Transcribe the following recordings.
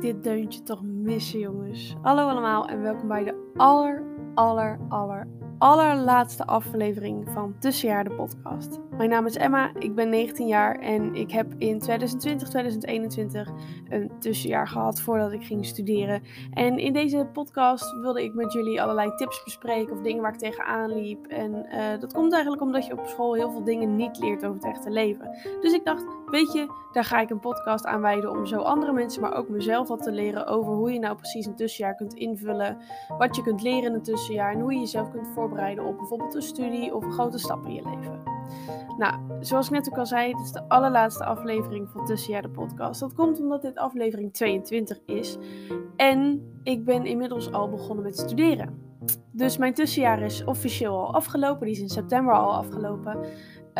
dit deuntje toch missen, jongens. Hallo allemaal en welkom bij de aller, aller, aller, allerlaatste aflevering van Tussenjaar de podcast. Mijn naam is Emma, ik ben 19 jaar en ik heb in 2020, 2021 een tussenjaar gehad voordat ik ging studeren. En in deze podcast wilde ik met jullie allerlei tips bespreken of dingen waar ik tegenaan liep. En uh, dat komt eigenlijk omdat je op school heel veel dingen niet leert over het echte leven. Dus ik dacht, weet je, daar ga ik een podcast aan wijden om zo andere mensen, maar ook mezelf wat te leren over hoe je nou precies een tussenjaar kunt invullen. Wat je kunt leren in een tussenjaar en hoe je jezelf kunt voorbereiden op bijvoorbeeld een studie of een grote stap in je leven. Nou, zoals ik net ook al zei, dit is de allerlaatste aflevering van Tussenjaar de podcast. Dat komt omdat dit aflevering 22 is. En ik ben inmiddels al begonnen met studeren. Dus mijn tussenjaar is officieel al afgelopen. Die is in september al afgelopen.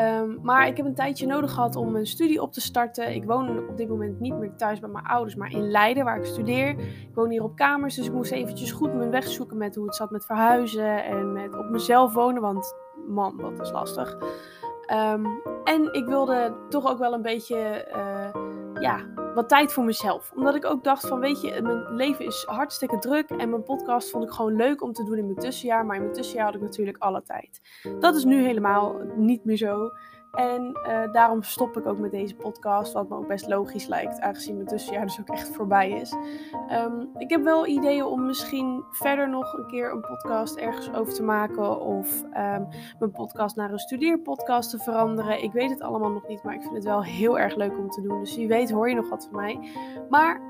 Um, maar ik heb een tijdje nodig gehad om mijn studie op te starten. Ik woon op dit moment niet meer thuis bij mijn ouders, maar in Leiden, waar ik studeer. Ik woon hier op kamers, dus ik moest eventjes goed mijn weg zoeken met hoe het zat met verhuizen en met op mezelf wonen. Want man, dat is lastig. Um, en ik wilde toch ook wel een beetje, uh, ja, wat tijd voor mezelf. Omdat ik ook dacht van, weet je, mijn leven is hartstikke druk. En mijn podcast vond ik gewoon leuk om te doen in mijn tussenjaar. Maar in mijn tussenjaar had ik natuurlijk alle tijd. Dat is nu helemaal niet meer zo. En uh, daarom stop ik ook met deze podcast, wat me ook best logisch lijkt, aangezien mijn tussenjaar dus ook echt voorbij is. Um, ik heb wel ideeën om misschien verder nog een keer een podcast ergens over te maken of um, mijn podcast naar een studeerpodcast te veranderen. Ik weet het allemaal nog niet, maar ik vind het wel heel erg leuk om te doen. Dus wie weet hoor je nog wat van mij. Maar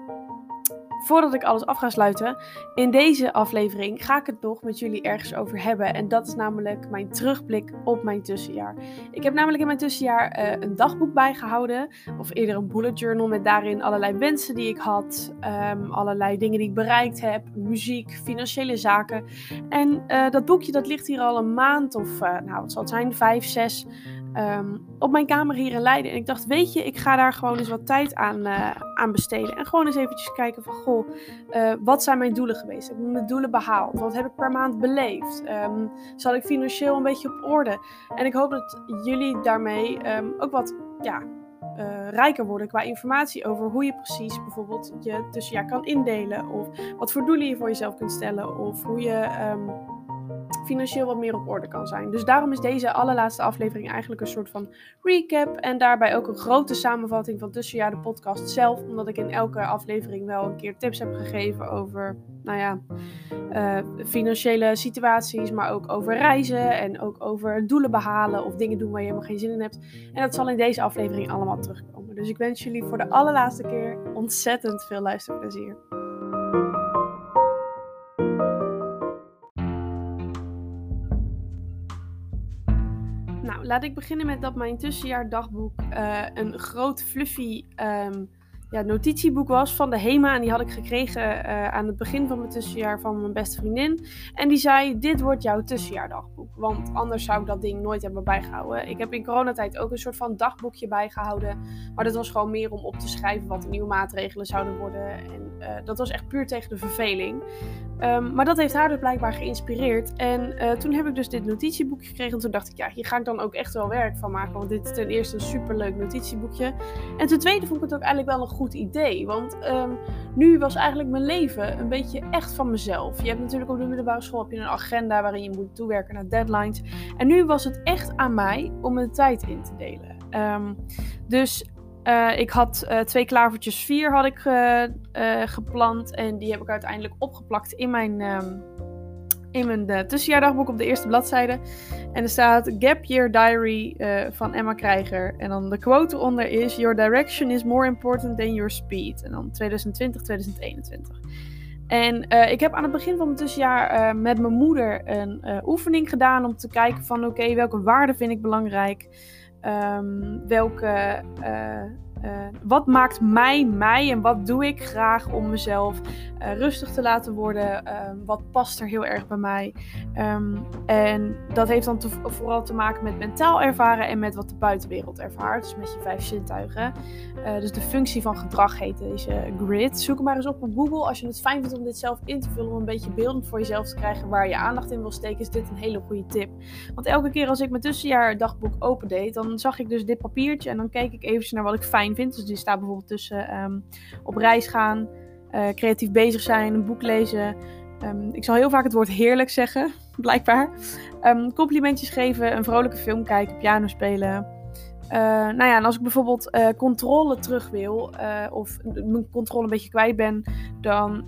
voordat ik alles af ga sluiten, in deze aflevering ga ik het nog met jullie ergens over hebben. En dat is namelijk mijn terugblik op mijn tussenjaar. Ik heb namelijk in mijn tussenjaar uh, een dagboek bijgehouden, of eerder een bullet journal met daarin allerlei wensen die ik had, um, allerlei dingen die ik bereikt heb, muziek, financiële zaken. En uh, dat boekje dat ligt hier al een maand of, uh, nou wat zal het zijn, vijf, zes um, op mijn kamer hier in Leiden. En ik dacht, weet je, ik ga daar gewoon eens wat tijd aan, uh, aan besteden. En gewoon eens eventjes kijken van, goh, uh, wat zijn mijn doelen geweest? Heb ik mijn doelen behaald? Wat heb ik per maand beleefd? Um, zat ik financieel een beetje op orde? En ik hoop dat jullie daarmee um, ook wat, ja, uh, rijker worden qua informatie over hoe je precies bijvoorbeeld je tussenjaar kan indelen. Of wat voor doelen je voor jezelf kunt stellen. Of hoe je financieel wat meer op orde kan zijn. Dus daarom is deze allerlaatste aflevering eigenlijk een soort van recap. En daarbij ook een grote samenvatting van Tussenjaar de podcast zelf. Omdat ik in elke aflevering wel een keer tips heb gegeven over, nou ja, uh, financiële situaties. Maar ook over reizen en ook over doelen behalen of dingen doen waar je helemaal geen zin in hebt. En dat zal in deze aflevering allemaal terugkomen. Dus ik wens jullie voor de allerlaatste keer ontzettend veel luisterplezier. Laat ik beginnen met dat mijn tussenjaardagboek uh, een groot fluffy um, ja, notitieboek was van de HEMA. En die had ik gekregen uh, aan het begin van mijn tussenjaar van mijn beste vriendin. En die zei, dit wordt jouw tussenjaardagboek. Want anders zou ik dat ding nooit hebben bijgehouden. Ik heb in coronatijd ook een soort van dagboekje bijgehouden. Maar dat was gewoon meer om op te schrijven wat de nieuwe maatregelen zouden worden. En uh, dat was echt puur tegen de verveling. Um, maar dat heeft haar dus blijkbaar geïnspireerd. En uh, toen heb ik dus dit notitieboekje gekregen. En toen dacht ik, ja, hier ga ik dan ook echt wel werk van maken. Want dit is ten eerste een superleuk notitieboekje. En ten tweede vond ik het ook eigenlijk wel een goed idee. Want um, nu was eigenlijk mijn leven een beetje echt van mezelf. Je hebt natuurlijk op de middelbare school heb je een agenda waarin je moet toewerken naar deadlines. En nu was het echt aan mij om mijn tijd in te delen. Um, dus uh, ik had uh, twee klavertjes vier had ik uh, gepland. En die heb ik uiteindelijk opgeplakt in mijn, um, in mijn tussenjaardagboek op de eerste bladzijde. En er staat Gap Year Diary van Emma Krijger. En dan de quote eronder is: Your direction is more important than your speed. En dan 2020, 2021. En ik heb aan het begin van mijn tussenjaar met mijn moeder een oefening gedaan om te kijken van oké, welke waarden vind ik belangrijk? Um, welke, uh, wat maakt mij mij en wat doe ik graag om mezelf uh, rustig te laten worden? Um, wat past er heel erg bij mij? Um, en dat heeft dan vooral te maken met mentaal ervaren en met wat de buitenwereld ervaart. Dus met je vijf zintuigen. Uh, dus de functie van gedrag heet deze grid. Zoek hem maar eens op op Google. Als je het fijn vindt om dit zelf in te vullen, om een beetje beeldend voor jezelf te krijgen waar je aandacht in wil steken, is dit een hele goede tip. Want elke keer als ik mijn tussenjaar dagboek opendeed, dan zag ik dus dit papiertje en dan keek ik even naar wat ik fijn vind. Dus die staat bijvoorbeeld tussen um, op reis gaan, eh, creatief bezig zijn, een boek lezen. Ehm, ik zal heel vaak het woord heerlijk zeggen, blijkbaar. Um, complimentjes geven, een vrolijke film kijken, piano spelen. Uh, nou ja, en als ik bijvoorbeeld uh, controle terug wil, of mijn controle een beetje kwijt ben, dan,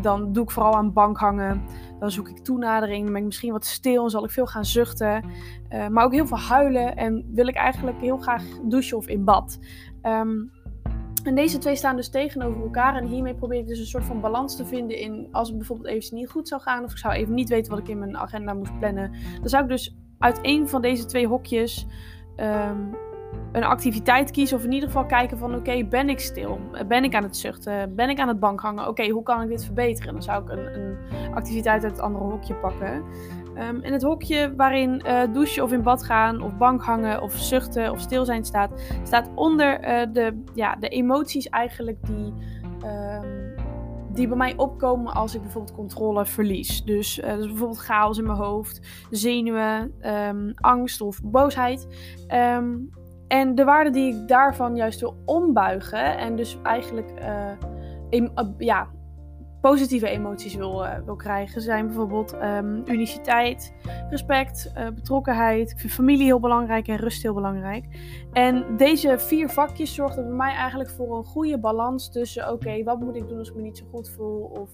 dan doe ik vooral aan bank hangen. Dan zoek ik toenadering, dan ben ik misschien wat stil en zal ik veel gaan zuchten. maar ook heel veel huilen en wil ik eigenlijk heel graag douchen of in bad. Um, en deze twee staan dus tegenover elkaar. En hiermee probeer ik dus een soort van balans te vinden in als het bijvoorbeeld even niet goed zou gaan. Of ik zou even niet weten wat ik in mijn agenda moest plannen. Dan zou ik dus uit een van deze twee hokjes um, een activiteit kiezen. Of in ieder geval kijken van oké, ben ik stil? Ben ik aan het zuchten? Ben ik aan het bank hangen? Oké, hoe kan ik dit verbeteren? Dan zou ik een, een activiteit uit het andere hokje pakken. Um, en het hokje waarin uh, douchen of in bad gaan, of bank hangen, of zuchten of stil zijn staat, staat onder uh, de, ja, de emoties eigenlijk die, um, die bij mij opkomen als ik bijvoorbeeld controle verlies. Dus, uh, dus bijvoorbeeld chaos in mijn hoofd, zenuwen, um, angst of boosheid. en de waarde die ik daarvan juist wil ombuigen en dus eigenlijk ja, positieve emoties wil, uh, wil krijgen, zijn bijvoorbeeld um, uniciteit, respect, uh, betrokkenheid. Ik vind familie heel belangrijk en rust heel belangrijk. En deze vier vakjes zorgden bij mij eigenlijk voor een goede balans tussen: oké, wat moet ik doen als ik me niet zo goed voel? Of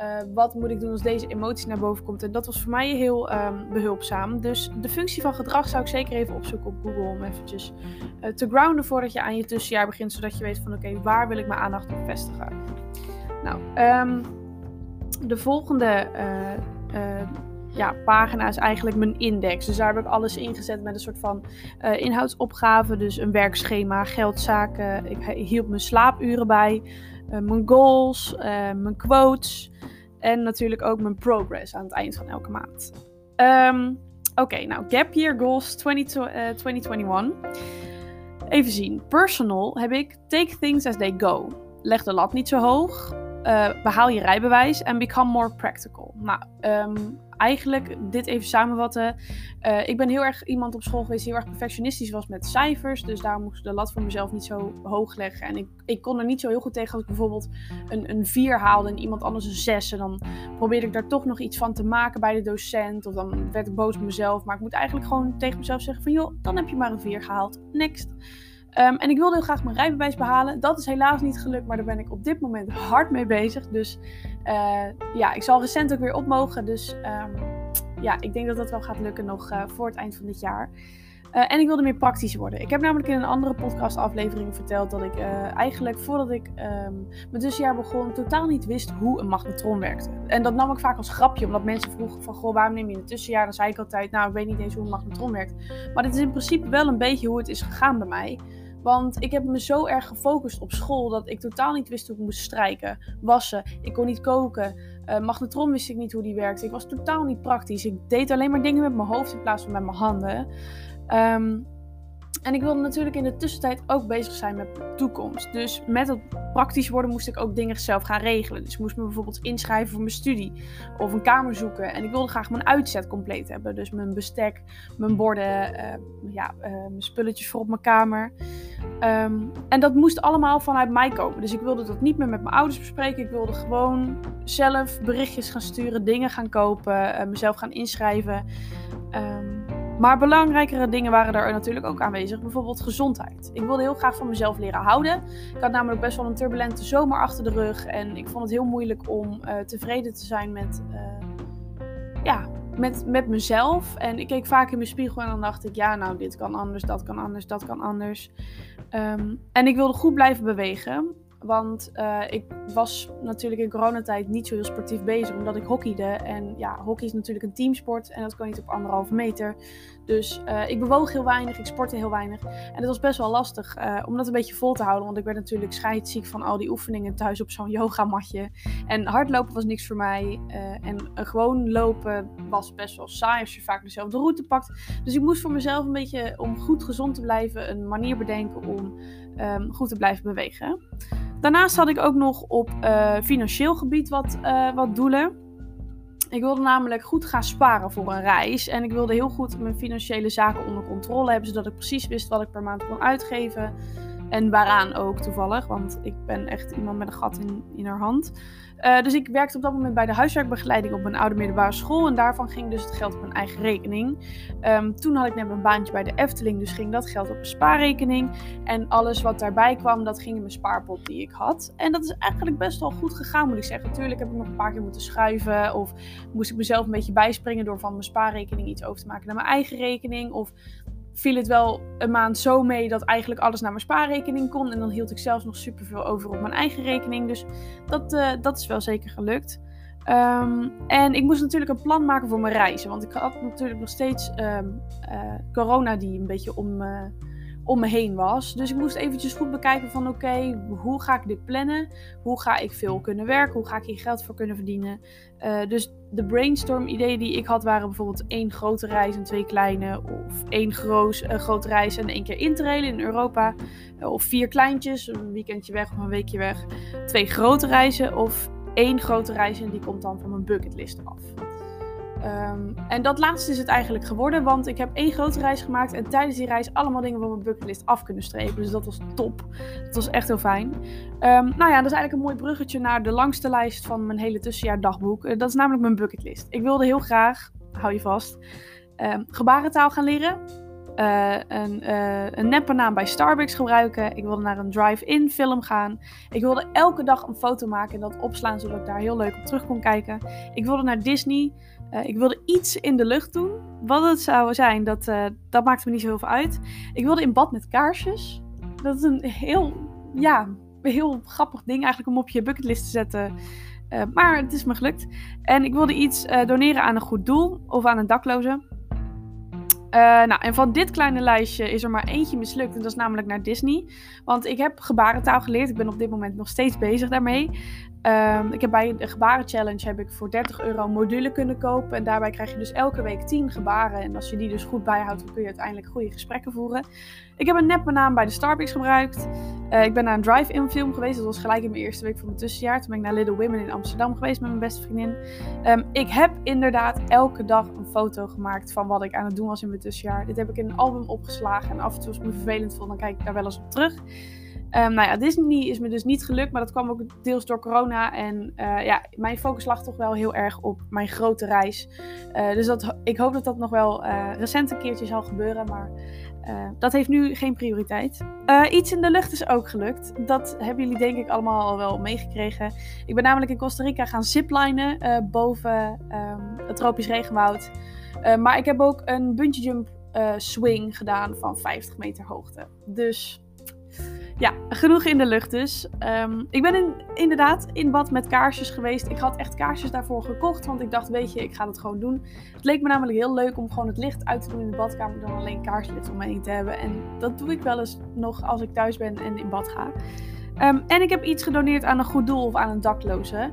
uh, wat moet ik doen als deze emotie naar boven komt? En dat was voor mij heel um, behulpzaam. Dus de functie van gedrag zou ik zeker even opzoeken op Google om eventjes te grounden voordat je aan je tussenjaar begint, zodat je weet van oké, waar wil ik mijn aandacht op vestigen? Nou, um, de volgende uh, uh, ja, pagina is eigenlijk mijn index. Dus daar heb ik alles ingezet met een soort van uh, inhoudsopgave. Dus een werkschema, geldzaken. Ik hield mijn slaapuren bij. mijn goals, mijn quotes. En natuurlijk ook mijn progress aan het eind van elke maand. Um, Oké, nou, Gap Year Goals 20, 2021. Even zien. Personal heb ik Take Things as They Go. Leg de lat niet zo hoog uh, behaal je rijbewijs en become more practical. Nou, um, eigenlijk dit even samenvatten. Uh, ik ben heel erg iemand op school geweest die heel erg perfectionistisch was met cijfers. Dus daar moest ik de lat voor mezelf niet zo hoog leggen. En ik, ik kon er niet zo heel goed tegen als ik bijvoorbeeld een, een 4 haalde en iemand anders een 6. En dan probeerde ik daar toch nog iets van te maken bij de docent. Of dan werd ik boos op mezelf. Maar ik moet eigenlijk gewoon tegen mezelf zeggen van joh, dan heb je maar een 4 gehaald. Next. Um, en ik wilde heel graag mijn rijbewijs behalen. Dat is helaas niet gelukt, maar daar ben ik op dit moment hard mee bezig. Dus uh, ja, ik zal recent ook weer op mogen. Dus um, ja, ik denk dat dat wel gaat lukken nog uh, voor het eind van dit jaar. Uh, en ik wilde meer praktisch worden. Ik heb namelijk in een andere podcastaflevering verteld dat ik eigenlijk voordat ik um, mijn tussenjaar begon totaal niet wist hoe een magnetron werkte. En dat nam ik vaak als grapje, omdat mensen vroegen van goh, waarom neem je een tussenjaar? Dan zei ik altijd, nou ik weet niet eens hoe een magnetron werkt. Maar dit is in principe wel een beetje hoe het is gegaan bij mij. Want ik heb me zo erg gefocust op school dat ik totaal niet wist hoe ik moest strijken, wassen. Ik kon niet koken. Uh, magnetron wist ik niet hoe die werkte. Ik was totaal niet praktisch. Ik deed alleen maar dingen met mijn hoofd in plaats van met mijn handen. Um, en ik wilde natuurlijk in de tussentijd ook bezig zijn met de toekomst. Dus met het praktisch worden moest ik ook dingen zelf gaan regelen. Dus ik moest me bijvoorbeeld inschrijven voor mijn studie of een kamer zoeken. En ik wilde graag mijn uitzet compleet hebben. Dus mijn bestek, mijn borden, uh, ja, uh, mijn spulletjes voor op mijn kamer. Um, en dat moest allemaal vanuit mij komen. Dus ik wilde dat niet meer met mijn ouders bespreken. Ik wilde gewoon zelf berichtjes gaan sturen, dingen gaan kopen, uh, mezelf gaan inschrijven. Um, maar belangrijkere dingen waren er natuurlijk ook aanwezig. Bijvoorbeeld gezondheid. Ik wilde heel graag van mezelf leren houden. Ik had namelijk best wel een turbulente zomer achter de rug. En ik vond het heel moeilijk om uh, tevreden te zijn met, uh, ja, met, met mezelf. En ik keek vaak in mijn spiegel en dan dacht ik: ja, nou, dit kan anders, dat kan anders, dat kan anders. Um, en ik wilde goed blijven bewegen. Want uh, ik was natuurlijk in coronatijd niet zo heel sportief bezig, omdat ik hockeyde. En ja, hockey is natuurlijk een teamsport en dat kan niet op anderhalve meter. Dus uh, ik bewoog heel weinig, ik sportte heel weinig. En het was best wel lastig uh, om dat een beetje vol te houden. Want ik werd natuurlijk scheidsziek van al die oefeningen thuis op zo'n yogamatje. En hardlopen was niks voor mij. en gewoon lopen was best wel saai als je vaak dezelfde route pakt. Dus ik moest voor mezelf een beetje, om goed gezond te blijven, een manier bedenken om um, goed te blijven bewegen. Daarnaast had ik ook nog op uh, financieel gebied wat, uh, wat doelen. Ik wilde namelijk goed gaan sparen voor een reis. En ik wilde heel goed mijn financiële zaken onder controle hebben, zodat ik precies wist wat ik per maand kon uitgeven. En waaraan ook toevallig, want ik ben echt iemand met een gat in, in haar hand. Uh, dus ik werkte op dat moment bij de huiswerkbegeleiding op mijn oude middelbare school. En daarvan ging dus het geld op mijn eigen rekening. Um, toen had ik net een baantje bij de Efteling, dus ging dat geld op een spaarrekening. En alles wat daarbij kwam, dat ging in mijn spaarpot die ik had. En dat is eigenlijk best wel goed gegaan, moet ik zeggen. Natuurlijk heb ik nog een paar keer moeten schuiven. Of moest ik mezelf een beetje bijspringen door van mijn spaarrekening iets over te maken naar mijn eigen rekening. Of viel het wel een maand zo mee dat eigenlijk alles naar mijn spaarrekening kon. En dan hield ik zelfs nog superveel over op mijn eigen rekening. Dus dat, uh, dat is wel zeker gelukt. Um, en ik moest natuurlijk een plan maken voor mijn reizen. Want ik had natuurlijk nog steeds um, uh, corona die een beetje om, uh, om me heen was. Dus ik moest eventjes goed bekijken van oké, hoe ga ik dit plannen? Hoe ga ik veel kunnen werken? Hoe ga ik hier geld voor kunnen verdienen? Uh, dus de brainstorm ideeën die ik had waren bijvoorbeeld één grote reis en twee kleine. Of één groos, uh, grote reis en één keer intrailen in Europa. Uh, of vier kleintjes, een weekendje weg of een weekje weg. Twee grote reizen of één grote reis en die komt dan van mijn bucketlist af. Um, en dat laatste is het eigenlijk geworden, want ik heb één grote reis gemaakt en tijdens die reis allemaal dingen van mijn bucketlist af kunnen strepen. Dus dat was top. Dat was echt heel fijn. Um, nou ja, dat is eigenlijk een mooi bruggetje naar de langste lijst van mijn hele tussenjaar dagboek. Uh, dat is namelijk mijn bucketlist. Ik wilde heel graag, hou je vast, um, gebarentaal gaan leren. Uh, een, uh, een naam bij Starbucks gebruiken. Ik wilde naar een drive-in film gaan. Ik wilde elke dag een foto maken en dat opslaan zodat ik daar heel leuk op terug kon kijken. Ik wilde naar Disney. Uh, ik wilde iets in de lucht doen. Wat het zou zijn, dat, uh, dat maakte me niet zo heel veel uit. Ik wilde in bad met kaarsjes. Dat is een heel, ja, heel grappig ding eigenlijk om op je bucketlist te zetten. Uh, maar het is me gelukt. En ik wilde iets doneren aan een goed doel of aan een dakloze. nou, en van dit kleine lijstje is er maar eentje mislukt. En dat is namelijk naar Disney. Want ik heb gebarentaal geleerd. Ik ben op dit moment nog steeds bezig daarmee. Um, ik heb bij de gebaren challenge heb ik voor 30 euro een module kunnen kopen. En daarbij krijg je dus elke week 10 gebaren. En als je die dus goed bijhoudt, dan kun je uiteindelijk goede gesprekken voeren. Ik heb een nep naam bij de Starbucks gebruikt. Uh, ik ben naar een drive-in film geweest. Dat was gelijk in mijn eerste week van mijn tussenjaar. Toen ben ik naar Little Women in Amsterdam geweest met mijn beste vriendin. Um, ik heb inderdaad elke dag een foto gemaakt van wat ik aan het doen was in mijn tussenjaar. Dit heb ik in een album opgeslagen. En af en toe als ik me vervelend vond, dan kijk ik daar wel eens op terug. Um, nou ja, Disney is me dus niet gelukt, maar dat kwam ook deels door corona. En uh, ja, mijn focus lag toch wel heel erg op mijn grote reis. Uh, dus dat, ik hoop dat dat nog wel uh, recent een keertje zal gebeuren, maar dat heeft nu geen prioriteit. iets in de lucht is ook gelukt. Dat hebben jullie denk ik allemaal al wel meegekregen. Ik ben namelijk in Costa Rica gaan ziplinen boven um, het tropisch regenwoud. maar ik heb ook een bungee jump swing gedaan van 50 meter hoogte. Dus ja, genoeg in de lucht dus. Um, ik ben in, inderdaad in bad met kaarsjes geweest. Ik had echt kaarsjes daarvoor gekocht, want ik dacht, weet je, ik ga het gewoon doen. Het leek me namelijk heel leuk om gewoon het licht uit te doen in de badkamer dan alleen kaarslicht om me heen te hebben. En dat doe ik wel eens nog als ik thuis ben en in bad ga. Um, en ik heb iets gedoneerd aan een goed doel of aan een dakloze.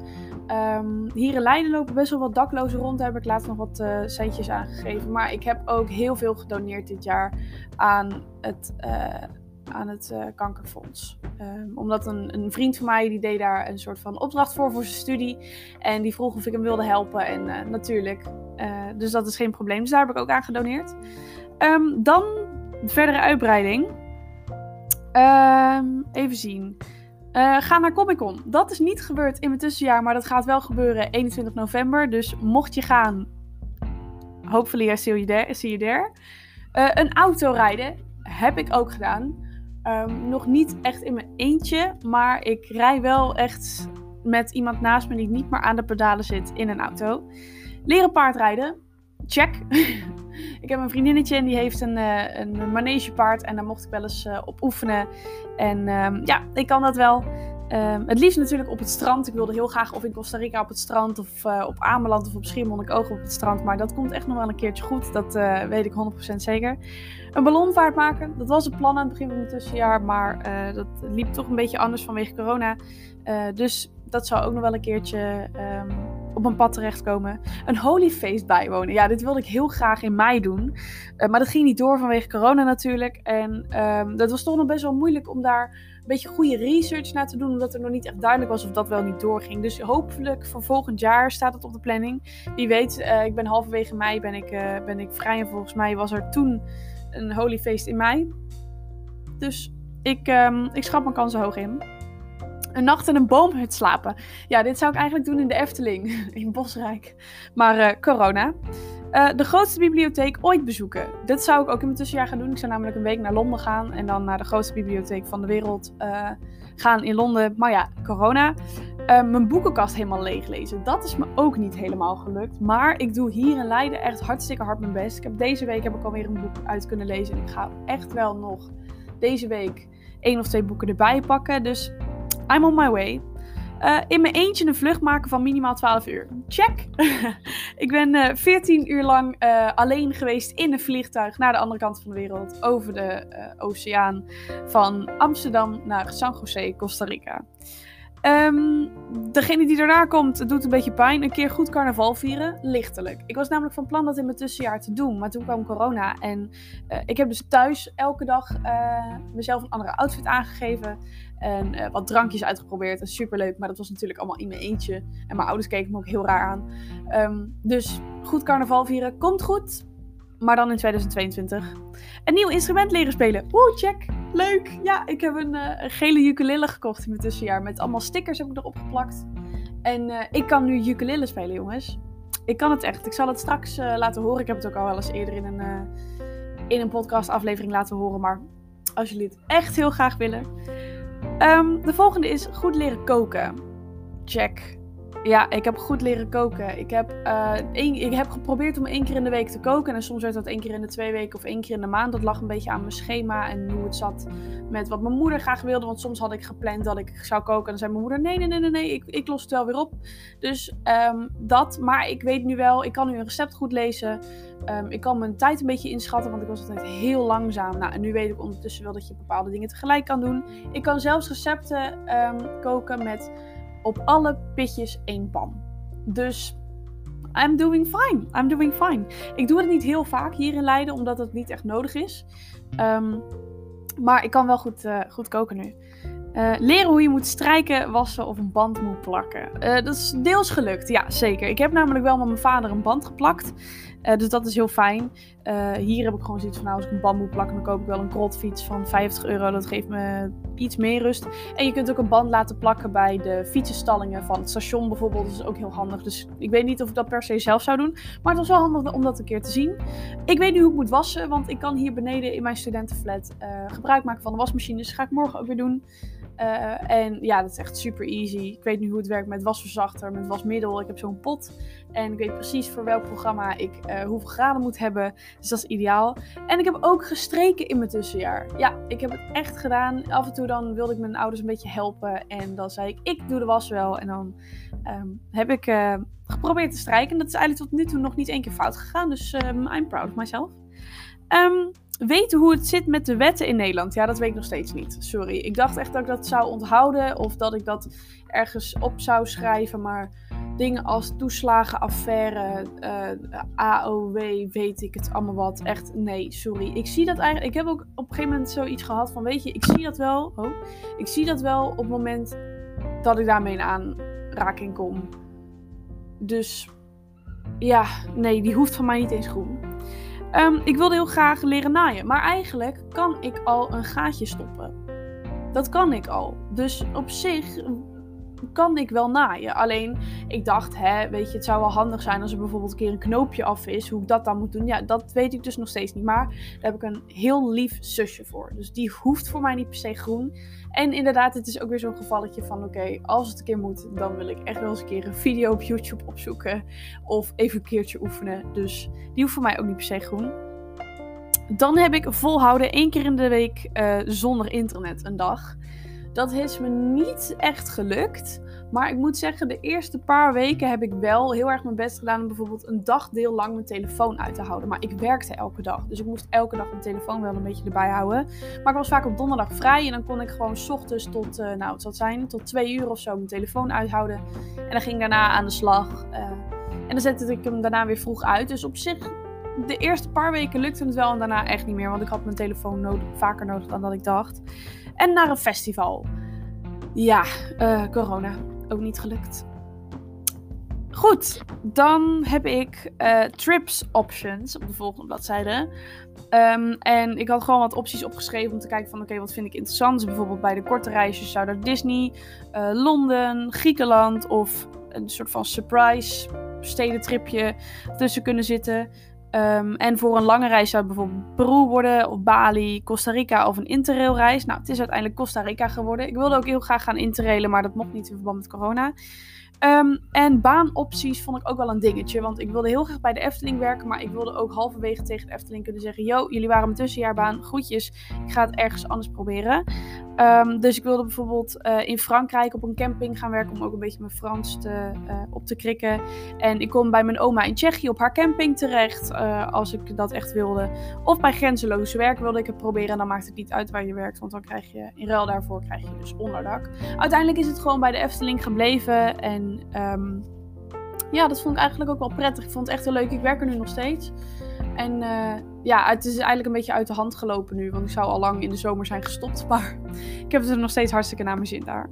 Um, hier in Leiden lopen best wel wat daklozen rond. Daar heb ik laatst nog wat uh, centjes aangegeven. Maar ik heb ook heel veel gedoneerd dit jaar aan het... Uh, aan het uh, kankerfonds. Um, omdat een, een, vriend van mij die deed daar een soort van opdracht voor voor zijn studie. En die vroeg of ik hem wilde helpen. En uh, natuurlijk, uh, dus dat is geen probleem. Dus daar heb ik ook aan gedoneerd. Um, dan de verdere uitbreiding. Um, even zien. ga naar Comic Con. Dat is niet gebeurd in mijn tussenjaar, maar dat gaat wel gebeuren 21 november. Dus mocht je gaan, there. See you there. een auto rijden heb ik ook gedaan. Um, nog niet echt in mijn eentje, maar ik rij wel echt met iemand naast me die niet meer aan de pedalen zit in een auto. Leren paardrijden, check. ik heb een vriendinnetje en die heeft een, uh, een manegepaard en daar mocht ik wel eens uh, op oefenen. En um, ja, ik kan dat wel. Um, het liefst natuurlijk op het strand. Ik wilde heel graag of in Costa Rica op het strand of uh, op Ameland of op Schiermonnikoog op het strand. Maar dat komt echt nog wel een keertje goed. Dat uh, weet ik 100% zeker. Een ballonvaart maken. Dat was het plan aan het begin van het tussenjaar. Maar uh, dat liep toch een beetje anders vanwege corona. dus dat zou ook nog wel een keertje um, op mijn pad terechtkomen. Een holy feest bijwonen. Ja, dit wilde ik heel graag in mei doen. maar dat ging niet door vanwege corona natuurlijk. En um, dat was toch nog best wel moeilijk om daar beetje goede research naar te doen, omdat er nog niet echt duidelijk was of dat wel niet doorging. Dus hopelijk voor volgend jaar staat het op de planning. Wie weet, uh, ik ben halverwege mei ben ik, uh, ben ik vrij en volgens mij was er toen een holy feest in mei. Dus Ik, um, ik schat mijn kansen hoog in. Een nacht in een boomhut slapen. Ja, dit zou ik eigenlijk doen in de Efteling, in Bosrijk. Maar uh, corona. Uh, de grootste bibliotheek ooit bezoeken. Dit zou ik ook in mijn tussenjaar gaan doen. Ik zou namelijk een week naar Londen gaan en dan naar de grootste bibliotheek van de wereld uh, gaan in Londen. Maar ja, corona. Uh, mijn boekenkast helemaal leeglezen. Dat is me ook niet helemaal gelukt. Maar ik doe hier in Leiden echt hartstikke hard mijn best. Ik heb deze week heb ik alweer een boek uit kunnen lezen. En ik ga echt wel nog deze week één of twee boeken erbij pakken. Dus I'm on my way. Uh, in mijn eentje een vlucht maken van minimaal 12 uur. Check! ik ben uh, eh, 14 uur lang uh, alleen geweest in een vliegtuig naar de andere kant van de wereld. Over de oceaan. Van Amsterdam naar San Jose, Costa Rica. Um, degene die daarna komt, doet een beetje pijn. Een keer goed carnaval vieren, lichtelijk. Ik was namelijk van plan dat in mijn tussenjaar te doen, maar toen kwam corona. En uh, ik heb dus thuis elke dag uh, mezelf een andere outfit aangegeven. En uh, wat drankjes uitgeprobeerd. En superleuk, maar dat was natuurlijk allemaal in mijn eentje. En mijn ouders keken me ook heel raar aan. Um, dus goed carnaval vieren, komt goed. Maar dan in 2022. Een nieuw instrument leren spelen. Woe, check. Leuk. Ja, ik heb een, een, gele ukulele gekocht in mijn tussenjaar. Met allemaal stickers heb ik erop geplakt. En uh, ik kan nu ukulele spelen, jongens. Ik kan het echt. Ik zal het straks laten horen. Ik heb het ook al wel eens eerder in een, in een podcast aflevering laten horen. Maar als jullie het echt heel graag willen. Um, de volgende is goed leren koken. Check. Ja, ik heb goed leren koken. Ik heb, één, ik heb geprobeerd om één keer in de week te koken. En soms werd dat één keer in de twee weken of één keer in de maand. Dat lag een beetje aan mijn schema en hoe het zat met wat mijn moeder graag wilde. Want soms had ik gepland dat ik zou koken. En dan zei mijn moeder: Nee, nee, nee, nee, ik, ik los het wel weer op. Dus um, dat. Maar ik weet nu wel, ik kan nu een recept goed lezen. Um, ik kan mijn tijd een beetje inschatten, want ik was altijd heel langzaam. Nou, en nu weet ik ondertussen wel dat je bepaalde dingen tegelijk kan doen. Ik kan zelfs recepten koken met op alle pitjes één pan. Dus I'm doing fine. I'm doing fine. Ik doe het niet heel vaak hier in Leiden, omdat het niet echt nodig is. Um, maar ik kan wel goed, uh, goed koken nu. Uh, leren hoe je moet strijken, wassen of een band moet plakken. Uh, dat is deels gelukt, ja zeker. Ik heb namelijk wel met mijn vader een band geplakt. Uh, dus dat is heel fijn. hier heb ik gewoon zoiets van, nou, als ik een band moet plakken, dan koop ik wel een krotfiets van 50 euro. Dat geeft me iets meer rust. En je kunt ook een band laten plakken bij de fietsenstallingen van het station bijvoorbeeld. Dat is ook heel handig. Dus ik weet niet of ik dat per se zelf zou doen. Maar het was wel handig om dat een keer te zien. Ik weet nu hoe ik moet wassen, want ik kan hier beneden in mijn studentenflat gebruik maken van de wasmachine. Dus dat ga ik morgen ook weer doen. Uh, en ja, dat is echt super easy. Ik weet nu hoe het werkt met wasverzachter, met wasmiddel. Ik heb zo'n pot. En ik weet precies voor welk programma ik uh, hoeveel graden moet hebben. Dus dat is ideaal. En ik heb ook gestreken in mijn tussenjaar. Ja, ik heb het echt gedaan. Af en toe dan wilde ik mijn ouders een beetje helpen. En dan zei ik, ik doe de was wel. En dan um, heb ik uh, geprobeerd te strijken. En dat is eigenlijk tot nu toe nog niet één keer fout gegaan. Dus um, I'm proud of myself. Um, weten hoe het zit met de wetten in Nederland? Ja, dat weet ik nog steeds niet. Sorry. Ik dacht echt dat ik dat zou onthouden of dat ik dat ergens op zou schrijven. Maar dingen als toeslagenaffaire, uh, AOW, weet ik het allemaal wat. Echt, nee, sorry. Ik zie dat eigenlijk. Ik heb ook op een gegeven moment zoiets gehad van: weet je, ik zie dat wel. Oh, ik zie dat wel op het moment dat ik daarmee in aanraking kom. Dus ja, nee, die hoeft van mij niet eens groen. Um, ik wilde heel graag leren naaien, maar eigenlijk kan ik al een gaatje stoppen. Dat kan ik al. Dus op zich kan ik wel naaien. Alleen ik dacht, hè, weet je, het zou wel handig zijn als er bijvoorbeeld een keer een knoopje af is. Hoe ik dat dan moet doen. Ja, dat weet ik dus nog steeds niet. Maar daar heb ik een heel lief zusje voor. Dus die hoeft voor mij niet per se groen. En inderdaad, het is ook weer zo'n gevalletje van: oké, als het een keer moet, dan wil ik echt wel eens een keer een video op YouTube opzoeken. Of even een keertje oefenen. Dus die hoeft voor mij ook niet per se groen. Dan heb ik volhouden één keer in de week uh, zonder internet een dag. Dat is me niet echt gelukt. Maar ik moet zeggen, de eerste paar weken heb ik wel heel erg mijn best gedaan om bijvoorbeeld een dagdeel lang mijn telefoon uit te houden. Maar ik werkte elke dag. Dus ik moest elke dag mijn telefoon wel een beetje erbij houden. Maar ik was vaak op donderdag vrij. En dan kon ik gewoon s ochtends tot, uh, nou het zal zijn, tot twee uur of zo mijn telefoon uithouden. En dan ging ik daarna aan de slag. Uh, en dan zette ik hem daarna weer vroeg uit. Dus op zich de eerste paar weken lukte het wel en daarna echt niet meer. Want ik had mijn telefoon nodig, vaker nodig dan dat ik dacht. En naar een festival. Ja, uh, corona. Ook niet gelukt. Goed, dan heb ik uh, trips options op de volgende bladzijde. Um, en ik had gewoon wat opties opgeschreven om te kijken van oké, wat vind ik interessant. Dus bijvoorbeeld bij de korte reisjes zou er Disney, uh, Londen, Griekenland of een soort van surprise stedentripje tussen kunnen zitten. Um, en voor een lange reis zou het bijvoorbeeld Peru worden, of Bali, Costa Rica of een interrailreis. Nou, het is uiteindelijk Costa Rica geworden. Ik wilde ook heel graag gaan interrailen, maar dat mocht niet in verband met corona. Um, en baanopties vond ik ook wel een dingetje. Want ik wilde heel graag bij de Efteling werken. Maar ik wilde ook halverwege tegen de Efteling kunnen zeggen: Yo, jullie waren mijn tussenjaarbaan. Groetjes. Ik ga het ergens anders proberen. Um, dus ik wilde bijvoorbeeld uh, in Frankrijk op een camping gaan werken. Om ook een beetje mijn Frans te, uh, op te krikken. En ik kon bij mijn oma in Tsjechië op haar camping terecht. Uh, als ik dat echt wilde. Of bij grenzeloze werk wilde ik het proberen. En dan maakt het niet uit waar je werkt. Want dan krijg je in ruil daarvoor krijg je dus onderdak. Uiteindelijk is het gewoon bij de Efteling gebleven. En um, ja, dat vond ik eigenlijk ook wel prettig. Ik vond het echt heel leuk. Ik werk er nu nog steeds. En ja, het is eigenlijk een beetje uit de hand gelopen nu. Want ik zou al lang in de zomer zijn gestopt. Maar ik heb het er nog steeds hartstikke naar mijn zin daar.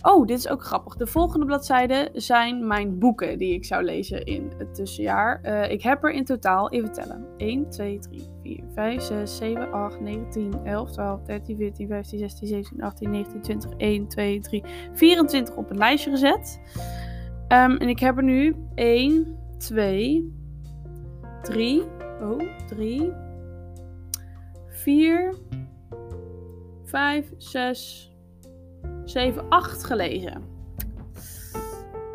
Oh, dit is ook grappig. De volgende bladzijden zijn mijn boeken die ik zou lezen in het tussenjaar. Uh, ik heb er in totaal, even tellen: 1, 2, 3, 4, 5, 6, 7, 8, 9, 10, 11, 12, 13, 14, 15, 16, 17, 18, 19, 20, 1, 2, 3, 24 op een lijstje gezet. Um, en ik heb er nu 1, 2, 3, oh, 3, 4, 5, 6, 7, 8 gelezen.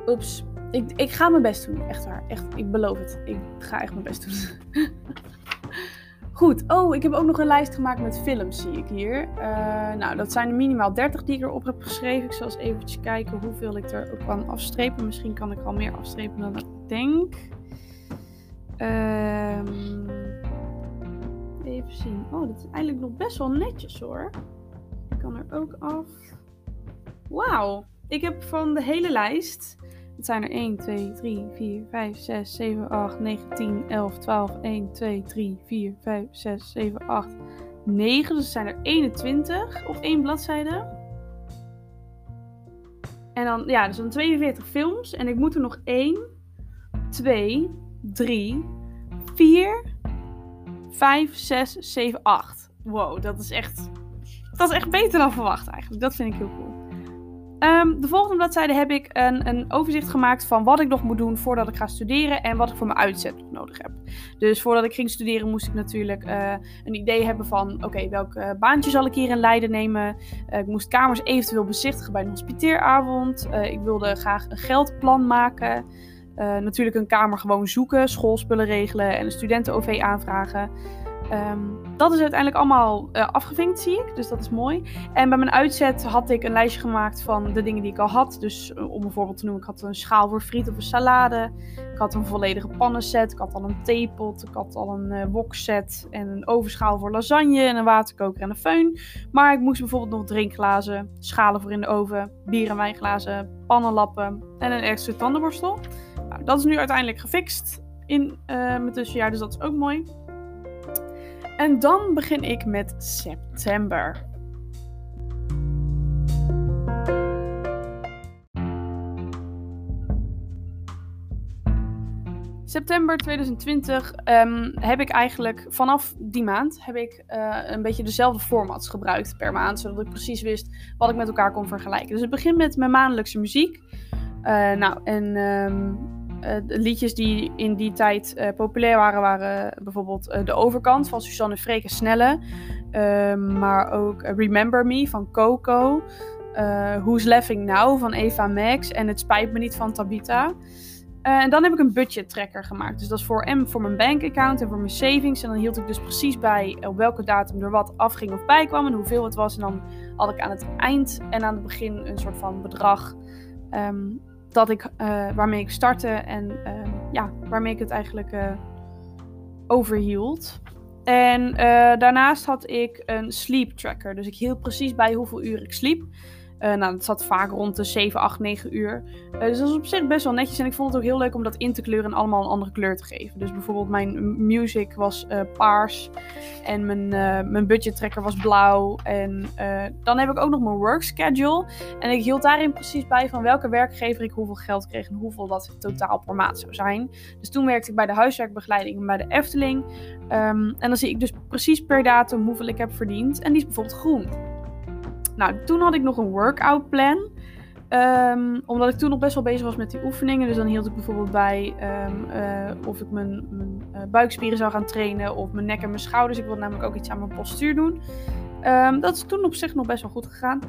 Oeps. Ik, ik ga mijn best doen. Echt waar. Echt, ik beloof het. Ik ga echt mijn best doen. Goed. Oh, ik heb ook nog een lijst gemaakt met films, zie ik hier. Uh, nou, dat zijn er minimaal 30 die ik erop heb geschreven. Ik zal eens eventjes kijken hoeveel ik er ook kan afstrepen. Misschien kan ik al meer afstrepen dan ik denk. Um, even zien. Oh, dat is eigenlijk nog best wel netjes hoor. Ik kan er ook af. Wauw. Ik heb van de hele lijst. Het zijn er 1, 2, 3, 4, 5, 6, 7, 8, 9, 10, 11, 12, 1, 2, 3, 4, 5, 6, 7, 8, 9. Dus het zijn er 21 op één bladzijde. En dan, ja, dus dan 42 films. En ik moet er nog 1, 2, 3, 4, 5, 6, 7, 8. Wow, dat is echt. Dat is echt beter dan verwacht eigenlijk. Dat vind ik heel cool. Um, de volgende bladzijde heb ik een, een, overzicht gemaakt van wat ik nog moet doen voordat ik ga studeren en wat ik voor mijn uitzet nodig heb. Dus voordat ik ging studeren moest ik natuurlijk uh, een idee hebben van oké, welk baantje zal ik hier in Leiden nemen. Uh, ik moest kamers eventueel bezichtigen bij een hospiteeravond. ik wilde graag een geldplan maken. Natuurlijk een kamer gewoon zoeken, schoolspullen regelen en een studenten-OV aanvragen. Um, dat is uiteindelijk allemaal uh, afgevinkt, zie ik. Dus dat is mooi. En bij mijn uitzet had ik een lijstje gemaakt van de dingen die ik al had. Dus uh, om een voorbeeld te noemen, ik had een schaal voor friet of een salade. Ik had een volledige pannenset. Ik had al een theepot. Ik had al een wokset. En een ovenschaal voor lasagne. En een waterkoker en een föhn. Maar ik moest bijvoorbeeld nog drinkglazen, schalen voor in de oven, bier- en wijnglazen, pannenlappen en een extra tandenborstel. Nou, dat is nu uiteindelijk gefixt in mijn tussenjaar. Dus dat is ook mooi. En dan begin ik met september. September 2020 um, heb ik eigenlijk vanaf die maand heb ik uh, een beetje dezelfde formats gebruikt per maand, zodat ik precies wist wat ik met elkaar kon vergelijken. Dus het begint met mijn maandelijkse muziek. Uh, nou, en uh, de liedjes die in die tijd uh, populair waren, waren bijvoorbeeld uh, De Overkant van Suzanne Freke Snelle. Ehm, maar ook Remember Me van Coco. Who's Laughing Now van Eva Max. En Het Spijt Me Niet van Tabita. en dan heb ik een budget tracker gemaakt. Dus dat is voor, M, voor mijn bankaccount en voor mijn savings. En dan hield ik dus precies bij op welke datum er wat afging of bijkwam. En hoeveel het was. En dan had ik aan het eind en aan het begin een soort van bedrag. Um, dat ik, uh, waarmee ik startte en uh, ja, waarmee ik het eigenlijk uh, overhield. En daarnaast had ik een sleep tracker. Dus ik hield precies bij hoeveel uur ik sliep. Uh, nou, dat zat vaak rond de 7, 8, 9 uur. Uh, dus dat was op zich best wel netjes. En ik vond het ook heel leuk om dat in te kleuren en allemaal een andere kleur te geven. Dus bijvoorbeeld mijn music was uh, paars. En mijn, mijn budget tracker was blauw. En dan heb ik ook nog mijn work schedule. En ik hield daarin precies bij van welke werkgever ik hoeveel geld kreeg. En hoeveel dat totaal per maand zou zijn. Dus toen werkte ik bij de huiswerkbegeleiding en bij de Efteling. Um, en dan zie ik dus precies per datum hoeveel ik heb verdiend. En die is bijvoorbeeld groen. Nou, toen had ik nog een workout plan. Ehm, omdat ik toen nog best wel bezig was met die oefeningen. Dus dan hield ik bijvoorbeeld bij um, uh, of ik mijn, mijn uh, buikspieren zou gaan trainen. Of mijn nek en mijn schouders. Ik wilde namelijk ook iets aan mijn postuur doen. Um, dat is toen op zich nog best wel goed gegaan.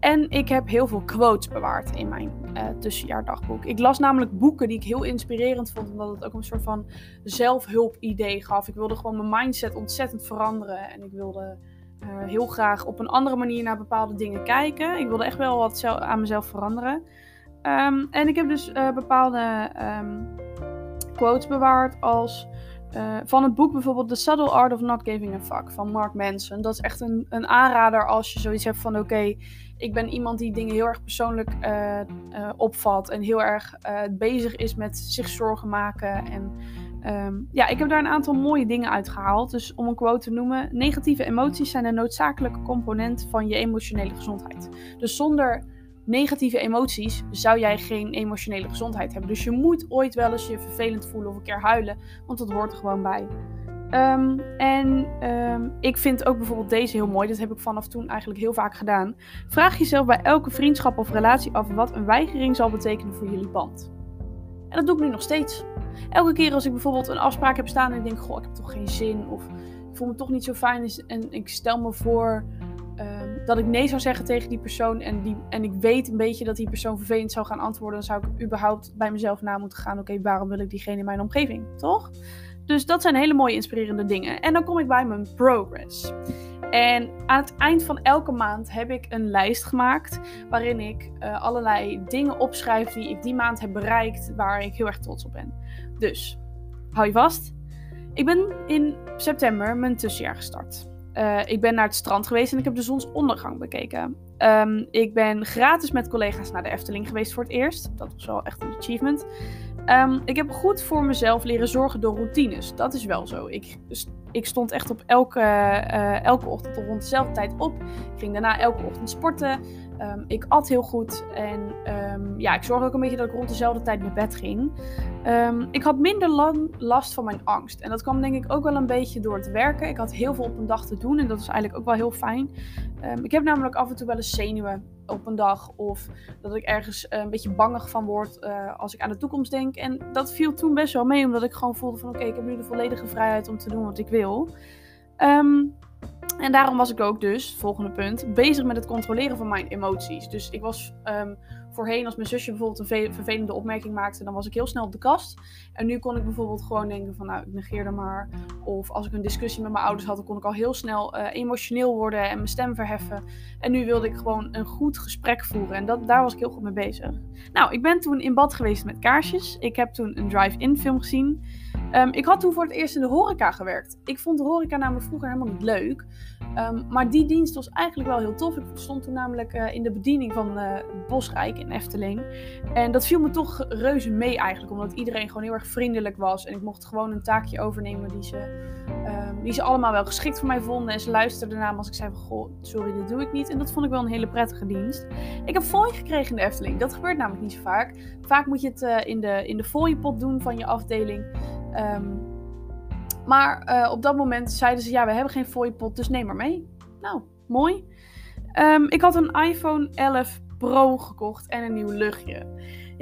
En ik heb heel veel quotes bewaard in mijn uh, tussenjaardagboek. Ik las namelijk boeken die ik heel inspirerend vond. Omdat het ook een soort van zelfhulp idee gaf. Ik wilde gewoon mijn mindset ontzettend veranderen. En ik wilde uh, heel graag op een andere manier naar bepaalde dingen kijken. Ik wilde echt wel wat aan mezelf veranderen. Um, en ik heb dus uh, bepaalde um, quotes bewaard als uh, van het boek bijvoorbeeld The Subtle Art of Not Giving a Fuck van Mark Manson. Dat is echt een, een aanrader als je zoiets hebt van oké, ik ben iemand die dingen heel erg persoonlijk opvat en heel erg bezig is met zich zorgen maken en Um, ja, ik heb daar een aantal mooie dingen uitgehaald. Dus om een quote te noemen: negatieve emoties zijn een noodzakelijke component van je emotionele gezondheid. Dus zonder negatieve emoties zou jij geen emotionele gezondheid hebben. Dus je moet ooit wel eens je vervelend voelen of een keer huilen, want dat hoort er gewoon bij. Um, en um, ik vind ook bijvoorbeeld deze heel mooi. Dat heb ik vanaf toen eigenlijk heel vaak gedaan. Vraag jezelf bij elke vriendschap of relatie af wat een weigering zal betekenen voor jullie band. En dat doe ik nu nog steeds. Elke keer als ik bijvoorbeeld een afspraak heb staan en ik denk, goh, ik heb toch geen zin. Of ik voel me toch niet zo fijn. En ik stel me voor um, dat ik nee zou zeggen tegen die persoon. En, die, en ik weet een beetje dat die persoon vervelend zou gaan antwoorden. Dan zou ik überhaupt bij mezelf na moeten gaan. Oké, waarom wil ik diegene in mijn omgeving? Toch? Dus dat zijn hele mooie inspirerende dingen. En dan kom ik bij mijn progress. En aan het eind van elke maand heb ik een lijst gemaakt waarin ik uh, allerlei dingen opschrijf die ik die maand heb bereikt, waar ik heel erg trots op ben. Dus, hou je vast. Ik ben in september mijn tussenjaar gestart. Uh, ik ben naar het strand geweest en ik heb de zonsondergang bekeken. Um, ik ben gratis met collega's naar de Efteling geweest voor het eerst. Dat was wel echt een achievement. Um, ik heb goed voor mezelf leren zorgen door routines. Dat is wel zo. Ik, ik stond echt op elke, uh, elke ochtend rond dezelfde tijd op. Ik ging daarna elke ochtend sporten. Um, ik at heel goed en um, ja, ik zorgde ook een beetje dat ik rond dezelfde tijd naar bed ging. Um, ik had minder lang last van mijn angst. En dat kwam denk ik ook wel een beetje door het werken. Ik had heel veel op een dag te doen en dat was eigenlijk ook wel heel fijn. ik heb namelijk af en toe wel eens zenuwen op een dag. Of dat ik ergens uh, een beetje bangig van word uh, als ik aan de toekomst denk. En dat viel toen best wel mee, omdat ik gewoon voelde van oké, ik heb nu de volledige vrijheid om te doen wat ik wil. Um, en daarom was ik ook dus, volgende punt, bezig met het controleren van mijn emoties. Dus ik was um, voorheen, als mijn zusje bijvoorbeeld een vervelende opmerking maakte, dan was ik heel snel op de kast. En nu kon ik bijvoorbeeld gewoon denken van, nou, ik negeer er maar. Of als ik een discussie met mijn ouders had, dan kon ik al heel snel uh, emotioneel worden en mijn stem verheffen. En nu wilde ik gewoon een goed gesprek voeren. En dat, daar was ik heel goed mee bezig. Nou, ik ben toen in bad geweest met kaarsjes. Ik heb toen een drive-in film gezien. Um, ik had toen voor het eerst in de horeca gewerkt. Ik vond de horeca namelijk vroeger helemaal niet leuk. Um, maar die dienst was eigenlijk wel heel tof. Ik stond toen namelijk uh, in de bediening van uh, Bosrijk in Efteling. En dat viel me toch reuze mee eigenlijk. Omdat iedereen gewoon heel erg vriendelijk was. En ik mocht gewoon een taakje overnemen die ze, um, die ze allemaal wel geschikt voor mij vonden. En ze luisterden naar me als ik zei van... Goh, sorry, dit doe ik niet. En dat vond ik wel een hele prettige dienst. Ik heb fooi gekregen in de Efteling. Dat gebeurt namelijk niet zo vaak. Vaak moet je het uh, in de, in de fooiepot doen van je afdeling. Um, maar uh, op dat moment zeiden ze: ja, we hebben geen fooiepot, dus neem maar mee. Nou, mooi. Um, ik had een iPhone 11 Pro gekocht en een nieuw luchtje.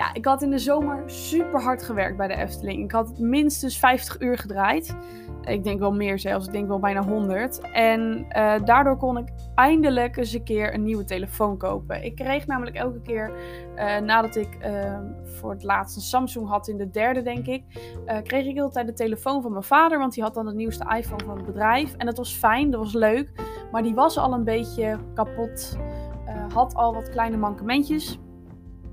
Ja, ik had in de zomer super hard gewerkt bij de Efteling. Ik had minstens 50 uur gedraaid. Ik denk wel meer zelfs. Ik denk wel bijna 100. En uh, daardoor kon ik eindelijk eens een keer een nieuwe telefoon kopen. Ik kreeg namelijk elke keer uh, nadat ik uh, voor het laatst een Samsung had in de derde, denk ik, uh, kreeg ik altijd de telefoon van mijn vader. Want die had dan het nieuwste iPhone van het bedrijf. En dat was fijn, dat was leuk. Maar die was al een beetje kapot. had al wat kleine mankementjes.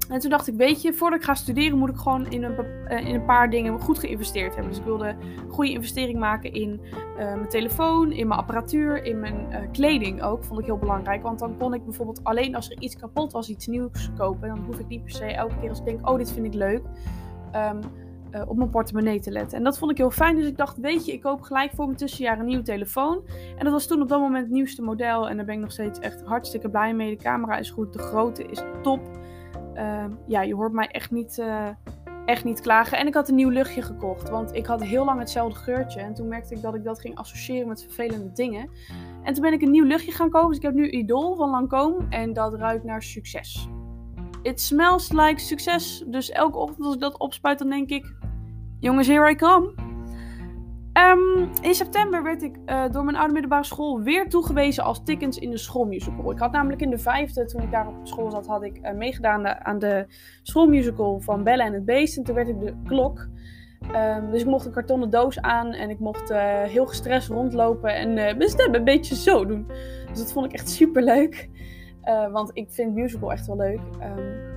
En toen dacht ik, weet je, voordat ik ga studeren moet ik gewoon in een, in een paar dingen goed geïnvesteerd hebben. Dus ik wilde een goede investering maken in mijn telefoon, in mijn apparatuur, in mijn kleding ook. Vond ik heel belangrijk. Want dan kon ik bijvoorbeeld alleen als er iets kapot was, iets nieuws kopen. Dan hoef ik niet per se elke keer als ik denk, oh dit vind ik leuk. Um, op mijn portemonnee te letten. En dat vond ik heel fijn. Dus ik dacht, weet je, ik koop gelijk voor mijn tussenjaar een nieuwe telefoon. En dat was toen op dat moment het nieuwste model. En daar ben ik nog steeds echt hartstikke blij mee. De camera is goed, de grootte is top. Uh, ja, je hoort mij echt niet, uh, echt niet klagen. En ik had een nieuw luchtje gekocht. Want ik had heel lang hetzelfde geurtje. En toen merkte ik dat ik dat ging associëren met vervelende dingen. En toen ben ik een nieuw luchtje gaan kopen. Dus ik heb nu Idol van Lancome. En dat ruikt naar succes. It smells like succes. Dus elke ochtend als ik dat opspuit, dan denk ik... Jongens, here I come. Um, in september werd ik uh, door mijn oude middelbare school weer toegewezen als Tickens in de schoolmusical. Ik had namelijk in de vijfde, toen ik daar op school zat, had ik uh, meegedaan aan de schoolmusical van Bella en het Beest. En toen werd ik de klok. Um, dus ik mocht een kartonnen doos aan en ik mocht uh, heel gestrest rondlopen en mijn stem een beetje zo doen. Dus dat vond ik echt super leuk. want ik vind musical echt wel leuk. Um,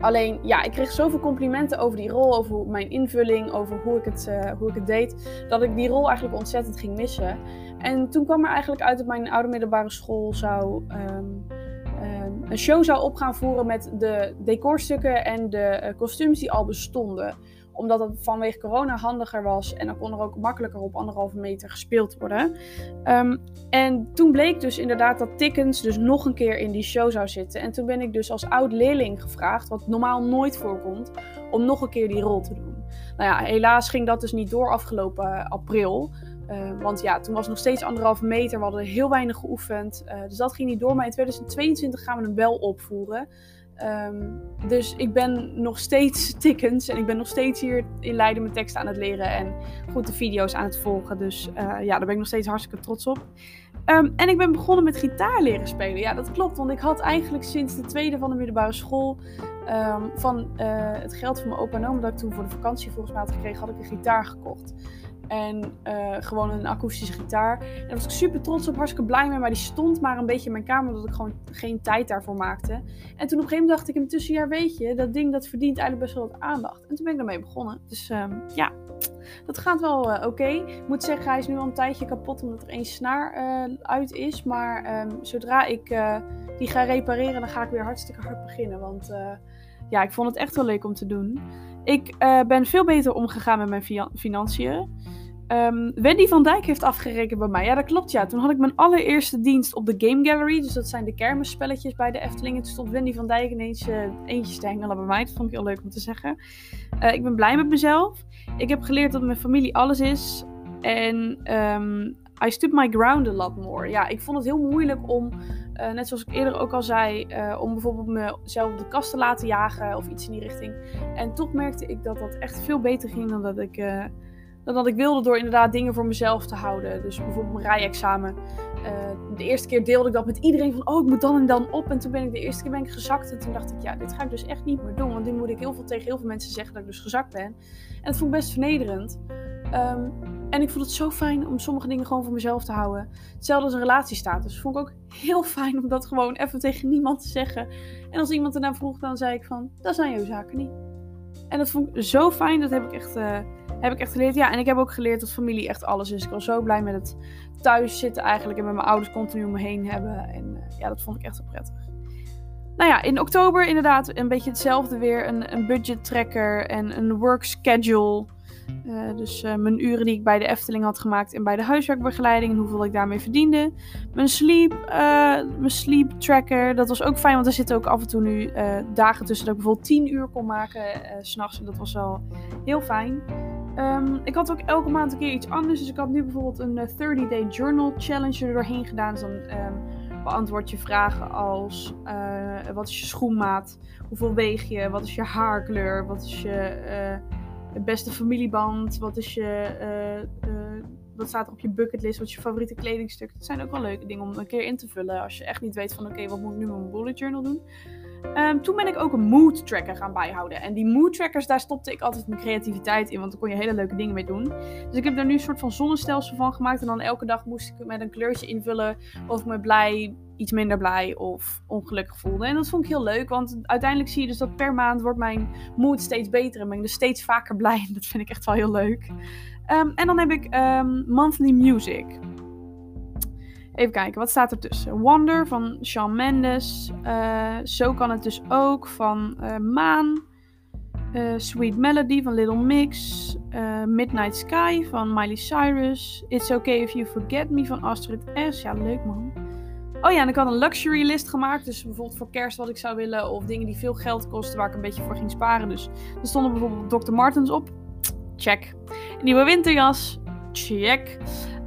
Alleen, ja, ik kreeg zoveel complimenten over die rol, over mijn invulling, over hoe ik het, uh, hoe ik het deed, dat ik die rol eigenlijk ontzettend ging missen. En toen kwam er eigenlijk uit dat mijn oude middelbare school zou um, um, een show zou op gaan voeren met de decorstukken en de uh, kostuums die al bestonden omdat het vanwege corona handiger was en dan kon er ook makkelijker op anderhalve meter gespeeld worden. Um, en toen bleek dus inderdaad dat Tickens dus nog een keer in die show zou zitten. En toen ben ik dus als oud leerling gevraagd, wat normaal nooit voorkomt, om nog een keer die rol te doen. Nou ja, helaas ging dat dus niet door afgelopen april. Uh, want ja, toen was het nog steeds anderhalve meter. We hadden heel weinig geoefend. Uh, dus dat ging niet door. Maar in 2022 gaan we hem wel opvoeren. Um, dus ik ben nog steeds tikkens en ik ben nog steeds hier in Leiden mijn teksten aan het leren en goed de video's aan het volgen. Dus uh, ja, daar ben ik nog steeds hartstikke trots op. Um, en ik ben begonnen met gitaar leren spelen. Ja, dat klopt, want ik had eigenlijk sinds de tweede van de middelbare school um, van uh, het geld van mijn opa en oma dat ik toen voor de vakantie volgens mij had gekregen, had ik een gitaar gekocht. En uh, gewoon een akoestische gitaar. En daar was ik super trots op, hartstikke blij mee. Maar die stond maar een beetje in mijn kamer, omdat ik gewoon geen tijd daarvoor maakte. En toen op een gegeven moment dacht ik in het tussenjaar, weet je, dat ding dat verdient eigenlijk best wel wat aandacht. En toen ben ik daarmee begonnen. Dus um, ja, dat gaat wel uh, oké. Ik moet zeggen, hij is nu al een tijdje kapot, omdat er één snaar uh, uit is. Maar um, zodra ik die ga repareren, dan ga ik weer hartstikke hard beginnen. Want ja, ik vond het echt wel leuk om te doen. Ik ben veel beter omgegaan met mijn financiën. Um, Wendy van Dijk heeft afgerekend bij mij. Ja, dat klopt. Ja, toen had ik mijn allereerste dienst op de Game Gallery. Dus dat zijn de kermisspelletjes bij de Efteling. En toen stond Wendy van Dijk ineens uh, eentjes te hengelen bij mij. Dat vond ik heel leuk om te zeggen. Uh, ik ben blij met mezelf. Ik heb geleerd dat mijn familie alles is. En um, I stood my ground a lot more. Ja, ik vond het heel moeilijk om, uh, net zoals ik eerder ook al zei, uh, om bijvoorbeeld mezelf de kast te laten jagen of iets in die richting. En toch merkte ik dat dat echt veel beter ging dan dat ik uh, dan dat ik wilde door inderdaad dingen voor mezelf te houden. Dus bijvoorbeeld mijn rijexamen. De eerste keer deelde ik dat met iedereen van, oh, ik moet dan en dan op. En toen ben ik de eerste keer ben ik gezakt. En toen dacht ik, ja, dit ga ik dus echt niet meer doen. Want nu moet ik heel veel tegen heel veel mensen zeggen dat ik dus gezakt ben. En dat vond ik best vernederend. Um, en ik vond het zo fijn om sommige dingen gewoon voor mezelf te houden. Hetzelfde als een relatiestatus. Vond ik ook heel fijn om dat gewoon even tegen niemand te zeggen. En als iemand ernaar vroeg, dan zei ik van, dat zijn jouw zaken niet. En dat vond ik zo fijn. Dat heb ik echt... Uh, heb ik echt geleerd. Ja, en ik heb ook geleerd dat familie echt alles is. Ik was zo blij met het thuis zitten eigenlijk. En met mijn ouders continu om me heen hebben. En uh, ja, dat vond ik echt wel prettig. Nou ja, in oktober inderdaad een beetje hetzelfde weer. Een, een budget tracker en een work schedule. Uh, dus uh, mijn uren die ik bij de Efteling had gemaakt en bij de huiswerkbegeleiding en hoeveel ik daarmee verdiende. Mijn sleep, uh, mijn sleep tracker, dat was ook fijn, want er zitten ook af en toe nu dagen tussen dat ik bijvoorbeeld 10 uur kon maken s s'nachts. En dat was wel heel fijn. Um, ik had ook elke maand een keer iets anders. Dus ik had nu bijvoorbeeld een 30-day uh, journal challenge er doorheen gedaan. Dus dan um, beantwoord je vragen als: wat is je schoenmaat? Hoeveel weeg je? Wat is je haarkleur? Wat is je beste familieband? Wat is je. wat staat er op je bucketlist? Wat is je favoriete kledingstuk? Dat zijn ook wel leuke dingen om een keer in te vullen. Als je echt niet weet van: oké, wat moet ik nu met mijn bullet journal doen? Ehm, toen ben ik ook een mood tracker gaan bijhouden. En die mood trackers, daar stopte ik altijd mijn creativiteit in, want daar kon je hele leuke dingen mee doen. Dus ik heb daar nu een soort van zonnestelsel van gemaakt. En dan elke dag moest ik met een kleurtje invullen of ik me blij, iets minder blij of ongelukkig voelde. En dat vond ik heel leuk, want uiteindelijk zie je dus dat per maand wordt mijn mood steeds beter en ben ik dus steeds vaker blij. En dat vind ik echt wel heel leuk. Ehm, en dan heb ik ehm, monthly music. Even kijken, wat staat er tussen? Wonder van Shawn Mendes. Uh, zo kan het dus ook van uh, Maan. Uh, Sweet Melody van Little Mix. Midnight Sky van Miley Cyrus. It's Okay If You Forget Me van Astrid S. Ja, leuk man. Oh ja, en ik had een luxury list gemaakt. Dus bijvoorbeeld voor kerst wat ik zou willen. Of dingen die veel geld kosten waar ik een beetje voor ging sparen. Dus er stonden bijvoorbeeld Dr. Martens op. Check. Nieuwe winterjas. Check.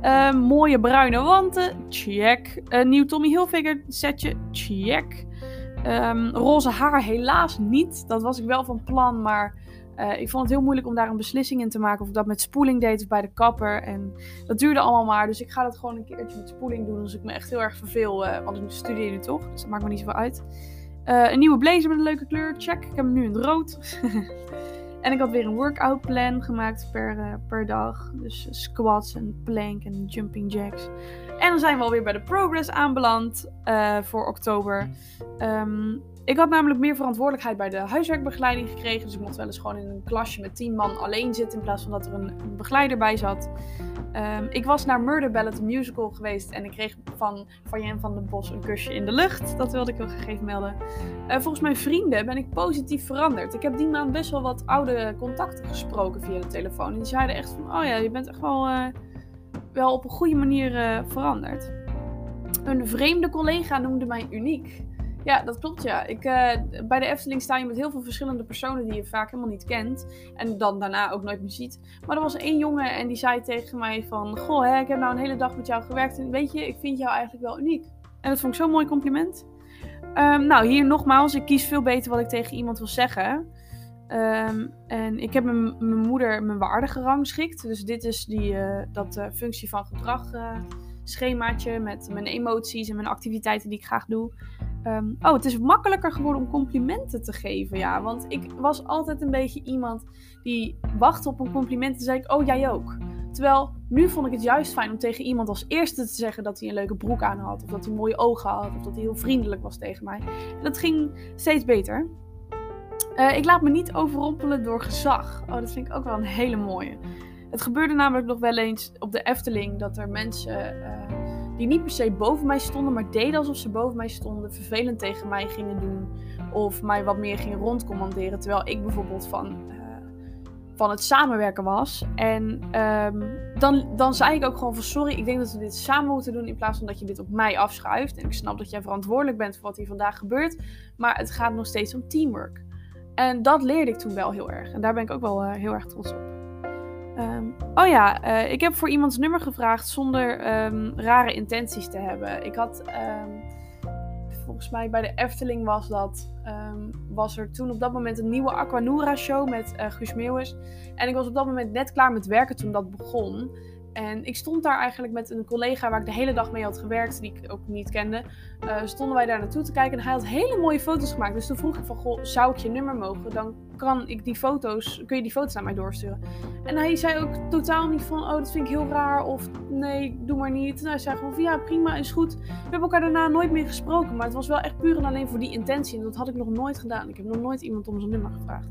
Uh, mooie bruine wanten, check. Een nieuw Tommy Hilfiger setje, check. Um, roze haar helaas niet. Dat was ik wel van plan, maar uh, ik vond het heel moeilijk om daar een beslissing in te maken. Of ik dat met spoeling deed of bij de kapper. En dat duurde allemaal maar. Dus ik ga dat gewoon een keertje met spoeling doen. Als ik me echt heel erg verveel. Want ik studeer nu toch, dus dat maakt me niet zoveel uit. Een nieuwe blazer met een leuke kleur, check. Ik heb hem nu in het rood. En ik had weer een workout plan gemaakt per, uh, per dag. Dus squats en plank en jumping jacks. En dan zijn we alweer bij de progress aanbeland uh, voor oktober. Um, ik had namelijk meer verantwoordelijkheid bij de huiswerkbegeleiding gekregen. Dus ik mocht wel eens gewoon in een klasje met tien man alleen zitten. In plaats van dat er een, begeleider bij zat. Um, ik was naar Murder Ballet Musical geweest. En ik kreeg van Jan van den Bos een kusje in de lucht. Dat wilde ik wel gegeven melden. Uh, volgens mijn vrienden ben ik positief veranderd. Ik heb die maand best wel wat oude contacten gesproken via de telefoon. En die zeiden echt van, oh ja, je bent echt wel, uh, wel op een goede manier uh, veranderd. Een vreemde collega noemde mij uniek. Ja, dat klopt ja. Ik, uh, bij de Efteling sta je met heel veel verschillende personen die je vaak helemaal niet kent. En dan daarna ook nooit meer ziet. Maar er was één jongen en die zei tegen mij van... Goh, hè, ik heb nou een hele dag met jou gewerkt en weet je, ik vind jou eigenlijk wel uniek. En dat vond ik zo'n mooi compliment. Um, nou, hier nogmaals, ik kies veel beter wat ik tegen iemand wil zeggen. Um, en ik heb mijn, moeder mijn waarde gerangschikt. Dus dit is die, uh, dat uh, functie van gedrag schemaatje met mijn emoties en mijn activiteiten die ik graag doe. Um, oh, het is makkelijker geworden om complimenten te geven. Ja, want ik was altijd een beetje iemand die wachtte op een compliment. En zei ik, oh jij ook. Terwijl nu vond ik het juist fijn om tegen iemand als eerste te zeggen dat hij een leuke broek aan had. Of dat hij mooie ogen had. Of dat hij heel vriendelijk was tegen mij. Dat ging steeds beter. Uh, ik laat me niet overrompelen door gezag. Oh, dat vind ik ook wel een hele mooie. Het gebeurde namelijk nog wel eens op de Efteling dat er mensen uh, die niet per se boven mij stonden, maar deden alsof ze boven mij stonden, vervelend tegen mij gingen doen of mij wat meer gingen rondcommanderen, terwijl ik bijvoorbeeld van, uh, van het samenwerken was. En um, dan, dan zei ik ook gewoon van sorry, ik denk dat we dit samen moeten doen in plaats van dat je dit op mij afschuift. En ik snap dat jij verantwoordelijk bent voor wat hier vandaag gebeurt, maar het gaat nog steeds om teamwork. En dat leerde ik toen wel heel erg. En daar ben ik ook wel uh, heel erg trots op. Um, oh ja, uh, ik heb voor iemands nummer gevraagd zonder um, rare intenties te hebben. Ik had, um, volgens mij bij de Efteling was dat, was er toen op dat moment een nieuwe Aquanura show met uh, Guus Meeuwis. En ik was op dat moment net klaar met werken toen dat begon. En ik stond daar eigenlijk met een collega waar ik de hele dag mee had gewerkt, die ik ook niet kende. Uh, stonden wij daar naartoe te kijken en hij had hele mooie foto's gemaakt. Dus toen vroeg ik van, goh, zou ik je nummer mogen? Dan kan ik die foto's, kun je die foto's naar mij doorsturen. En hij zei ook totaal niet van, oh, dat vind ik heel raar. Of nee, doe maar niet. Hij zei gewoon ja, prima, is goed. We hebben elkaar daarna nooit meer gesproken. Maar het was wel echt puur en alleen voor die intentie. En dat had ik nog nooit gedaan. Ik heb nog nooit iemand om zijn nummer gevraagd.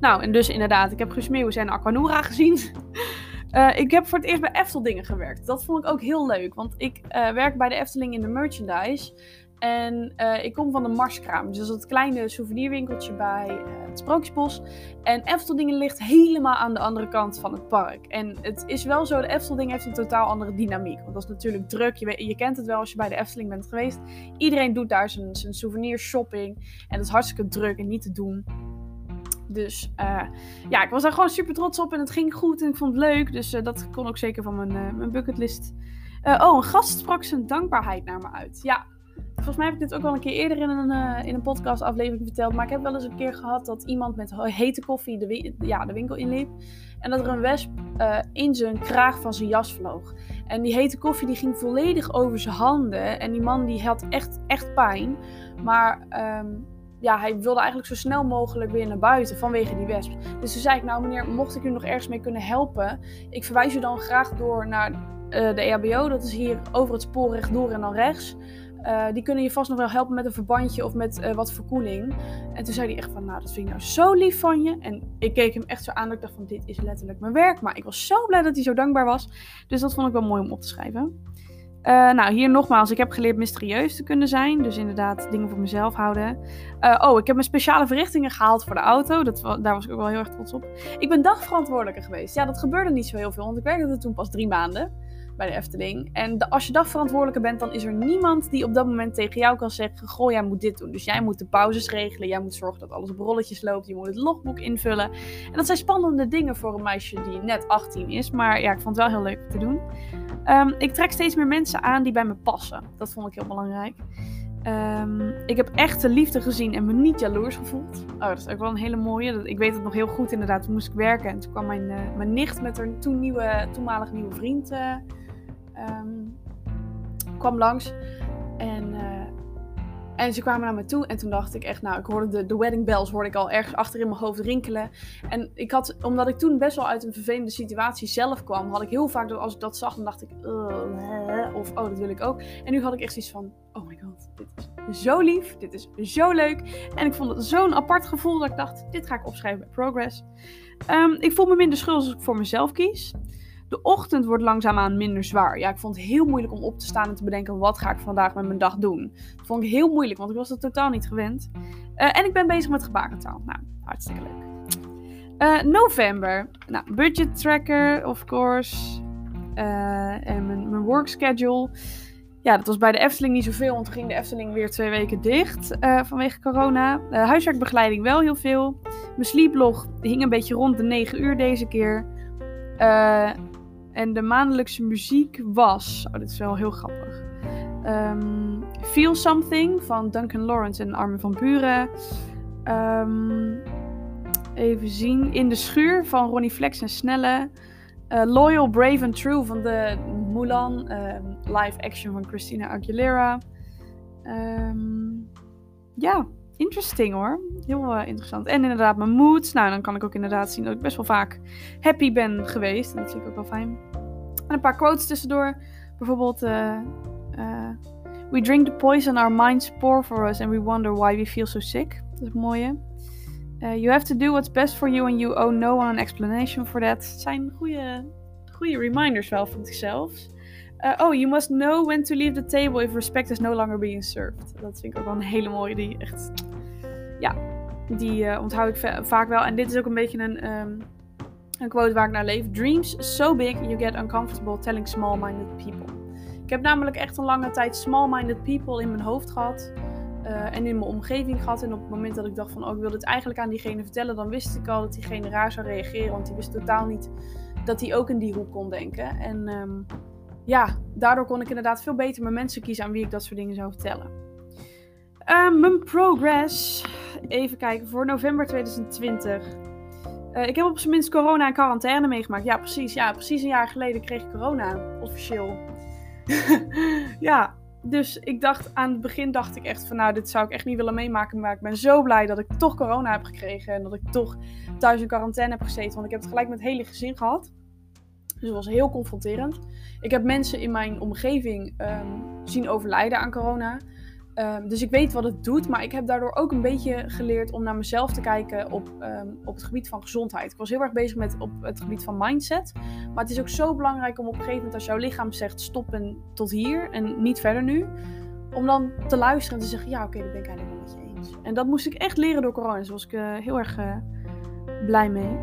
Nou, en dus inderdaad, ik heb Guus en Aquanura gezien. Uh, ik heb voor het eerst bij Efteldingen gewerkt. Dat vond ik ook heel leuk, want ik uh, werk bij de Efteling in de merchandise. En uh, ik kom van de Marskraam, dus dat kleine souvenirwinkeltje bij het Sprookjesbos. En Efteldingen ligt helemaal aan de andere kant van het park. En het is wel zo, de Eftelding heeft een totaal andere dynamiek. Want dat is natuurlijk druk, je, je kent het wel als je bij de Efteling bent geweest. Iedereen doet daar zijn, zijn souvenir shopping. En dat is hartstikke druk en niet te doen. Dus uh, ja, ik was daar gewoon super trots op en het ging goed en ik vond het leuk. Dus uh, dat kon ook zeker van mijn, uh, mijn bucketlist. oh, een gast sprak zijn dankbaarheid naar me uit. Ja, volgens mij heb ik dit ook al een keer eerder in een, in een podcast aflevering verteld. Maar ik heb wel eens een keer gehad dat iemand met hete koffie de, ja, de winkel inliep. En dat er een wesp in zijn kraag van zijn jas vloog. En die hete koffie die ging volledig over zijn handen. En die man die had echt, echt pijn. Maar... Um, ja, hij wilde eigenlijk zo snel mogelijk weer naar buiten vanwege die wesp. Dus toen zei ik, nou meneer, mocht ik u nog ergens mee kunnen helpen, ik verwijs u dan graag door naar de EHBO. Dat is hier over het spoor rechtdoor en dan rechts. Uh, die kunnen je vast nog wel helpen met een verbandje of met uh, wat verkoeling. En toen zei hij echt van, nou dat vind ik nou zo lief van je. En ik keek hem echt zo aan dat ik dacht van, dit is letterlijk mijn werk. Maar ik was zo blij dat hij zo dankbaar was. Dus dat vond ik wel mooi om op te schrijven. Uh, nou, hier nogmaals, ik heb geleerd mysterieus te kunnen zijn. Dus inderdaad, dingen voor mezelf houden. oh, ik heb mijn speciale verrichtingen gehaald voor de auto. Dat, daar was ik ook wel heel erg trots op. Ik ben dagverantwoordelijke geweest. Ja, dat gebeurde niet zo heel veel, want ik werkte er toen pas drie maanden bij de Efteling. En als je dagverantwoordelijke bent, dan is er niemand die op dat moment tegen jou kan zeggen: Goh, jij moet dit doen. Dus jij moet de pauzes regelen. Jij moet zorgen dat alles op rolletjes loopt. Je moet het logboek invullen. En dat zijn spannende dingen voor een meisje die net 18 is. Maar ja, ik vond het wel heel leuk te doen. Um, ik trek steeds meer mensen aan die bij me passen. Dat vond ik heel belangrijk. Um, ik heb echt de liefde gezien en me niet jaloers gevoeld. Oh, dat is ook wel een hele mooie. Ik weet het nog heel goed inderdaad. Toen moest ik werken en toen kwam mijn, uh, mijn nicht met haar toen nieuwe, toenmalig nieuwe vriend uh, um, kwam langs. En, uh, en ze kwamen naar me toe. En toen dacht ik echt, nou, ik hoorde de, de wedding bells hoorde ik al ergens achter in mijn hoofd rinkelen. En ik had, omdat ik toen best wel uit een vervelende situatie zelf kwam, had ik heel vaak, als ik dat zag, dan dacht ik, of oh, dat wil ik ook. En nu had ik echt zoiets van, oh my god, dit is zo lief, dit is zo leuk. En ik vond het zo'n apart gevoel dat ik dacht, dit ga ik opschrijven bij Progress. Um, ik voel me minder schuldig als ik voor mezelf kies. De ochtend wordt langzaamaan minder zwaar. Ja, ik vond het heel moeilijk om op te staan en te bedenken wat ga ik vandaag met mijn dag doen. Dat vond ik heel moeilijk, want ik was dat totaal niet gewend. Uh, en ik ben bezig met gebarentaal. Nou, hartstikke leuk. Uh, november. Nou, budget tracker, of course. Uh, en mijn, mijn work schedule. Ja, dat was bij de Efteling niet zoveel, want toen ging de Efteling weer twee weken dicht vanwege corona. huiswerkbegeleiding wel heel veel. Mijn sleeplog hing een beetje rond de 9 uur deze keer. En de maandelijkse muziek was. Oh, dit is wel heel grappig. Um, Feel Something van Duncan Lawrence en Armin van Buren. Um, even zien. In de schuur van Ronnie Flex en Snelle. Uh, Loyal, Brave and True van de Mulan. Um, live action van Christina Aguilera. ja, interesting hoor. Heel uh, interessant. En inderdaad mijn moods. Nou, dan kan ik ook inderdaad zien dat ik best wel vaak happy ben geweest. En dat vind ik ook wel fijn. En een paar quotes tussendoor. Bijvoorbeeld... Uh, uh, we drink the poison our minds pour for us and we wonder why we feel so sick. Dat is mooie. You have to do what's best for you and you owe no one an explanation for that. Het zijn goede, goede reminders wel, van zichzelf. Uh, oh, you must know when to leave the table if respect is no longer being served. Dat vind ik ook wel een hele mooie. Die echt. Ja, die uh, onthoud ik vaak wel. En dit is ook een beetje een, um, een quote waar ik naar leef. Dreams so big you get uncomfortable telling small-minded people. Ik heb namelijk echt een lange tijd small-minded people in mijn hoofd gehad. Uh, en in mijn omgeving gehad. En op het moment dat ik dacht van, oh, ik wil dit eigenlijk aan diegene vertellen, dan wist ik al dat diegene raar zou reageren. Want die wist totaal niet dat hij ook in die hoek kon denken. En um, ja, daardoor kon ik inderdaad veel beter mijn mensen kiezen aan wie ik dat soort dingen zou vertellen. Uh, mijn progress. Even kijken, voor november 2020. Uh, ik heb op zijn minst corona en quarantaine meegemaakt. Ja, precies. Ja, precies een jaar geleden kreeg ik corona, officieel. ja, dus ik dacht, aan het begin dacht ik echt van, nou, dit zou ik echt niet willen meemaken. Maar ik ben zo blij dat ik toch corona heb gekregen. En dat ik toch thuis in quarantaine heb gezeten. Want ik heb het gelijk met het hele gezin gehad. Dus het was heel confronterend. Ik heb mensen in mijn omgeving um, zien overlijden aan corona. Um, dus ik weet wat het doet, maar ik heb daardoor ook een beetje geleerd om naar mezelf te kijken op, um, op het gebied van gezondheid. Ik was heel erg bezig met op het gebied van mindset. Maar het is ook zo belangrijk om op een gegeven moment als jouw lichaam zegt stop en tot hier en niet verder nu. Om dan te luisteren en te zeggen ja oké, okay, dat ben ik eigenlijk wel met je eens. En dat moest ik echt leren door corona. Dus daar was ik uh, heel erg uh, blij mee.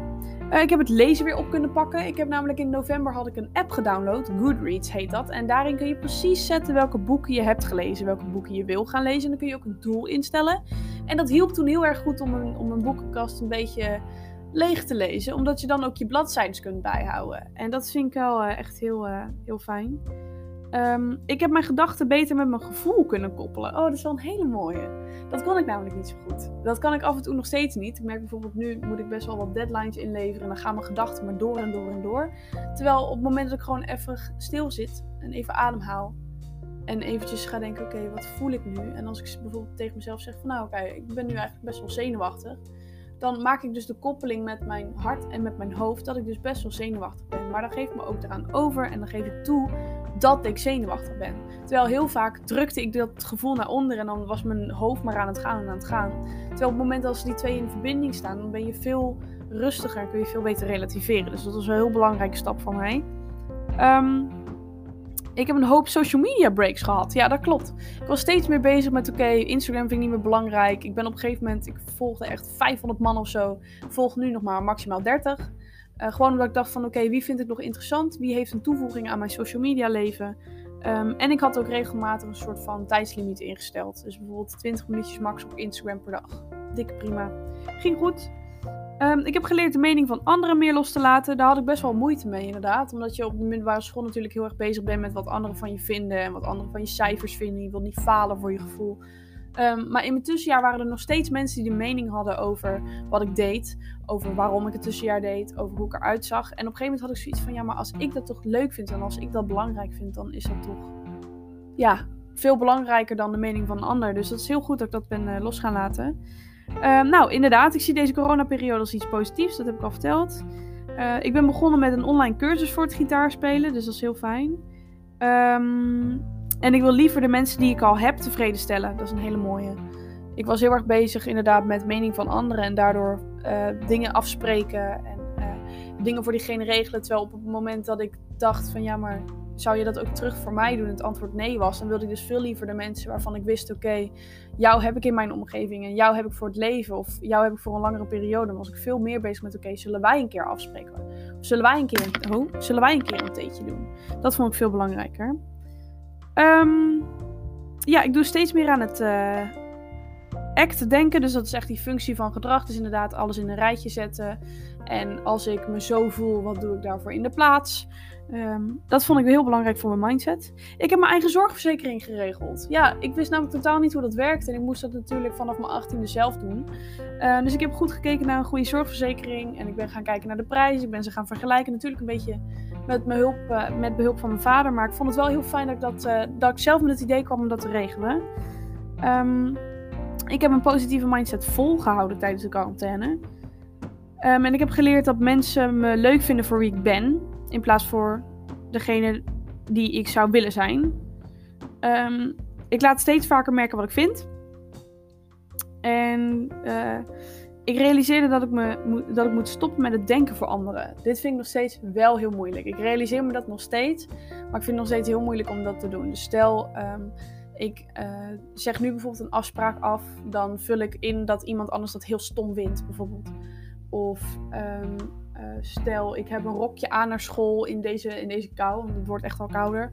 Uh, ik heb het lezen weer op kunnen pakken. Ik heb namelijk in november had ik een app gedownload. Goodreads heet dat. En daarin kun je precies zetten welke boeken je hebt gelezen. Welke boeken je wil gaan lezen. En dan kun je ook een doel instellen. En dat hielp toen heel erg goed om een, om boekenkast een beetje leeg te lezen. Omdat je dan ook je bladzijden kunt bijhouden. En dat vind ik wel uh, echt heel, uh, heel fijn. Um, ik heb mijn gedachten beter met mijn gevoel kunnen koppelen. Oh, dat is wel een hele mooie. Dat kan ik namelijk niet zo goed. Dat kan ik af en toe nog steeds niet. Ik merk bijvoorbeeld nu moet ik best wel wat deadlines inleveren. En dan gaan mijn gedachten maar door en door en door. Terwijl op het moment dat ik gewoon even stil zit en even ademhaal. En eventjes ga denken, oké, wat voel ik nu? En als ik bijvoorbeeld tegen mezelf zeg van, nou oké, ik ben nu eigenlijk best wel zenuwachtig. Dan maak ik dus de koppeling met mijn hart en met mijn hoofd dat ik dus best wel zenuwachtig ben. Maar dan geef ik me ook eraan over en dan geef ik toe dat ik zenuwachtig ben. Terwijl heel vaak drukte ik dat gevoel naar onder en dan was mijn hoofd maar aan het gaan en aan het gaan. Terwijl op het moment als die twee in verbinding staan, dan ben je veel rustiger en kun je veel beter relativeren. Dus dat was een heel belangrijke stap voor mij. Um, ik heb een hoop social media breaks gehad. Ja, dat klopt. Ik was steeds meer bezig met, oké, Instagram vind ik niet meer belangrijk. Ik ben op een gegeven moment, ik volgde echt 500 man of zo. Volg nu nog maar maximaal 30. Uh, gewoon omdat ik dacht van, oké, wie vind ik nog interessant? Wie heeft een toevoeging aan mijn social media leven? Um, en ik had ook regelmatig een soort van tijdslimiet ingesteld. Dus bijvoorbeeld 20 minuutjes max op Instagram per dag. Dikke prima. Ging goed. Um, ik heb geleerd de mening van anderen meer los te laten. Daar had ik best wel moeite mee, inderdaad. Omdat je op de middelbare school natuurlijk heel erg bezig bent met wat anderen van je vinden. En wat anderen van je cijfers vinden. Je wilt niet falen voor je gevoel. Um, maar in mijn tussenjaar waren er nog steeds mensen die de mening hadden over wat ik deed. Over waarom ik het tussenjaar deed. Over hoe ik eruit zag. En op een gegeven moment had ik zoiets van: ja, maar als ik dat toch leuk vind en als ik dat belangrijk vind, dan is dat toch. Ja, veel belangrijker dan de mening van een ander. Dus dat is heel goed dat ik dat ben uh, los gaan laten. Uh, nou, inderdaad, ik zie deze coronaperiode als iets positiefs. Dat heb ik al verteld. Uh, ik ben begonnen met een online cursus voor het gitaarspelen. Dus dat is heel fijn. Um, en ik wil liever de mensen die ik al heb tevreden stellen. Dat is een hele mooie. Ik was heel erg bezig inderdaad met mening van anderen. En daardoor uh, dingen afspreken. En dingen voor diegene regelen. Terwijl op het moment dat ik dacht van ja, maar zou je dat ook terug voor mij doen? Het antwoord nee was. Dan wilde ik dus veel liever de mensen waarvan ik wist: oké, jou heb ik in mijn omgeving en jou heb ik voor het leven of jou heb ik voor een langere periode. Dan was ik veel meer bezig met: oké, zullen wij een keer afspreken? Of zullen wij een keer een, zullen wij een, keer een theetje doen? Dat vond ik veel belangrijker. Um, ja, ik doe steeds meer aan het uh, act denken. Dus dat is echt die functie van gedrag. Dus inderdaad alles in een rijtje zetten. En als ik me zo voel, wat doe ik daarvoor in de plaats? Um, dat vond ik heel belangrijk voor mijn mindset. Ik heb mijn eigen zorgverzekering geregeld. Ja, ik wist namelijk totaal niet hoe dat werkt. En ik moest dat natuurlijk vanaf mijn 18e zelf doen. Uh, dus ik heb goed gekeken naar een goede zorgverzekering. En ik ben gaan kijken naar de prijs. Ik ben ze gaan vergelijken. Natuurlijk een beetje met, behulp, uh, met behulp van mijn vader. Maar ik vond het wel heel fijn dat ik, dat, uh, dat ik zelf met het idee kwam om dat te regelen. Um, ik heb een positieve mindset volgehouden tijdens de quarantaine. Um, en ik heb geleerd dat mensen me leuk vinden voor wie ik ben in plaats voor degene die ik zou willen zijn. Um, ik laat steeds vaker merken wat ik vind. En uh, ik realiseerde dat ik, me, dat ik moet stoppen met het denken voor anderen. Dit vind ik nog steeds wel heel moeilijk. Ik realiseer me dat nog steeds. Maar ik vind het nog steeds heel moeilijk om dat te doen. Dus stel, um, ik uh, zeg nu bijvoorbeeld een afspraak af. Dan vul ik in dat iemand anders dat heel stom vindt, bijvoorbeeld. Of um, uh, stel, ik heb een rokje aan naar school in deze, in deze kou, want het wordt echt al kouder.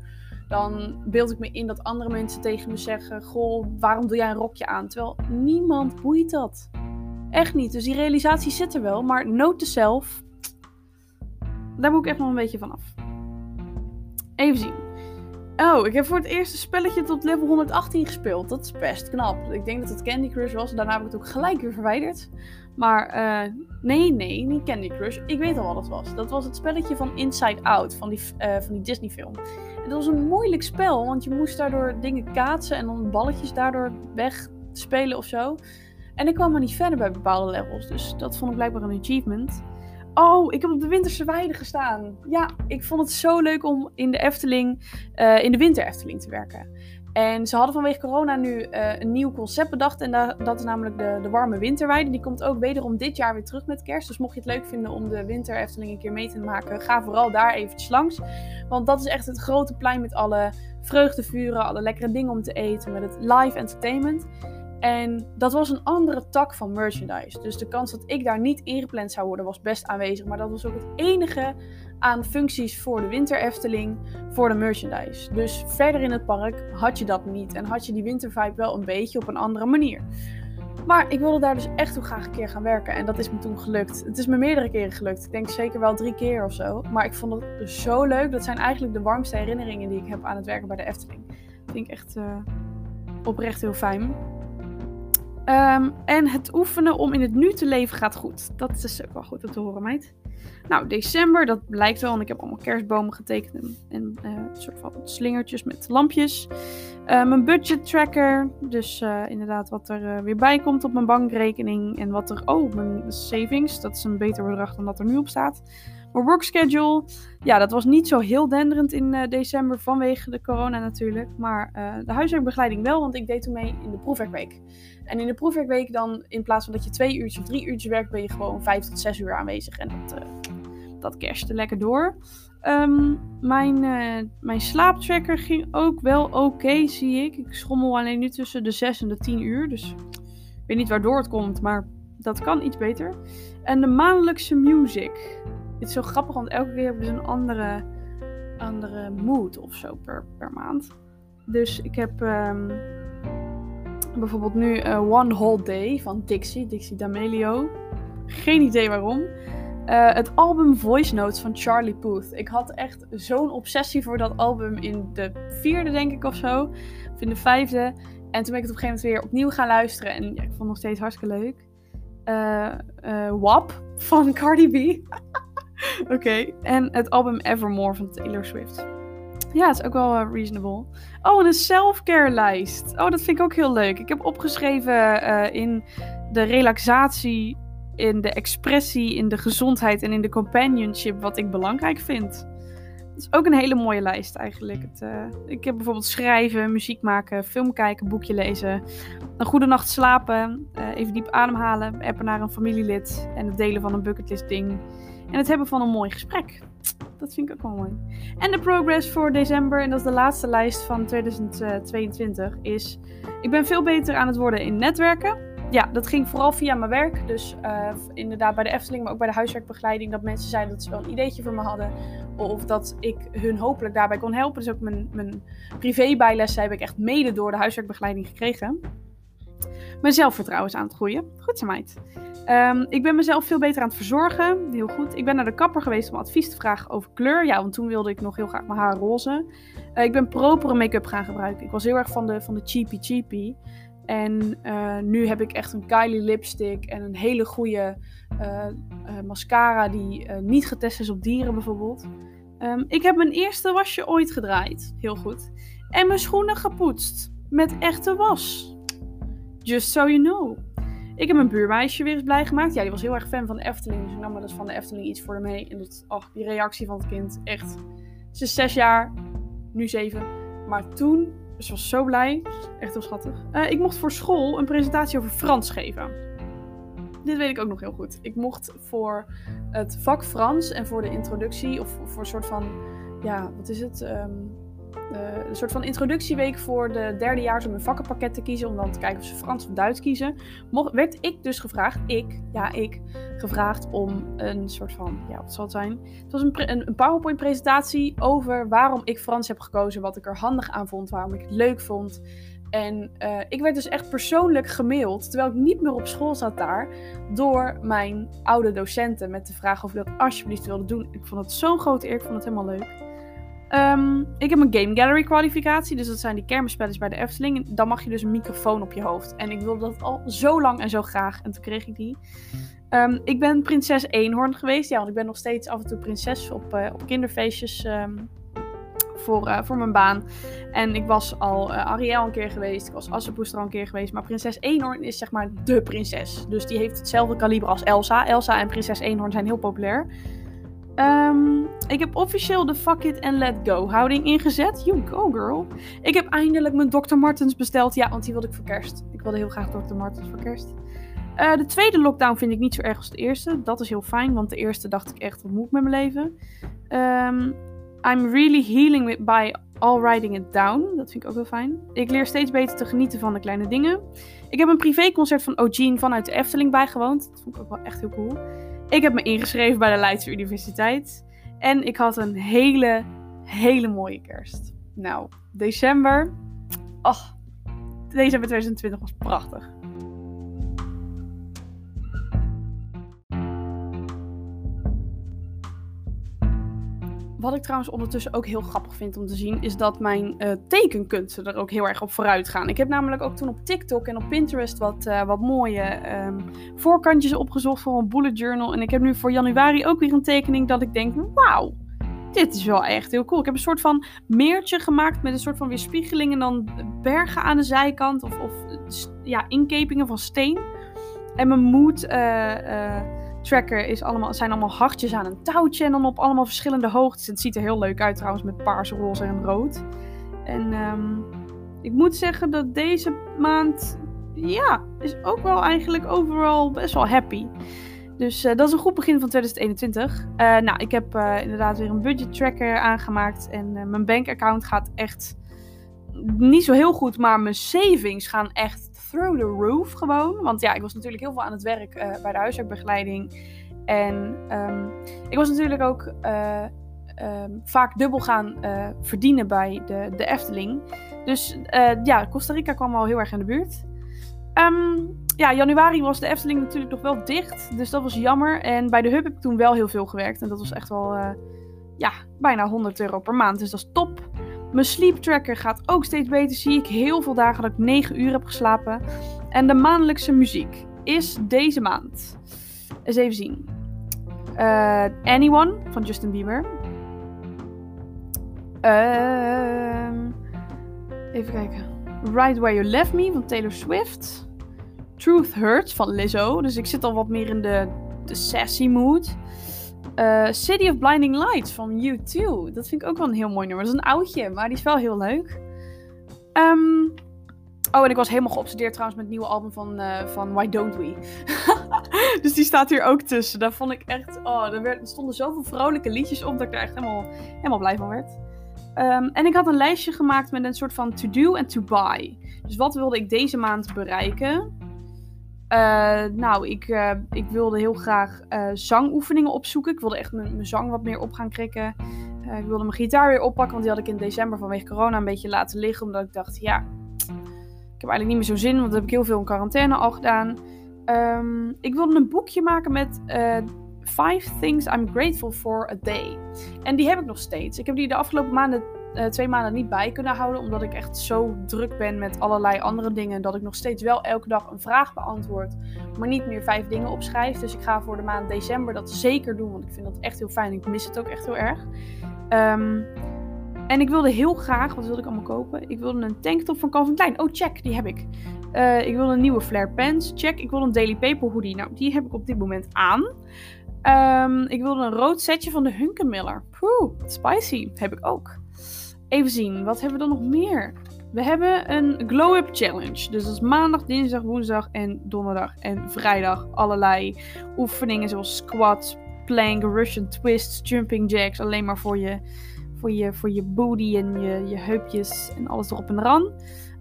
Dan beeld ik me in dat andere mensen tegen me zeggen: Goh, waarom doe jij een rokje aan? Terwijl niemand boeit dat. Echt niet. Dus die realisatie zit er wel. Maar note to self, daar moet ik echt nog een beetje van af. Even zien. Oh, ik heb voor het eerst een spelletje tot level 118 gespeeld. Dat is best knap. Ik denk dat het Candy Crush was. Daarna heb ik het ook gelijk weer verwijderd. Maar uh, nee, nee, niet Candy Crush. Ik weet al wat het was. Dat was het spelletje van Inside Out, van die, uh, van die Disney film. En dat was een moeilijk spel, want je moest daardoor dingen kaatsen en dan balletjes daardoor wegspelen of zo. En ik kwam maar niet verder bij bepaalde levels, dus dat vond ik blijkbaar een achievement. Oh, ik heb op de Winterse Weide gestaan. Ja, ik vond het zo leuk om in de Efteling, uh, in de Winter Efteling te werken. En ze hadden vanwege corona nu uh, een nieuw concept bedacht. En da dat is namelijk de, de warme winterweide. Die komt ook wederom dit jaar weer terug met kerst. Dus mocht je het leuk vinden om de winter Efteling een keer mee te maken, ga vooral daar eventjes langs. Want dat is echt het grote plein met alle vreugdevuren, alle lekkere dingen om te eten, met het live entertainment. En dat was een andere tak van merchandise. Dus de kans dat ik daar niet ingepland zou worden was best aanwezig. Maar dat was ook het enige aan functies voor de winter Efteling, voor de merchandise. Dus verder in het park had je dat niet. En had je die wintervibe wel een beetje op een andere manier. Maar ik wilde daar dus echt heel graag een keer gaan werken. En dat is me toen gelukt. Het is me meerdere keren gelukt. Ik denk zeker wel drie keer of zo. Maar ik vond het zo leuk. Dat zijn eigenlijk de warmste herinneringen die ik heb aan het werken bij de Efteling. Dat vind ik echt uh, oprecht heel fijn. Um, en het oefenen om in het nu te leven gaat goed. Dat is ook wel goed om te horen, meid. Nou, december, dat blijkt wel. En ik heb allemaal kerstbomen getekend en, uh, een soort van slingertjes met lampjes. Uh, mijn budget tracker, dus uh, inderdaad wat er weer bij komt op mijn bankrekening. En wat er, oh, mijn savings, dat is een beter bedrag dan dat er nu op staat. Mijn work schedule, ja, dat was niet zo heel denderend in december vanwege de corona natuurlijk. Maar de huiswerkbegeleiding wel, want ik deed toen mee in de proefwerkweek. En in de proefwerkweek dan, in plaats van dat je twee uurtjes of drie uurtjes werkt, ben je gewoon vijf tot zes uur aanwezig. En dat, dat kerste lekker door. Ehm, mijn, uh, mijn slaaptracker ging ook wel oké, zie ik. Ik schommel alleen nu tussen de 6 en de 10 uur. Dus ik weet niet waardoor het komt, maar dat kan iets beter. En de maandelijkse music. Het is zo grappig, want elke keer hebben ze een andere, andere mood of zo per, per maand. Dus ik heb um, bijvoorbeeld nu uh, One Whole Day van Dixie, Dixie D'Amelio. Geen idee waarom. Uh, het album Voice Notes van Charlie Puth. Ik had echt zo'n obsessie voor dat album in de vierde, denk ik, of zo. Of in de vijfde. En toen ben ik het op een gegeven moment weer opnieuw gaan luisteren. En ja, ik vond nog steeds hartstikke leuk. Uh, WAP van Cardi B. Oké. En het album Evermore van Taylor Swift. Ja, het is ook wel reasonable. Oh, en een self-care lijst. Oh, dat vind ik ook heel leuk. Ik heb opgeschreven in de relaxatie in de expressie, in de gezondheid en in de companionship wat ik belangrijk vind. Het is ook een hele mooie lijst eigenlijk. Het, uh, ik heb bijvoorbeeld schrijven, muziek maken, film kijken, boekje lezen, een goede nacht slapen, even diep ademhalen, appen naar een familielid en het delen van een bucketlist ding. En het hebben van een mooi gesprek. Dat vind ik ook wel mooi. En de progress voor december, en dat is de laatste lijst van 2022, is... Ik ben veel beter aan het worden in netwerken ja, dat ging vooral via mijn werk. Dus uh, inderdaad bij de Efteling, maar ook bij de huiswerkbegeleiding. Dat mensen zeiden dat ze wel een ideetje voor me hadden. Of dat ik hun hopelijk daarbij kon helpen. Dus ook mijn, mijn privébijlessen heb ik echt mede door de huiswerkbegeleiding gekregen. Mijn zelfvertrouwen is aan het groeien. Goed zo meid. Um, ik ben mezelf veel beter aan het verzorgen. Heel goed. Ik ben naar de kapper geweest om advies te vragen over kleur. Ja, want toen wilde ik nog heel graag mijn haar roze. Uh, ik ben propere make-up gaan gebruiken. Ik was heel erg van de, van de cheapy cheapy. En uh, nu heb ik echt een Kylie lipstick en een hele goede uh, mascara die niet getest is op dieren bijvoorbeeld. Um, ik heb mijn eerste wasje ooit gedraaid. Heel goed. En mijn schoenen gepoetst. Met echte was. Just so you know. Ik heb mijn buurmeisje weer eens blij gemaakt. Ja, die was heel erg fan van de Efteling. Dus ik nam maar dus van de Efteling iets voor mee. En dat, ach, die reactie van het kind. Echt. Ze is zes jaar. Nu zeven. Maar toen dus was zo blij. Echt heel schattig. Uh, ik mocht voor school een presentatie over Frans geven. Dit weet ik ook nog heel goed. Ik mocht voor het vak Frans en voor de introductie, of voor een soort van, ja, wat is het? Um, uh, een soort van introductieweek voor de derdejaars om een vakkenpakket te kiezen. Om dan te kijken of ze Frans of Duits kiezen. Mocht, werd ik dus gevraagd, ik, ja ik, gevraagd om een soort van, ja wat zal het zijn? Het was een, een, PowerPoint presentatie over waarom ik Frans heb gekozen. Wat ik er handig aan vond, waarom ik het leuk vond. En uh, ik werd dus echt persoonlijk gemaild, terwijl ik niet meer op school zat daar, door mijn oude docenten met de vraag of ik dat alsjeblieft wilde doen. Ik vond het zo'n grote eer, ik vond het helemaal leuk. Um, ik heb een Game Gallery kwalificatie. Dus dat zijn die kermisspelletjes bij de Efteling. Dan mag je dus een microfoon op je hoofd. En ik wilde dat al zo lang en zo graag. En toen kreeg ik die. Um, ik ben prinses Eenhoorn geweest. Ja, want ik ben nog steeds af en toe prinses op, uh, op kinderfeestjes um, voor, uh, voor mijn baan. En ik was al uh, Ariel een keer geweest. Ik was Assepoester al een keer geweest. Maar prinses Eenhoorn is zeg maar de prinses. Dus die heeft hetzelfde kaliber als Elsa. Elsa en prinses Eenhoorn zijn heel populair. Um, ik heb officieel de fuck it and let go houding ingezet. You go girl. Ik heb eindelijk mijn Dr. Martens besteld. Ja, want die wilde ik voor kerst. Ik wilde heel graag Dr. Martens voor kerst. Uh, de tweede lockdown vind ik niet zo erg als de eerste. Dat is heel fijn, want de eerste dacht ik echt, wat moet ik met mijn leven? Um, I'm really healing by all writing it down. Dat vind ik ook heel fijn. Ik leer steeds beter te genieten van de kleine dingen. Ik heb een privéconcert van O'Gene vanuit de Efteling bijgewoond. Dat vond ik ook wel echt heel cool. Ik heb me ingeschreven bij de Leidse Universiteit. En ik had een hele, hele mooie kerst. Nou, december. Ach, december 2020 was prachtig. Wat ik trouwens ondertussen ook heel grappig vind om te zien, is dat mijn uh, tekenkunsten er ook heel erg op vooruit gaan. Ik heb namelijk ook toen op TikTok en op Pinterest wat, uh, wat mooie um, voorkantjes opgezocht voor een bullet journal. En ik heb nu voor januari ook weer een tekening dat ik denk, wauw, dit is wel echt heel cool. Ik heb een soort van meertje gemaakt met een soort van weerspiegeling en dan bergen aan de zijkant of, of ja, inkepingen van steen. En mijn moed uh, tracker is allemaal, zijn allemaal hartjes aan een touwtje en dan op allemaal verschillende hoogtes. Het ziet er heel leuk uit trouwens met paars, roze en rood. En um, ik moet zeggen dat deze maand, ja, is ook wel eigenlijk overal best wel happy. Dus uh, dat is een goed begin van 2021. Uh, nou, ik heb uh, inderdaad weer een budget tracker aangemaakt. En mijn bankaccount gaat echt niet zo heel goed. Maar mijn savings gaan echt through the roof gewoon. Want ja, ik was natuurlijk heel veel aan het werk bij de huiswerkbegeleiding. En um, ik was natuurlijk ook um, vaak dubbel gaan verdienen bij de, de Efteling. Dus ja, Costa Rica kwam al heel erg in de buurt. Um, ja, januari was de Efteling natuurlijk nog wel dicht. Dus dat was jammer. En bij de Hub heb ik toen wel heel veel gewerkt. En dat was echt wel, ja, bijna 100 euro per maand. Dus dat is top. Mijn sleep tracker gaat ook steeds beter. Zie ik heel veel dagen dat ik 9 uur heb geslapen. En de maandelijkse muziek is deze maand. Eens even zien. Uh, Anyone van Justin Bieber. Uh, even kijken. Right Where You Left Me van Taylor Swift. Truth Hurts van Lizzo. Dus ik zit al wat meer in de, de sassy mood. Uh, City of Blinding Lights van U2. Dat vind ik ook wel een heel mooi nummer. Dat is een oudje, maar die is wel heel leuk. Um, oh, en ik was helemaal geobsedeerd trouwens met het nieuwe album van, uh, van Why Don't We. dus die staat hier ook tussen. Daar vond ik echt... Oh, er, werd, er stonden zoveel vrolijke liedjes op dat ik er echt helemaal, helemaal blij van werd. Um, en ik had een lijstje gemaakt met een soort van to-do en to-buy. Dus wat wilde ik deze maand bereiken? Uh, nou, ik, uh, ik wilde heel graag uh, zangoefeningen opzoeken. Ik wilde echt mijn zang wat meer op gaan krikken. ik wilde mijn gitaar weer oppakken, want die had ik in december vanwege corona een beetje laten liggen. Omdat ik dacht, ja, ik heb eigenlijk niet meer zo zin, want dat heb ik heel veel in quarantaine al gedaan. Um, ik wilde een boekje maken met Five Things I'm Grateful for a Day. En die heb ik nog steeds. Ik heb die de afgelopen maanden uh, twee maanden niet bij kunnen houden. Omdat ik echt zo druk ben met allerlei andere dingen. Dat ik nog steeds wel elke dag een vraag beantwoord. Maar niet meer vijf dingen opschrijf. Dus ik ga voor de maand december dat zeker doen. Want ik vind dat echt heel fijn. Ik mis het ook echt heel erg. Um, en ik wilde heel graag, wat wilde ik allemaal kopen? Ik wilde een tanktop van Calvin Klein. Oh, check, die heb ik. Uh, ik wilde een nieuwe flare pants. Check. Ik wil een Daily Paper hoodie. Nou, die heb ik op dit moment aan. Um, ik wilde een rood setje van de Hunkemiller. Poeh, spicy. Heb ik ook. Even zien, wat hebben we dan nog meer? We hebben een Glow Up Challenge. Dus dat is maandag, dinsdag, woensdag en donderdag en vrijdag. Allerlei oefeningen zoals squats, plank, Russian twists, jumping jacks. Alleen maar voor je, voor je, voor je booty en je, je heupjes en alles erop en eraan.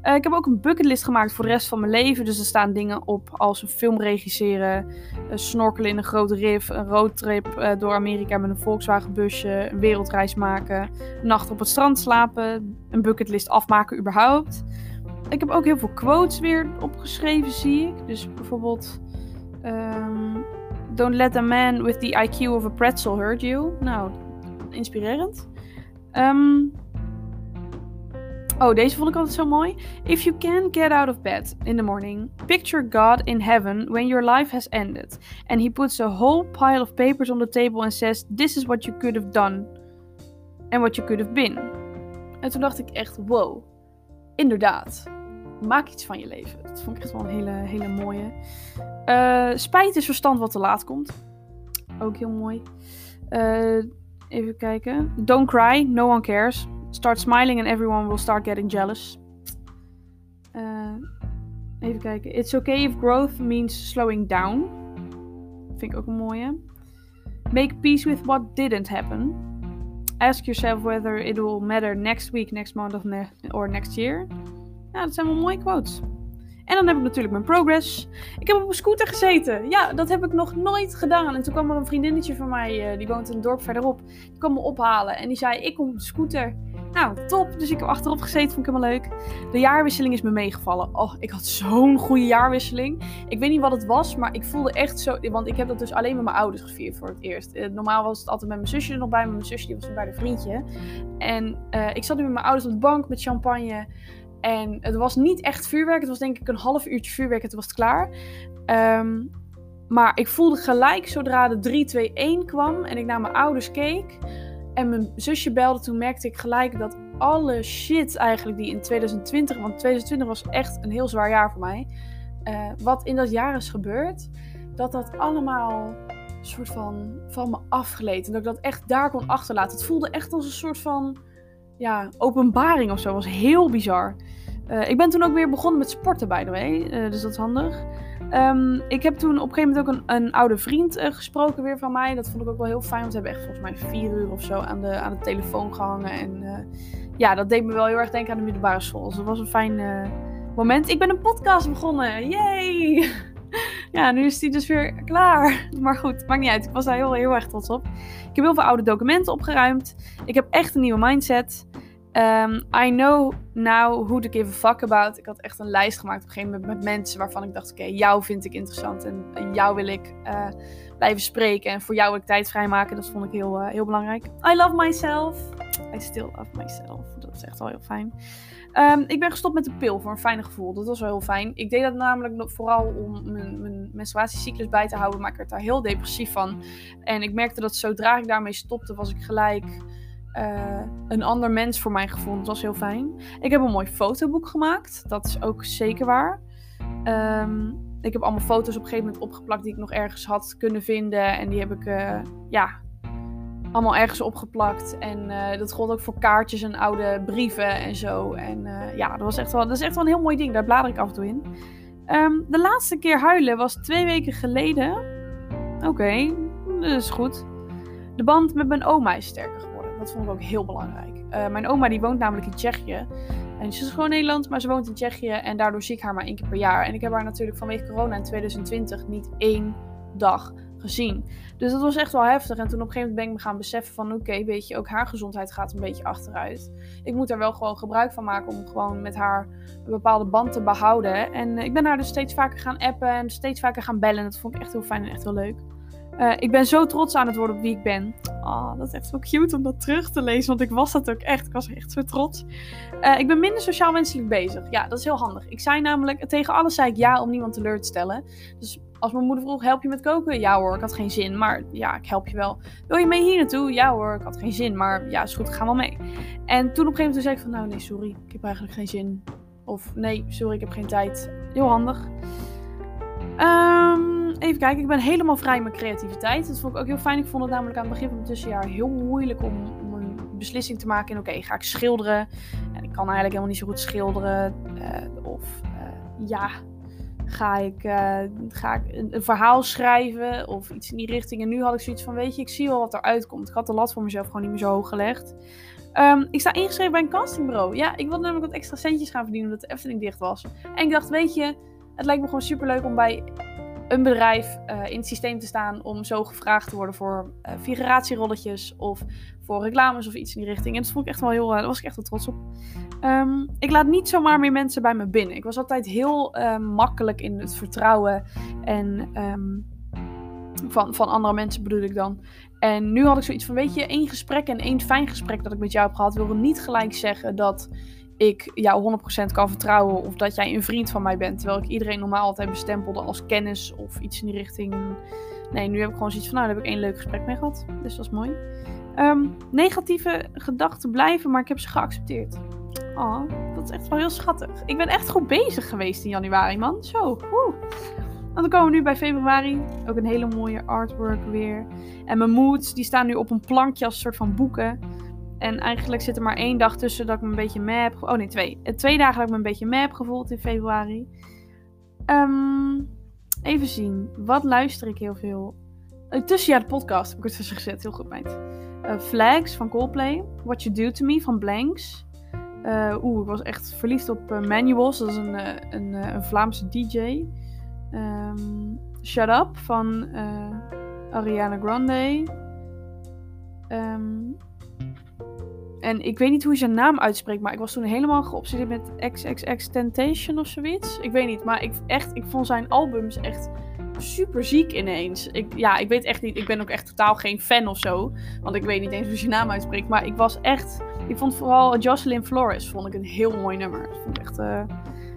Uh, ik heb ook een bucketlist gemaakt voor de rest van mijn leven. Dus er staan dingen op als een film regisseren, uh, snorkelen in een grote rif, een roadtrip uh, door Amerika met een Volkswagen busje, een wereldreis maken, een nacht op het strand slapen, een bucketlist afmaken überhaupt. Ik heb ook heel veel quotes weer opgeschreven, zie ik. Dus bijvoorbeeld... Um, Don't let a man with the IQ of a pretzel hurt you. Nou, inspirerend. Um, Oh, deze vond ik altijd zo mooi. If you can get out of bed in the morning, picture God in heaven when your life has ended. And he puts a whole pile of papers on the table and says: This is what you could have done. And what you could have been. En toen dacht ik echt: wow, inderdaad. Maak iets van je leven. Dat vond ik echt wel een hele, hele mooie. Uh, spijt is verstand wat te laat komt. Ook heel mooi. Uh, even kijken. Don't cry, no one cares. Start smiling and everyone will start getting jealous. Uh, even kijken. It's okay if growth means slowing down. Vind ik ook een mooie. Make peace with what didn't happen. Ask yourself whether it will matter next week, next month or next year. Ja, dat zijn wel mooie quotes. En dan heb ik natuurlijk mijn progress. Ik heb op een scooter gezeten. Ja, dat heb ik nog nooit gedaan. En toen kwam er een vriendinnetje van mij, uh, die woont een dorp verderop. Die kwam me ophalen en die zei, ik kom op de scooter. Nou, top. Dus ik heb achterop gezeten, vond ik helemaal leuk. De jaarwisseling is me meegevallen. Oh, ik had zo'n goede jaarwisseling. Ik weet niet wat het was, maar ik voelde echt zo... Want ik heb dat dus alleen met mijn ouders gevierd voor het eerst. Eh, normaal was het altijd met mijn zusje er nog bij. Maar mijn zusje die was bij de vriendje. En uh, ik zat nu met mijn ouders op de bank met champagne. En het was niet echt vuurwerk. Het was denk ik een half uurtje vuurwerk en was klaar. Um, maar ik voelde gelijk zodra de 3, 2, 1 kwam en ik naar mijn ouders keek en mijn zusje belde, toen merkte ik gelijk dat alle shit eigenlijk die in 2020, want 2020 was echt een heel zwaar jaar voor mij, uh, wat in dat jaar is gebeurd, dat dat allemaal soort van van me afgleed en dat ik dat echt daar kon achterlaten. Het voelde echt als een soort van ja, openbaring of zo. Was heel bizar. Uh, ik ben toen ook weer begonnen met sporten, by the way. Uh, dus dat is handig. Um, ik heb toen op een gegeven moment ook een, een oude vriend uh, gesproken weer van mij. Dat vond ik ook wel heel fijn. Want we hebben echt volgens mij vier uur of zo aan de, aan de telefoon gehangen. En ja, dat deed me wel heel erg denken aan de middelbare school. Dus dat was een fijn moment. Ik ben een podcast begonnen. Yay! ja, nu is die dus weer klaar. Maar goed, maakt niet uit. Ik was daar heel, heel erg trots op. Ik heb heel veel oude documenten opgeruimd. Ik heb echt een nieuwe mindset. Um, I know now who to give a fuck about. Ik had echt een lijst gemaakt op een gegeven moment met mensen waarvan ik dacht: oké, jou vind ik interessant en, jou wil ik uh, blijven spreken en voor jou wil ik tijd vrijmaken. Dat vond ik heel, uh, heel belangrijk. I love myself. I still love myself. Dat is echt wel heel fijn. Um, ik ben gestopt met de pil voor een fijne gevoel. Dat was wel heel fijn. Ik deed dat namelijk vooral om mijn, mijn menstruatiecyclus bij te houden, maar ik werd daar heel depressief van. En ik merkte dat zodra ik daarmee stopte, was ik gelijk uh, een ander mens voor mij gevonden. Dat was heel fijn. Ik heb een mooi fotoboek gemaakt. Dat is ook zeker waar. Um, ik heb allemaal foto's op een gegeven moment opgeplakt die ik nog ergens had kunnen vinden. En die heb ik, uh, ja, allemaal ergens opgeplakt. En uh, dat gold ook voor kaartjes en oude brieven en zo. En ja, dat, was echt wel, dat is echt wel een heel mooi ding. Daar blader ik af en toe in. Um, de laatste keer huilen was twee weken geleden. Oké, dat is goed. De band met mijn oma is sterker. Dat vond ik ook heel belangrijk. Uh, mijn oma die woont namelijk in Tsjechië. En ze is gewoon Nederland, maar ze woont in Tsjechië. En daardoor zie ik haar maar één keer per jaar. En ik heb haar natuurlijk vanwege corona in 2020 niet één dag gezien. Dus dat was echt wel heftig. En toen op een gegeven moment ben ik me gaan beseffen van... Oké, weet je, ook haar gezondheid gaat een beetje achteruit. Ik moet er wel gewoon gebruik van maken om gewoon met haar een bepaalde band te behouden. En ik ben haar dus steeds vaker gaan appen en steeds vaker gaan bellen. Dat vond ik echt heel fijn en echt heel leuk. Uh, ik ben zo trots aan het worden op wie ik ben. Oh, dat is echt zo cute om dat terug te lezen. Want ik was dat ook echt. Ik was echt zo trots. Uh, ik ben minder sociaal wenselijk bezig. Ja, dat is heel handig. Ik zei namelijk, tegen alles zei ik ja om niemand teleur te stellen. Dus als mijn moeder vroeg, help je met koken? Ja hoor, ik had geen zin. Maar ja, ik help je wel. Wil je mee hier naartoe? Ja hoor, ik had geen zin. Maar ja, is goed, ga wel mee. En toen op een gegeven moment zei ik van, nou nee, sorry. Ik heb eigenlijk geen zin. Of nee, sorry, ik heb geen tijd. Heel handig. Um, even kijken, ik ben helemaal vrij met creativiteit. Dat vond ik ook heel fijn. Ik vond het namelijk aan het begin van het tussenjaar heel moeilijk om, een beslissing te maken. in oké, ga ik schilderen? En ik kan eigenlijk helemaal niet zo goed schilderen. Uh, of uh, ja, ga ik, uh, ga ik een, verhaal schrijven of iets in die richting. En nu had ik zoiets van, weet je, ik zie wel wat eruit komt. Ik had de lat voor mezelf gewoon niet meer zo hoog gelegd. Um, ik sta ingeschreven bij een castingbureau. Ja, ik wilde namelijk wat extra centjes gaan verdienen omdat de Efteling dicht was. En ik dacht, weet je, het lijkt me gewoon super leuk om bij een bedrijf uh, in het systeem te staan om zo gevraagd te worden voor uh, figuratierolletjes of voor reclames of iets in die richting. En dat vond ik echt wel heel, uh, daar was ik echt wel trots op. Um, ik laat niet zomaar meer mensen bij me binnen. Ik was altijd heel makkelijk in het vertrouwen en um, van, van andere mensen bedoel ik dan. En nu had ik zoiets van, weet je, één gesprek en één fijn gesprek dat ik met jou heb gehad, wil niet gelijk zeggen dat ik jou 100% kan vertrouwen of dat jij een vriend van mij bent. Terwijl ik iedereen normaal altijd bestempelde als kennis of iets in die richting. Nee, nu heb ik gewoon zoiets van, nou, daar heb ik één leuk gesprek mee gehad. Dus dat is mooi. Um, negatieve gedachten blijven, maar ik heb ze geaccepteerd. Oh, dat is echt wel heel schattig. Ik ben echt goed bezig geweest in januari, man. Zo, woe. En dan komen we nu bij februari. Ook een hele mooie artwork weer. En mijn moods, die staan nu op een plankje als een soort van boeken. En eigenlijk zit er maar één dag tussen dat ik me een beetje meh heb... Oh nee, twee. Eh, twee dagen dat ik me een beetje meh heb gevoeld in februari. Um, even zien. Wat luister ik heel veel? Uh, tussen ja, de podcast heb ik het tussen gezet. Heel goed, meid. Uh, Flags van Coldplay. What You Do To Me van Blanks. Uh, Oeh, ik was echt verliefd op Manuals. Dat is een, een, een Vlaamse DJ. Um, ehm, Shut Up van Ariana Grande. Um, en ik weet niet hoe je zijn naam uitspreekt, maar ik was toen helemaal geobsedeerd met XXX Temptation of zoiets. Ik weet niet, maar ik, echt, ik vond zijn albums echt super ziek ineens. Ik, ja, ik weet echt niet. Ik ben ook echt totaal geen fan of zo. Want ik weet niet eens hoe je naam uitspreekt. Maar ik was echt. Ik vond vooral Jocelyn Flores vond ik een heel mooi nummer. Dat vond ik echt uh,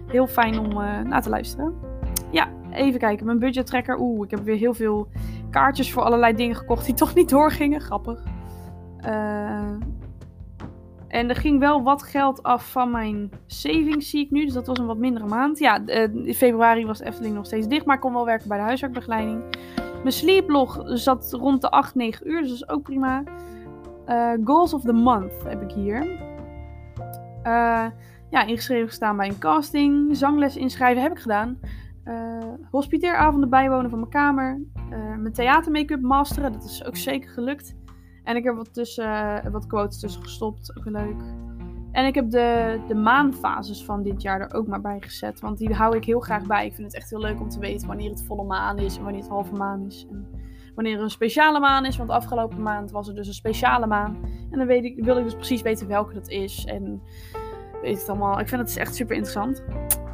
heel fijn om uh, naar te luisteren. Ja, even kijken. Mijn budget tracker. Oeh, ik heb weer heel veel kaartjes voor allerlei dingen gekocht die toch niet doorgingen. Grappig. Uh, en er ging wel wat geld af van mijn savings, zie ik nu. Dus dat was een wat mindere maand. Ja, in februari was de Efteling nog steeds dicht. Maar ik kon wel werken bij de huiswerkbegeleiding. Mijn sleeplog zat rond de 8, 9 uur. Dus dat is ook prima. Uh, goals of the month heb ik hier. Uh, ja, ingeschreven gestaan bij een casting. Zangles inschrijven heb ik gedaan. Uh, hospiteeravonden bijwonen van mijn kamer. mijn theater make-up masteren. Dat is ook zeker gelukt. En ik heb wat, tussen, wat quotes tussen gestopt. Ook leuk. En ik heb de, de maanfases van dit jaar er ook maar bij gezet. Want die hou ik heel graag bij. Ik vind het echt heel leuk om te weten wanneer het volle maan is en wanneer het halve maan is. En wanneer er een speciale maan is. Want afgelopen maand was er dus een speciale maan. En dan weet ik, wil ik dus precies weten welke dat is. En weet het allemaal. Ik vind het echt super interessant.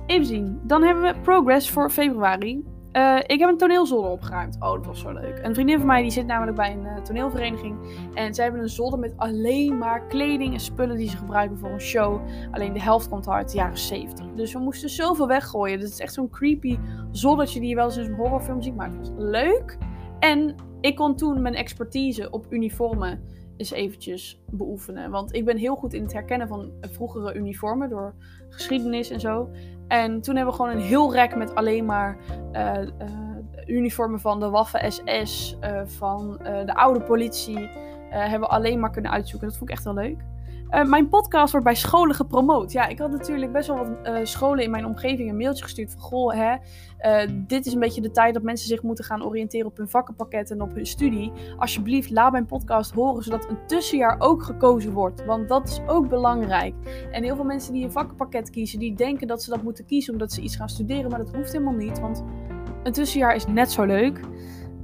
Even zien. Dan hebben we Progress voor februari. Uh, ik heb een toneelzolder opgeruimd. Oh, dat was zo leuk. Een vriendin van mij die zit namelijk bij een uh, toneelvereniging. En zij hebben een zolder met alleen maar kleding en spullen die ze gebruiken voor een show. Alleen de helft komt uit de jaren 70. Dus we moesten zoveel weggooien. Het is echt zo'n creepy zoldertje die je wel eens in een horrorfilm ziet. Maar het was leuk. En ik kon toen mijn expertise op uniformen eens eventjes beoefenen. Want ik ben heel goed in het herkennen van vroegere uniformen door geschiedenis en zo. En toen hebben we gewoon een heel rek met alleen maar uh, uh, uniformen van de Waffen SS, uh, van de oude politie. hebben we alleen maar kunnen uitzoeken. Dat vond ik echt wel leuk. Uh, mijn podcast wordt bij scholen gepromoot. Ja, ik had natuurlijk best wel wat uh, scholen in mijn omgeving een mailtje gestuurd van... Goh, hè, uh, dit is een beetje de tijd dat mensen zich moeten gaan oriënteren op hun vakkenpakket en op hun studie. Alsjeblieft, laat mijn podcast horen, zodat een tussenjaar ook gekozen wordt. Want dat is ook belangrijk. En heel veel mensen die een vakkenpakket kiezen, die denken dat ze dat moeten kiezen omdat ze iets gaan studeren. Maar dat hoeft helemaal niet, want een tussenjaar is net zo leuk.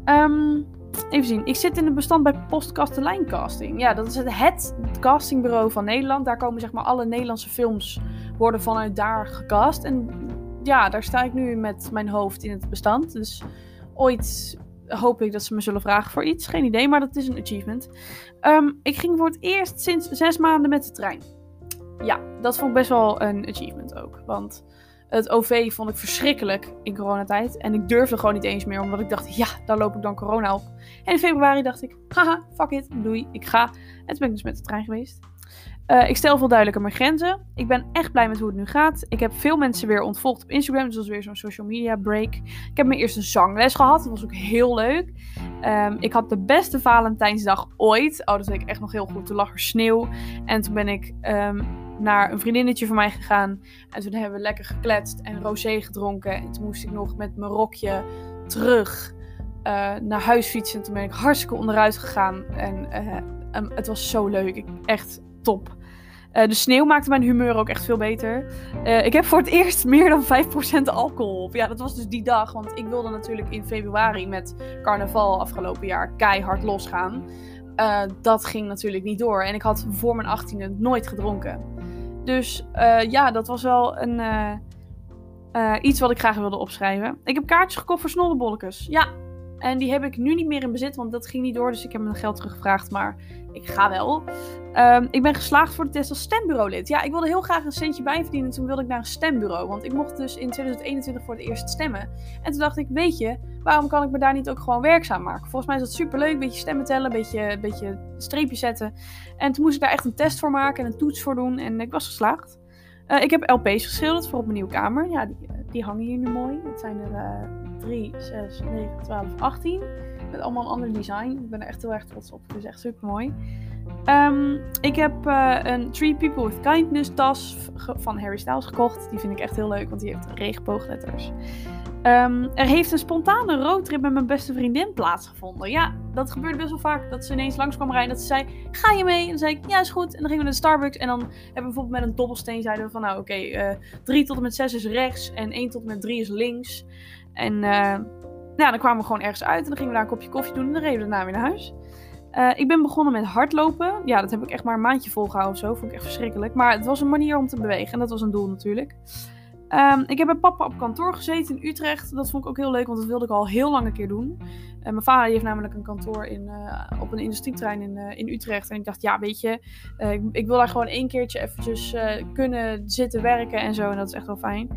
Um, Even zien. Ik zit in het bestand bij Postkastelijn Casting. Ja, dat is het, het castingbureau van Nederland. Daar komen zeg maar alle Nederlandse films worden vanuit daar gecast. En ja, daar sta ik nu met mijn hoofd in het bestand. Dus ooit hoop ik dat ze me zullen vragen voor iets. Geen idee, maar dat is een achievement. Um, ik ging voor het eerst sinds zes maanden met de trein. Ja, dat vond ik best wel een achievement ook. Want het OV vond ik verschrikkelijk in coronatijd. En ik durfde gewoon niet eens meer, omdat ik dacht, ja, daar loop ik dan corona op. En in februari dacht ik, haha, fuck it, doei, ik ga. En toen ben ik dus met de trein geweest. Uh, ik stel veel duidelijker mijn grenzen. Ik ben echt blij met hoe het nu gaat. Ik heb veel mensen weer ontvolgd op Instagram. Dus dat was weer zo'n social media break. Ik heb mijn eerste zangles gehad. Dat was ook heel leuk. Um, ik had de beste Valentijnsdag ooit. Oh, dat weet ik echt nog heel goed. Toen lag er sneeuw. En toen ben ik um, naar een vriendinnetje van mij gegaan. En toen hebben we lekker gekletst en rosé gedronken. En toen moest ik nog met mijn rokje terug uh, naar huis fietsen. En toen ben ik hartstikke onderuit gegaan. En um, het was zo leuk. Echt top. Uh, de sneeuw maakte mijn humeur ook echt veel beter. Ik heb voor het eerst meer dan 5% alcohol op. Ja, dat was dus die dag. Want ik wilde natuurlijk in februari met carnaval afgelopen jaar keihard losgaan. Uh, dat ging natuurlijk niet door. En ik had voor mijn 18e nooit gedronken. Dus ja, dat was wel een, iets wat ik graag wilde opschrijven. Ik heb kaartjes gekocht voor snollebolletjes. Ja, en die heb ik nu niet meer in bezit, want dat ging niet door. Dus ik heb mijn geld teruggevraagd. Maar ik ga wel. Um, ik ben geslaagd voor de test als stembureaulid. Ja, ik wilde heel graag een centje bijverdienen. Toen wilde ik naar een stembureau. Want ik mocht dus in 2021 voor het eerst stemmen. En toen dacht ik, weet je, waarom kan ik me daar niet ook gewoon werkzaam maken? Volgens mij is dat superleuk. Een beetje stemmen tellen, een beetje, beetje streepjes zetten. En toen moest ik daar echt een test voor maken en een toets voor doen. En ik was geslaagd. Uh, ik heb LP's geschilderd voor op mijn nieuwe kamer. Ja, die, die hangen hier nu mooi. Het zijn er uh, 3, 6, 9, 12, 18. Met allemaal een ander design. Ik ben er echt heel erg trots op. Het is echt super mooi. Um, ik heb uh, een Three People with Kindness tas van Harry Styles gekocht. Die vind ik echt heel leuk, want die heeft regenboogletters. Um, er heeft een spontane roadtrip met mijn beste vriendin plaatsgevonden. Ja, dat gebeurde best wel vaak. Dat ze ineens langs kwam rijden en dat ze zei, ga je mee? En dan zei ik, ja is goed. En dan gingen we naar de Starbucks en dan hebben we bijvoorbeeld met een dobbelsteen zeiden we van, nou oké, okay, uh, 3 tot en met 6 is rechts en 1 tot en met 3 is links. En uh, nou, dan kwamen we gewoon ergens uit en dan gingen we daar een kopje koffie doen en dan reden we daarna weer naar huis. Eh, ik ben begonnen met hardlopen. Ja, dat heb ik echt maar een maandje volgehouden of zo. Vond ik echt verschrikkelijk. Maar het was een manier om te bewegen. En dat was een doel natuurlijk. Ehm, ik heb bij papa op kantoor gezeten in Utrecht. Dat vond ik ook heel leuk, want dat wilde ik al heel lang een keer doen. En mijn vader heeft namelijk een kantoor in, uh, op een industrietrein in, uh, in Utrecht. En ik dacht, ja, weet je, uh, ik, ik, wil daar gewoon één keertje eventjes kunnen zitten werken en zo. En dat is echt wel fijn.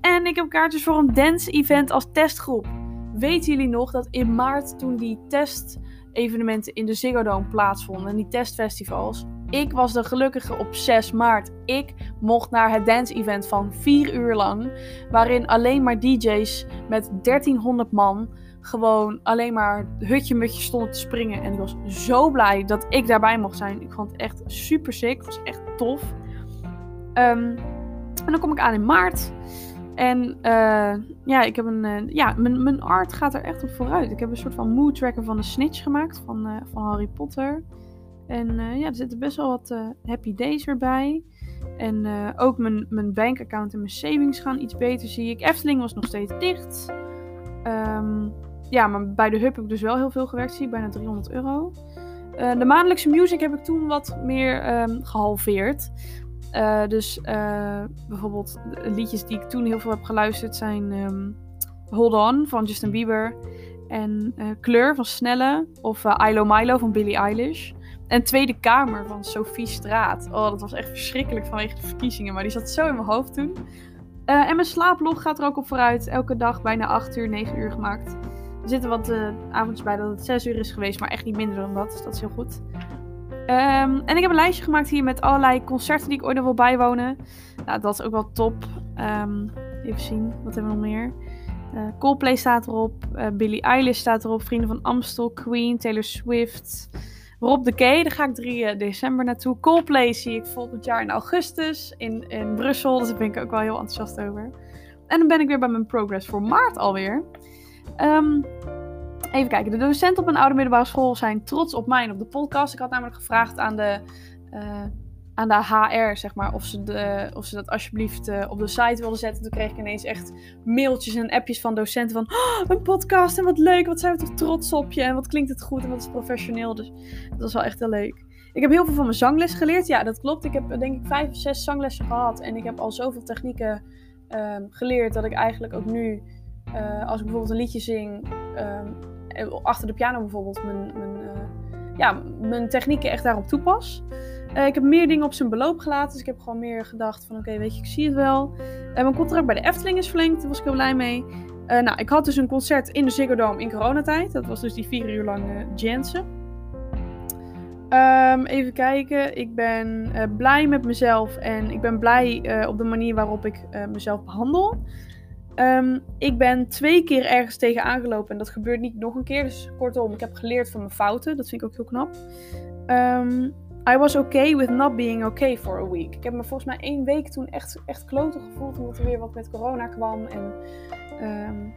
En ik heb kaartjes voor een dance-event als testgroep. Weten jullie nog dat in maart toen die testevenementen in de Ziggo Dome plaatsvonden en die testfestivals? Ik was de gelukkige op 6 maart. Ik mocht naar het dance-event van 4 uur lang, waarin alleen maar DJ's met 1300 man gewoon alleen maar hutje-mutje stonden te springen. En ik was zo blij dat ik daarbij mocht zijn. Ik vond het echt super sick. Het was echt tof. Um, en dan kom ik aan in maart. En uh, ja, ik heb een. Uh, ja, mijn, mijn art gaat er echt op vooruit. Ik heb een soort van mood tracker van de Snitch gemaakt van, uh, van Harry Potter. En ja, er zitten best wel wat happy days erbij. En ook mijn, mijn bankaccount en mijn savings gaan iets beter, zie ik. Efteling was nog steeds dicht. Um, ja, maar bij de hub heb ik dus wel heel veel gewerkt, zie ik. Bijna 300 euro. de maandelijkse music heb ik toen wat meer um, gehalveerd. Dus bijvoorbeeld liedjes die ik toen heel veel heb geluisterd zijn um, Hold On van Justin Bieber. En Kleur van Snelle. Of Ilo Milo van Billie Eilish. En Tweede Kamer van Sophie Straat. Oh, dat was echt verschrikkelijk vanwege de verkiezingen. Maar die zat zo in mijn hoofd toen. en mijn slaaplog gaat er ook op vooruit. Elke dag bijna 8 uur, 9 uur gemaakt. Er zitten wat avonds bij dat het 6 uur is geweest. Maar echt niet minder dan dat. Dus dat is heel goed. Um, en ik heb een lijstje gemaakt hier met allerlei concerten die ik ooit nog wil bijwonen. Nou, dat is ook wel top. Um, even zien, wat hebben we nog meer? Uh, Coldplay staat erop. Uh, Billie Eilish staat erop. Vrienden van Amstel, Queen, Taylor Swift. Rob de Key, daar ga ik 3 uh, december naartoe. Coldplay zie ik volgend jaar in augustus in, in Brussel. Dus daar ben ik ook wel heel enthousiast over. En dan ben ik weer bij mijn progress voor maart alweer. Um, Even kijken. De docenten op mijn oude middelbare school zijn trots op mij en op de podcast. Ik had namelijk gevraagd aan de, uh, aan de HR, zeg maar, of ze, de, of ze dat alsjeblieft uh, op de site wilden zetten. Toen kreeg ik ineens echt mailtjes en appjes van docenten van... Oh, een podcast en wat leuk, wat zijn we toch trots op je. En wat klinkt het goed en wat is professioneel. Dus dat was wel echt heel leuk. Ik heb heel veel van mijn zangles geleerd. Ja, dat klopt. Ik heb denk ik vijf of zes zanglessen gehad. En ik heb al zoveel technieken um, geleerd dat ik eigenlijk ook nu... Uh, als ik bijvoorbeeld een liedje zing... Um, eh, achter de piano bijvoorbeeld mijn, mijn, ja, mijn technieken echt daarop toepas. Uh, ik heb meer dingen op zijn beloop gelaten. Dus ik heb gewoon meer gedacht van oké, weet je, ik zie het wel. Uh, mijn contract bij de Efteling is verlengd. Daar was ik heel blij mee. nou, ik had dus een concert in de Ziggo Dome in coronatijd. Dat was dus die vier uur lange Jensen. Um, even kijken. Ik ben blij met mezelf. En ik ben blij op de manier waarop ik mezelf behandel. Um, ik ben twee keer ergens tegen aangelopen en dat gebeurt niet nog een keer. Dus kortom, ik heb geleerd van mijn fouten. Dat vind ik ook heel knap. Um, I was okay with not being okay for a week. Ik heb me volgens mij één week toen echt, echt kloten gevoeld. Omdat er weer wat met corona kwam. En um,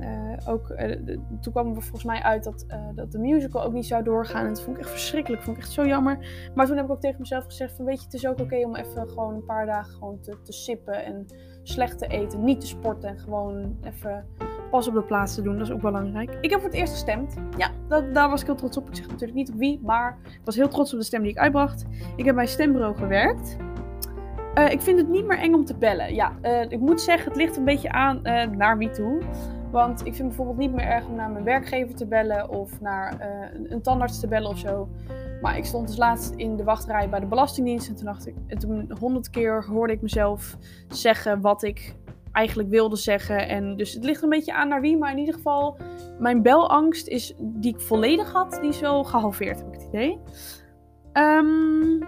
uh, ook, uh, toen kwam er volgens mij uit dat, uh, dat de musical ook niet zou doorgaan. En dat vond ik echt verschrikkelijk. vond ik echt zo jammer. Maar toen heb ik ook tegen mezelf gezegd van weet je, het is ook oké okay om even gewoon een paar dagen gewoon te, te sippen. En slecht te eten, niet te sporten en gewoon even pas op de plaats te doen. Dat is ook belangrijk. Ik heb voor het eerst gestemd. Ja, dat, daar was ik heel trots op. Ik zeg natuurlijk niet op wie, maar ik was heel trots op de stem die ik uitbracht. Ik heb bij stembureau gewerkt. Uh, ik vind het niet meer eng om te bellen. Ja, uh, ik moet zeggen, het ligt een beetje aan uh, naar wie toe. Want ik vind bijvoorbeeld niet meer erg om naar mijn werkgever te bellen of naar een, een tandarts te bellen of zo. Maar ik stond dus laatst in de wachtrij bij de Belastingdienst. En toen dacht ik, honderd keer hoorde ik mezelf zeggen wat ik eigenlijk wilde zeggen. En dus het ligt een beetje aan naar wie. Maar in ieder geval, mijn belangst is, die ik volledig had, die is wel gehalveerd, heb ik het idee. Um,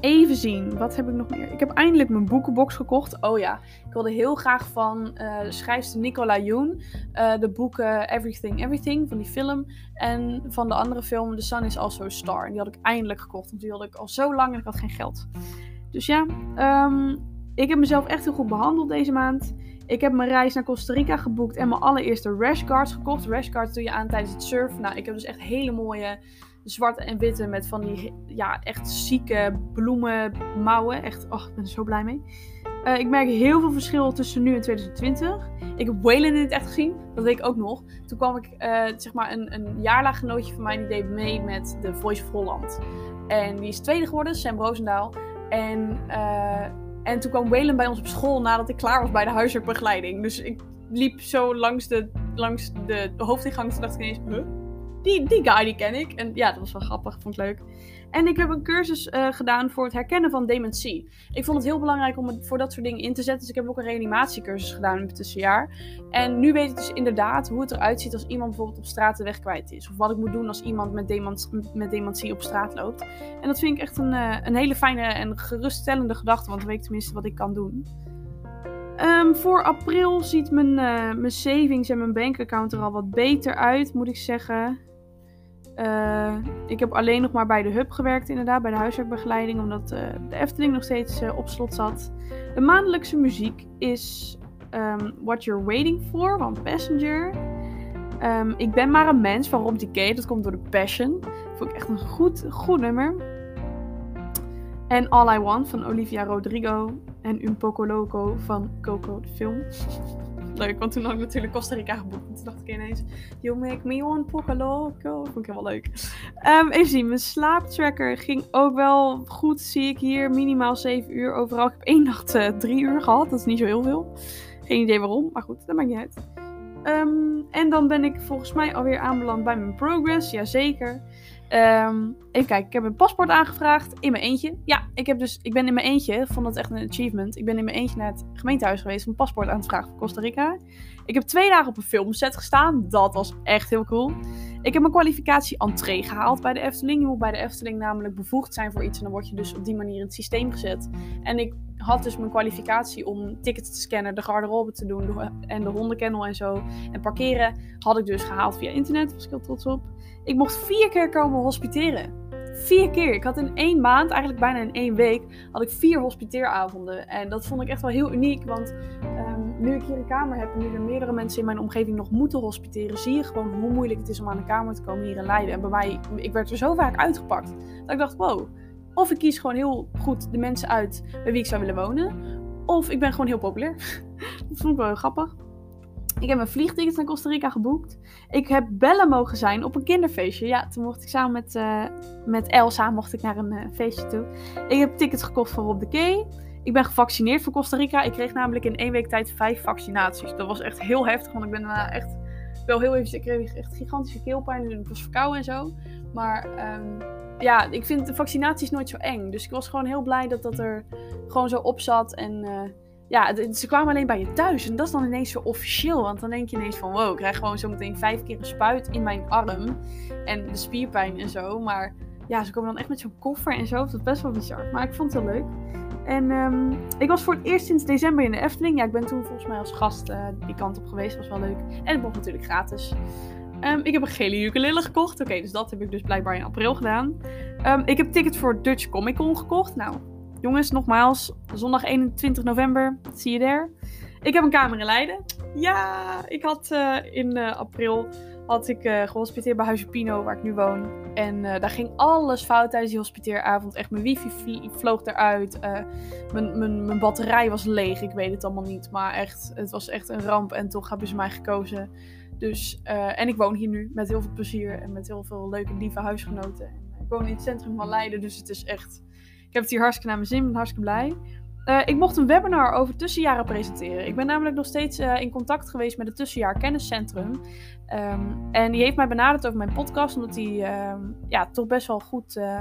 Even zien, wat heb ik nog meer? Ik heb eindelijk mijn boekenbox gekocht. Oh ja, ik wilde heel graag van uh, schrijfster Nicola Yoon uh, de boeken Everything Everything van die film. En van de andere film The Sun is Also a Star. En die had ik eindelijk gekocht, want die wilde ik al zo lang en ik had geen geld. Dus ja, um, ik heb mezelf echt heel goed behandeld deze maand. Ik heb mijn reis naar Costa Rica geboekt en mijn allereerste rashguards gekocht. Rashguards doe je aan tijdens het surfen. Nou, ik heb dus echt hele mooie zwarte en witte met van die ja, echt zieke bloemen mouwen. Echt, oh, ik ben er zo blij mee. Uh, ik merk heel veel verschil tussen nu en 2020. Ik heb Waylon in het echt gezien, dat weet ik ook nog. Toen kwam ik, uh, zeg maar, een, een jaarlaggenootje van mij die deed mee met de Voice of Holland. En die is tweede geworden, Sam Roosendaal. En, uh, en toen kwam Waylon bij ons op school nadat ik klaar was bij de huiswerkbegeleiding. Dus ik liep zo langs de, langs de hoofdingang. Toen dacht ik ineens, huh? Die, die guy die ken ik. En ja, dat was wel grappig, vond ik leuk. En ik heb een cursus uh, gedaan voor het herkennen van dementie. Ik vond het heel belangrijk om voor dat soort dingen in te zetten. Dus ik heb ook een reanimatiecursus gedaan in het tussenjaar. En nu weet ik dus inderdaad hoe het eruit ziet als iemand bijvoorbeeld op straat de weg kwijt is. Of wat ik moet doen als iemand met, dementie, op straat loopt. En dat vind ik echt een, uh, een hele fijne en geruststellende gedachte. Want dan weet ik tenminste wat ik kan doen. Um, voor april ziet mijn, uh, mijn savings en mijn bankaccount er al wat beter uit, moet ik zeggen. Uh, ik heb alleen nog maar bij de hub gewerkt, inderdaad, bij de huiswerkbegeleiding, omdat uh, de Efteling nog steeds uh, op slot zat. De maandelijkse muziek is um, What You're Waiting For van Passenger. Um, ik ben maar een mens van Rob Decay, dat komt door de Passion. Dat vond ik echt een goed, goed nummer. En All I Want van Olivia Rodrigo. En Un Poco Loco van Coco, de film. leuk, want toen had ik natuurlijk Costa Rica geboekt. En toen dacht ik ineens, you make me un poco loco. Vond ik helemaal leuk. Um, even zien, mijn slaaptracker ging ook wel goed, zie ik hier. Minimaal 7 uur overal. Ik heb één nacht uh, 3 uur gehad, dat is niet zo heel veel. Geen idee waarom, maar goed, dat maakt niet uit. Um, en dan ben ik volgens mij alweer aanbeland bij mijn progress, jazeker. Um, even kijken, ik heb een paspoort aangevraagd in mijn eentje. Ja, ik, heb dus, ik ben in mijn eentje, ik vond dat echt een achievement. Ik ben in mijn eentje naar het gemeentehuis geweest om een paspoort aan te vragen voor Costa Rica. Ik heb twee dagen op een filmset gestaan, dat was echt heel cool. Ik heb mijn kwalificatie entree gehaald bij de Efteling. Je moet bij de Efteling namelijk bevoegd zijn voor iets en dan word je dus op die manier in het systeem gezet. En ik had dus mijn kwalificatie om tickets te scannen, de garderobe te doen en de hondenkennel en zo. En parkeren had ik dus gehaald via internet, was ik heel trots op. Ik mocht vier keer komen hospiteren. Vier keer. Ik had in één maand, eigenlijk bijna in één week, had ik vier hospiteeravonden. En dat vond ik echt wel heel uniek, want um, nu ik hier een kamer heb en nu er meerdere mensen in mijn omgeving nog moeten hospiteren, zie je gewoon hoe moeilijk het is om aan de kamer te komen hier in Leiden. En bij mij, ik werd er zo vaak uitgepakt, dat ik dacht, wow. Of ik kies gewoon heel goed de mensen uit bij wie ik zou willen wonen. Of ik ben gewoon heel populair. dat vond ik wel heel grappig. Ik heb een vliegticket naar Costa Rica geboekt. Ik heb bellen mogen zijn op een kinderfeestje. Ja, toen mocht ik samen met, uh, met Elsa mocht ik naar een uh, feestje toe. Ik heb tickets gekocht voor Rob de Key. Ik ben gevaccineerd voor Costa Rica. Ik kreeg namelijk in één week tijd vijf vaccinaties. Dat was echt heel heftig, want ik ben daarna echt wel heel even... Ik kreeg echt gigantische keelpijn en ik was verkouden en zo. Maar um, ja, ik vind de vaccinaties nooit zo eng. Dus ik was gewoon heel blij dat dat er gewoon zo op zat en... Uh, ja, ze kwamen alleen bij je thuis. En dat is dan ineens zo officieel. Want dan denk je ineens van wow, ik krijg gewoon zometeen vijf keer een spuit in mijn arm. En de spierpijn en zo. Maar ja, ze komen dan echt met zo'n koffer en zo. Dat is best wel bizar. Maar ik vond het heel leuk. En um, ik was voor het eerst sinds december in de Efteling. Ja, ik ben toen volgens mij als gast uh, die kant op geweest. was wel leuk. En het mocht natuurlijk gratis. Um, ik heb een gele ukulele gekocht. Oké, dus dat heb ik dus blijkbaar in april gedaan. Um, ik heb tickets voor Dutch Comic Con gekocht. Nou, jongens, nogmaals, zondag 21 november, zie je daar. Ik heb een kamer in Leiden. Ja, ik had uh, in uh, april had ik uh, gehospiteerd bij Huisje Pino, waar ik nu woon. En daar ging alles fout tijdens die hospiteeravond. Echt, mijn wifi vloog eruit. mijn, mijn, mijn batterij was leeg. Ik weet het allemaal niet. Maar echt, het was echt een ramp. En toch hebben ze mij gekozen. Dus, en ik woon hier nu met heel veel plezier en met heel veel leuke, lieve huisgenoten. Ik woon in het centrum van Leiden, dus het is echt ik heb het hier hartstikke naar mijn zin, ben hartstikke blij. Uh, ik mocht een webinar over tussenjaren presenteren. Ik ben namelijk nog steeds uh, in contact geweest met het Tussenjaar Kenniscentrum. Um, en die heeft mij benaderd over mijn podcast, omdat hij um, ja, toch best wel goed uh,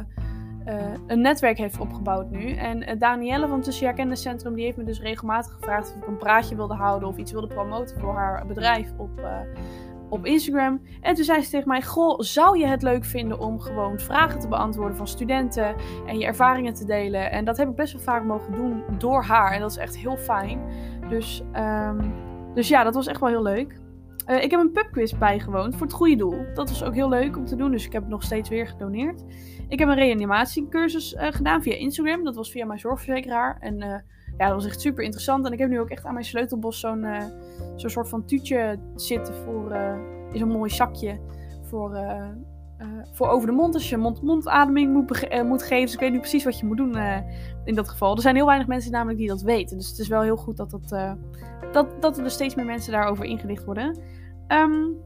een netwerk heeft opgebouwd nu. En Danielle van het Tussenjaar Kenniscentrum die heeft me dus regelmatig gevraagd of ik een praatje wilde houden of iets wilde promoten voor haar bedrijf op op Instagram. En toen zei ze tegen mij: Goh, zou je het leuk vinden om gewoon vragen te beantwoorden van studenten en je ervaringen te delen? En dat heb ik best wel vaak mogen doen door haar. En dat is echt heel fijn. Dus, um, dus ja, dat was echt wel heel leuk. Uh, ik heb een pubquiz bijgewoond voor het goede doel. Dat was ook heel leuk om te doen, dus ik heb het nog steeds weer gedoneerd. Ik heb een reanimatiecursus uh, gedaan via Instagram. Dat was via mijn zorgverzekeraar. En uh, ja, dat was echt super interessant. En ik heb nu ook echt aan mijn sleutelbos zo'n uh, zo'n soort van tuutje zitten voor uh, in zo'n mooi zakje voor uh, voor over de mond als je mond-mondademing moet, moet geven. Dus ik weet nu precies wat je moet doen in dat geval. Er zijn heel weinig mensen namelijk die dat weten. Dus het is wel heel goed dat, dat, dat, dat er steeds meer mensen daarover ingelicht worden. Um,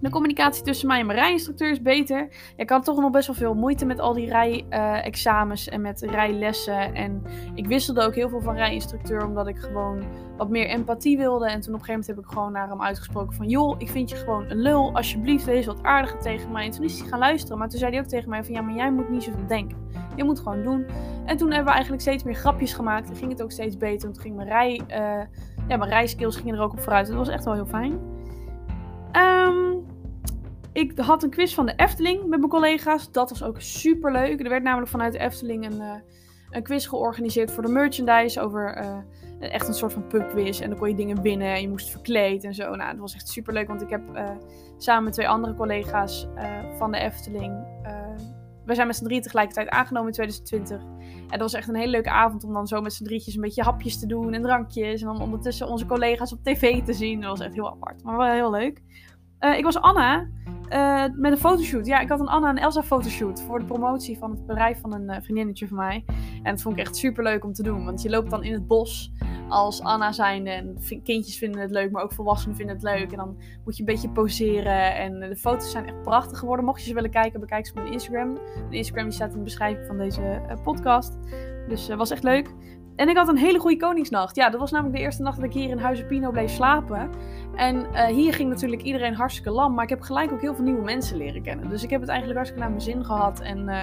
de communicatie tussen mij en mijn rijinstructeur is beter. ik had toch nog best wel veel moeite met al die rijexamens uh, en met rijlessen. En ik wisselde ook heel veel van rijinstructeur omdat ik gewoon wat meer empathie wilde. En toen op een gegeven moment heb ik gewoon naar hem uitgesproken van... joh, ik vind je gewoon een lul. Alsjeblieft, wees wat aardiger tegen mij. En toen is hij gaan luisteren. Maar toen zei hij ook tegen mij van... ja, maar jij moet niet zoveel denken. Je moet gewoon doen. En toen hebben we eigenlijk steeds meer grapjes gemaakt. En ging het ook steeds beter. En toen ging mijn, rij, uh, ja, mijn rijskills gingen er ook op vooruit. Dat was echt wel heel fijn. Um, ik had een quiz van de Efteling met mijn collega's. Dat was ook super leuk. Er werd namelijk vanuit de Efteling een, uh, een quiz georganiseerd voor de merchandise. Over uh, echt een soort van pubquiz. En dan kon je dingen winnen. En je moest verkleed en zo. Nou, dat was echt super leuk. Want ik heb uh, samen met twee andere collega's van de Efteling. we zijn met z'n drie tegelijkertijd aangenomen in 2020. En dat was echt een hele leuke avond om dan zo met z'n drietjes een beetje hapjes te doen en drankjes. En dan ondertussen onze collega's op tv te zien. Dat was echt heel apart. Maar wel heel leuk. Ik was Anna. Uh, met een fotoshoot. Ja, ik had een Anna en Elsa fotoshoot voor de promotie van het bedrijf van een uh, vriendinnetje van mij. En dat vond ik echt super leuk om te doen. Want je loopt dan in het bos als Anna zijnde. En kindjes vinden het leuk, maar ook volwassenen vinden het leuk. En dan moet je een beetje poseren. En de foto's zijn echt prachtig geworden. Mocht je ze willen kijken, bekijk ze op mijn Instagram. Mijn Instagram staat in de beschrijving van deze podcast. Dus was echt leuk. En ik had een hele goede Koningsnacht. Ja, dat was namelijk de eerste nacht dat ik hier in Huizen Pino bleef slapen. En uh, hier ging natuurlijk iedereen hartstikke lam. Maar ik heb gelijk ook heel veel nieuwe mensen leren kennen. Dus ik heb het eigenlijk hartstikke naar mijn zin gehad. En uh,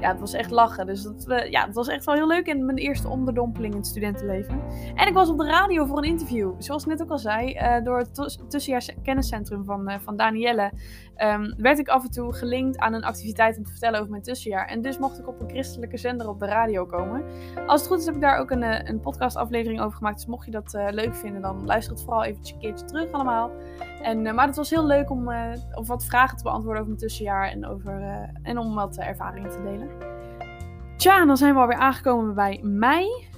ja, het was echt lachen. Dus dat, uh, ja, het was echt wel heel leuk. En mijn eerste onderdompeling in het studentenleven. En ik was op de radio voor een interview. Zoals ik net ook al zei. door het tussenjaars kenniscentrum van, van Danielle. Um, werd ik af en toe gelinkt aan een activiteit om te vertellen over mijn tussenjaar. En dus mocht ik op een christelijke zender op de radio komen. Als het goed is heb ik daar ook een, een podcastaflevering over gemaakt. Dus mocht je dat leuk vinden, dan luister het vooral even een keertje terug allemaal. En, uh, maar het was heel leuk om, uh, wat vragen te beantwoorden over mijn tussenjaar en, over, en om wat ervaringen te delen. Tja, dan zijn we alweer aangekomen bij mei.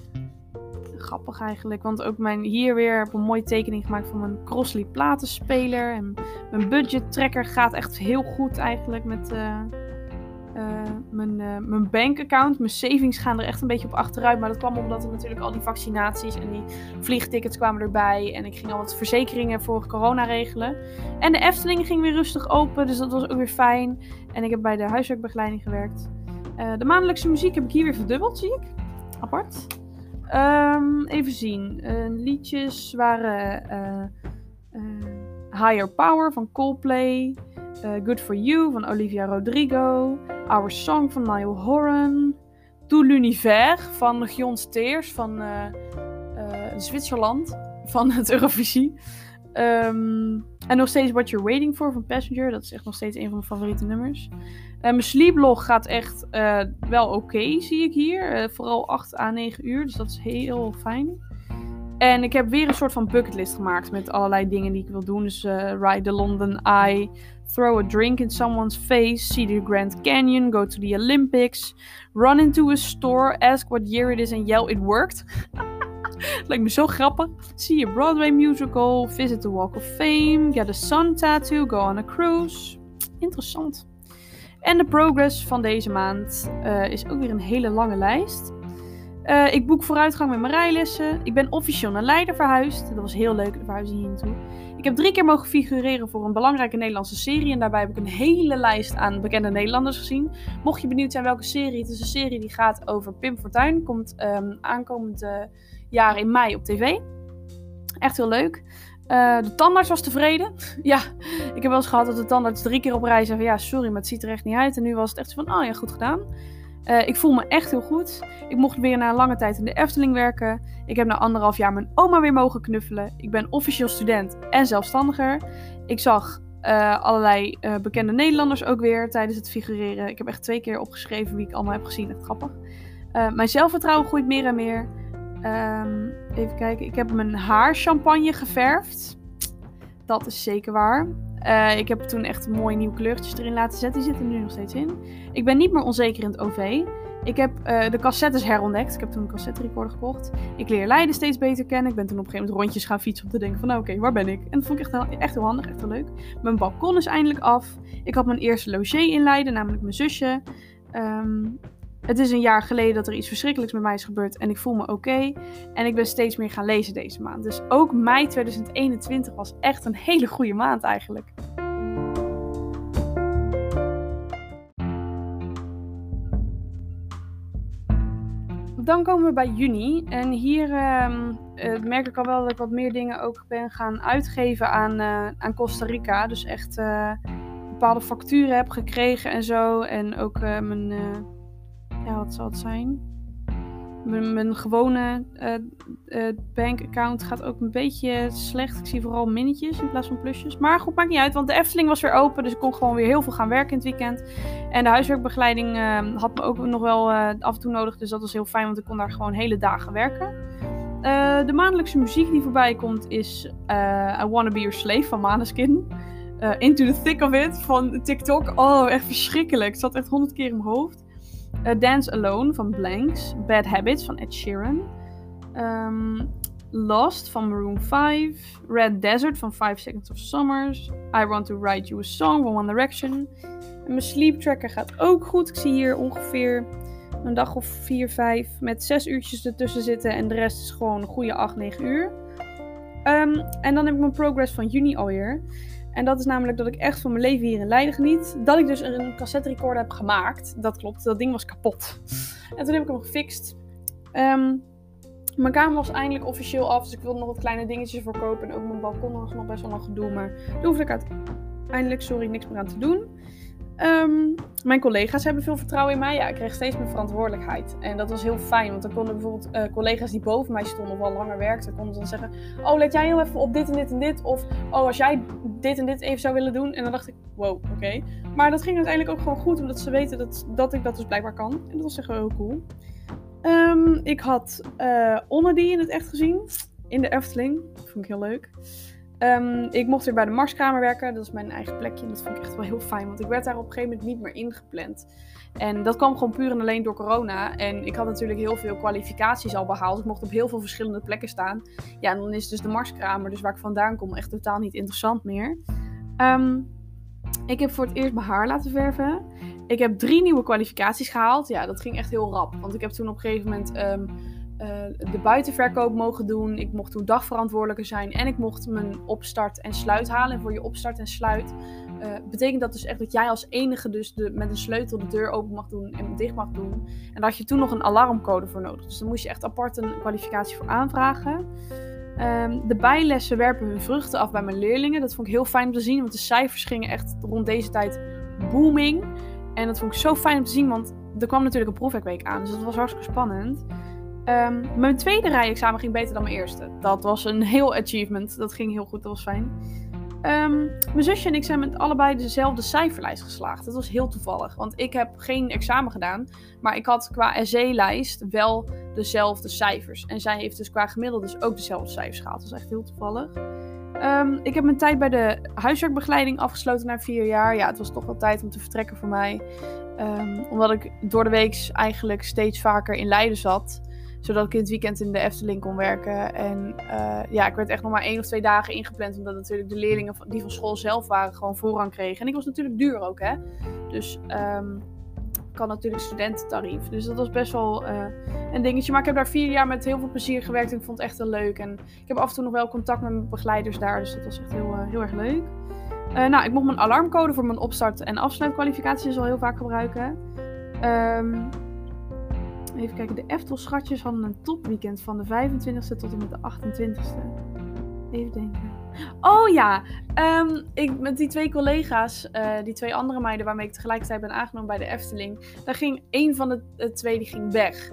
Grappig eigenlijk, want ook mijn, hier weer heb een mooie tekening gemaakt van mijn Crossley platenspeler. En mijn budget tracker gaat echt heel goed eigenlijk met uh, mijn, uh, mijn bankaccount, mijn savings gaan er echt een beetje op achteruit. Maar dat kwam omdat er natuurlijk al die vaccinaties en die vliegtickets kwamen erbij. En ik ging al wat verzekeringen voor corona regelen. En de Efteling ging weer rustig open, dus dat was ook weer fijn. En ik heb bij de huiswerkbegeleiding gewerkt. De maandelijkse muziek heb ik hier weer verdubbeld, zie ik. Apart. Um, even zien. liedjes waren Higher Power van Coldplay. Good For You van Olivia Rodrigo. Our Song van Niall Horan. Tout l'univers van Gion Steers van uh, uh, Zwitserland. Van het Eurovisie. Um, en nog steeds What You're Waiting For van Passenger. Dat is echt nog steeds een van mijn favoriete nummers. Uh, mijn sleeplog gaat echt wel oké, zie ik hier. vooral 8 à 9 uur, dus dat is heel fijn. En ik heb weer een soort van bucketlist gemaakt met allerlei dingen die ik wil doen. Dus Ride the London Eye, throw a drink in someone's face, see the Grand Canyon, go to the Olympics, run into a store, ask what year it is and yell it worked. Lijkt me zo grappig. See a Broadway musical, visit the Walk of Fame, get a sun tattoo, go on a cruise. Interessant. En de progress van deze maand uh, is ook weer een hele lange lijst. Uh, ik boek vooruitgang met mijn rijlessen. Ik ben officieel naar Leiden verhuisd. Dat was heel leuk, de verhuizing hier naartoe. Ik heb drie keer mogen figureren voor een belangrijke Nederlandse serie. En daarbij heb ik een hele lijst aan bekende Nederlanders gezien. Mocht je benieuwd zijn welke serie, het is een serie die gaat over Pim Fortuyn. Komt um, aankomend uh, jaar in mei op tv. Echt heel leuk. Uh, de tandarts was tevreden. ja, ik heb wel eens gehad dat de tandarts drie keer op rij zei van... Ja, sorry, maar het ziet er echt niet uit. En nu was het echt van, oh ja, goed gedaan. Uh, ik voel me echt heel goed. Ik mocht weer na een lange tijd in de Efteling werken. Ik heb na anderhalf jaar mijn oma weer mogen knuffelen. Ik ben officieel student en zelfstandiger. Ik zag uh, allerlei bekende Nederlanders ook weer tijdens het figureren. Ik heb echt twee keer opgeschreven wie ik allemaal heb gezien. Echt grappig. mijn zelfvertrouwen groeit meer en meer. Um, even kijken. Ik heb mijn haar champagne geverfd. Dat is zeker waar. Uh, ik heb toen echt mooie nieuwe kleurtjes erin laten zetten. Die zitten er nu nog steeds in. Ik ben niet meer onzeker in het OV. Ik heb uh, de cassettes herontdekt. Ik heb toen een cassette recorder gekocht. Ik leer Leiden steeds beter kennen. Ik ben toen op een gegeven moment rondjes gaan fietsen om te denken van nou oké, waar ben ik? En dat vond ik echt heel, echt heel handig, echt heel leuk. Mijn balkon is eindelijk af. Ik had mijn eerste logé in Leiden, namelijk mijn zusje. Um, het is een jaar geleden dat er iets verschrikkelijks met mij is gebeurd en ik voel me oké. En ik ben steeds meer gaan lezen deze maand. Dus ook mei 2021 was echt een hele goede maand eigenlijk. Dan komen we bij juni. En hier uh, merk ik al wel dat ik wat meer dingen ook ben gaan uitgeven aan, uh, aan Costa Rica. Dus echt uh, bepaalde facturen heb gekregen en zo. En ook mijn ja, wat zal het zijn? Mijn, gewone uh, bankaccount gaat ook een beetje slecht. Ik zie vooral minnetjes in plaats van plusjes. Maar goed, maakt niet uit, want de Efteling was weer open. Dus ik kon gewoon weer heel veel gaan werken in het weekend. En de huiswerkbegeleiding uh, had me ook nog wel af en toe nodig. Dus dat was heel fijn, want ik kon daar gewoon hele dagen werken. de maandelijkse muziek die voorbij komt is I Wanna Be Your Slave van Maneskin. Into the Thick of It van TikTok. Oh, echt verschrikkelijk. Het zat echt honderd keer in mijn hoofd. Uh, Dance Alone van Blanks. Bad Habits van Ed Sheeran. Um, Lost van Maroon 5. Red Desert van 5 Seconds of Summers. I Want to Write You a Song van One Direction. En mijn sleep tracker gaat ook goed. Ik zie hier ongeveer een dag of 4, 5 met 6 uurtjes ertussen zitten. En de rest is gewoon een goede 8, 9 uur. Um, en dan heb ik mijn progress van juni alweer. En dat is namelijk dat ik echt van mijn leven hier in Leiden geniet. Dat ik dus een cassette recorder heb gemaakt. Dat klopt, dat ding was kapot. En toen heb ik hem gefixt. Um, mijn kamer was eindelijk officieel af, dus ik wilde nog wat kleine dingetjes voor kopen. En ook mijn balkon was nog best wel een gedoe, maar daar hoefde ik uiteindelijk, sorry, niks meer aan te doen. Um, mijn collega's hebben veel vertrouwen in mij. Ja, ik kreeg steeds meer verantwoordelijkheid. En dat was heel fijn, want dan konden bijvoorbeeld uh, collega's die boven mij stonden of al langer werkten, konden dan zeggen: Oh, let jij heel even op dit en dit en dit. Of oh, als jij dit en dit even zou willen doen. En dan dacht ik: Wow, oké. Maar dat ging uiteindelijk ook gewoon goed, omdat ze weten dat, dat ik dat dus blijkbaar kan. En dat was echt heel cool. Um, ik had uh, Onnedy in het echt gezien. In de Efteling. Dat vond ik heel leuk. Um, ik mocht weer bij de Marskamer werken. Dat is mijn eigen plekje. En dat vond ik echt wel heel fijn. Want ik werd daar op een gegeven moment niet meer ingepland. En dat kwam gewoon puur en alleen door corona. En ik had natuurlijk heel veel kwalificaties al behaald. Ik mocht op heel veel verschillende plekken staan. Ja, en dan is dus de Marskamer, dus waar ik vandaan kom, echt totaal niet interessant meer. Um, ik heb voor het eerst mijn haar laten verven. Ik heb drie nieuwe kwalificaties gehaald. Ja, dat ging echt heel rap. Want ik heb toen op een gegeven moment... Uh, de buitenverkoop mogen doen. Ik mocht toen dagverantwoordelijke zijn. En ik mocht mijn opstart en sluit halen. En voor je opstart en sluit uh, betekent dat dus echt dat jij als enige dus de, met een sleutel de deur open mag doen en dicht mag doen. En daar had je toen nog een alarmcode voor nodig. Dus dan moest je echt apart een kwalificatie voor aanvragen. Um, de bijlessen werpen hun vruchten af bij mijn leerlingen. Dat vond ik heel fijn om te zien, want de cijfers gingen echt rond deze tijd booming. En dat vond ik zo fijn om te zien, want er kwam natuurlijk een proefwerkweek aan. Dus dat was hartstikke spannend. Um, mijn tweede rijexamen ging beter dan mijn eerste. Dat was een heel achievement. Dat ging heel goed, dat was fijn. Um, mijn zusje en ik zijn met allebei dezelfde cijferlijst geslaagd. Dat was heel toevallig, want ik heb geen examen gedaan. Maar ik had qua SE-lijst wel dezelfde cijfers. En zij heeft dus qua gemiddeld dus ook dezelfde cijfers gehaald. Dat was echt heel toevallig. Um, ik heb mijn tijd bij de huiswerkbegeleiding afgesloten na vier jaar. Ja, het was toch wel tijd om te vertrekken voor mij. Omdat ik door de week eigenlijk steeds vaker in Leiden zat zodat ik in het weekend in de Efteling kon werken. En uh, ja, ik werd echt nog maar één of twee dagen ingepland. Omdat natuurlijk de leerlingen die van school zelf waren gewoon voorrang kregen. En ik was natuurlijk duur ook, hè. Dus um, ik had natuurlijk studententarief. Dus dat was best wel uh, een dingetje. Maar ik heb daar vier jaar met heel veel plezier gewerkt. En ik vond het echt heel leuk. En ik heb af en toe nog wel contact met mijn begeleiders daar. Dus dat was echt heel, uh, heel erg leuk. nou, ik mocht mijn alarmcode voor mijn opstart- en afsluitkwalificaties al heel vaak gebruiken. Um, Even kijken, de Eftel-schatjes hadden een topweekend van de 25e tot en met de 28e. Even denken. Oh ja, um, ik, met die twee collega's, uh, die twee andere meiden waarmee ik tegelijkertijd ben aangenomen bij de Efteling, daar ging één van de, de twee die ging weg.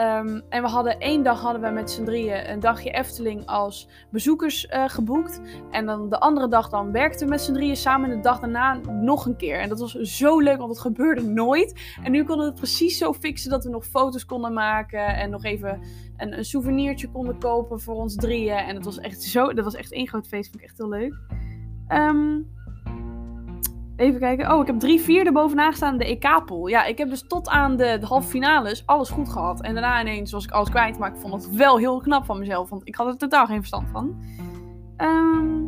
Um, en we hadden één dag hadden we met z'n drieën een dagje Efteling als bezoekers uh, geboekt. En dan de andere dag dan werkten we met z'n drieën samen. En de dag daarna nog een keer. En dat was zo leuk, want het gebeurde nooit. En nu konden we het precies zo fixen dat we nog foto's konden maken. En nog even een, een souvenirtje konden kopen voor ons drieën. En dat was echt zo, dat was echt één groot feest. Vond echt heel leuk. Um, Even kijken. Oh, ik heb drie vierde bovenaan gestaan de EK-pool. Ja, ik heb dus tot aan de, de halve finales alles goed gehad. En daarna ineens was ik alles kwijt. Maar ik vond het wel heel knap van mezelf. Want ik had er totaal geen verstand van. Ehm,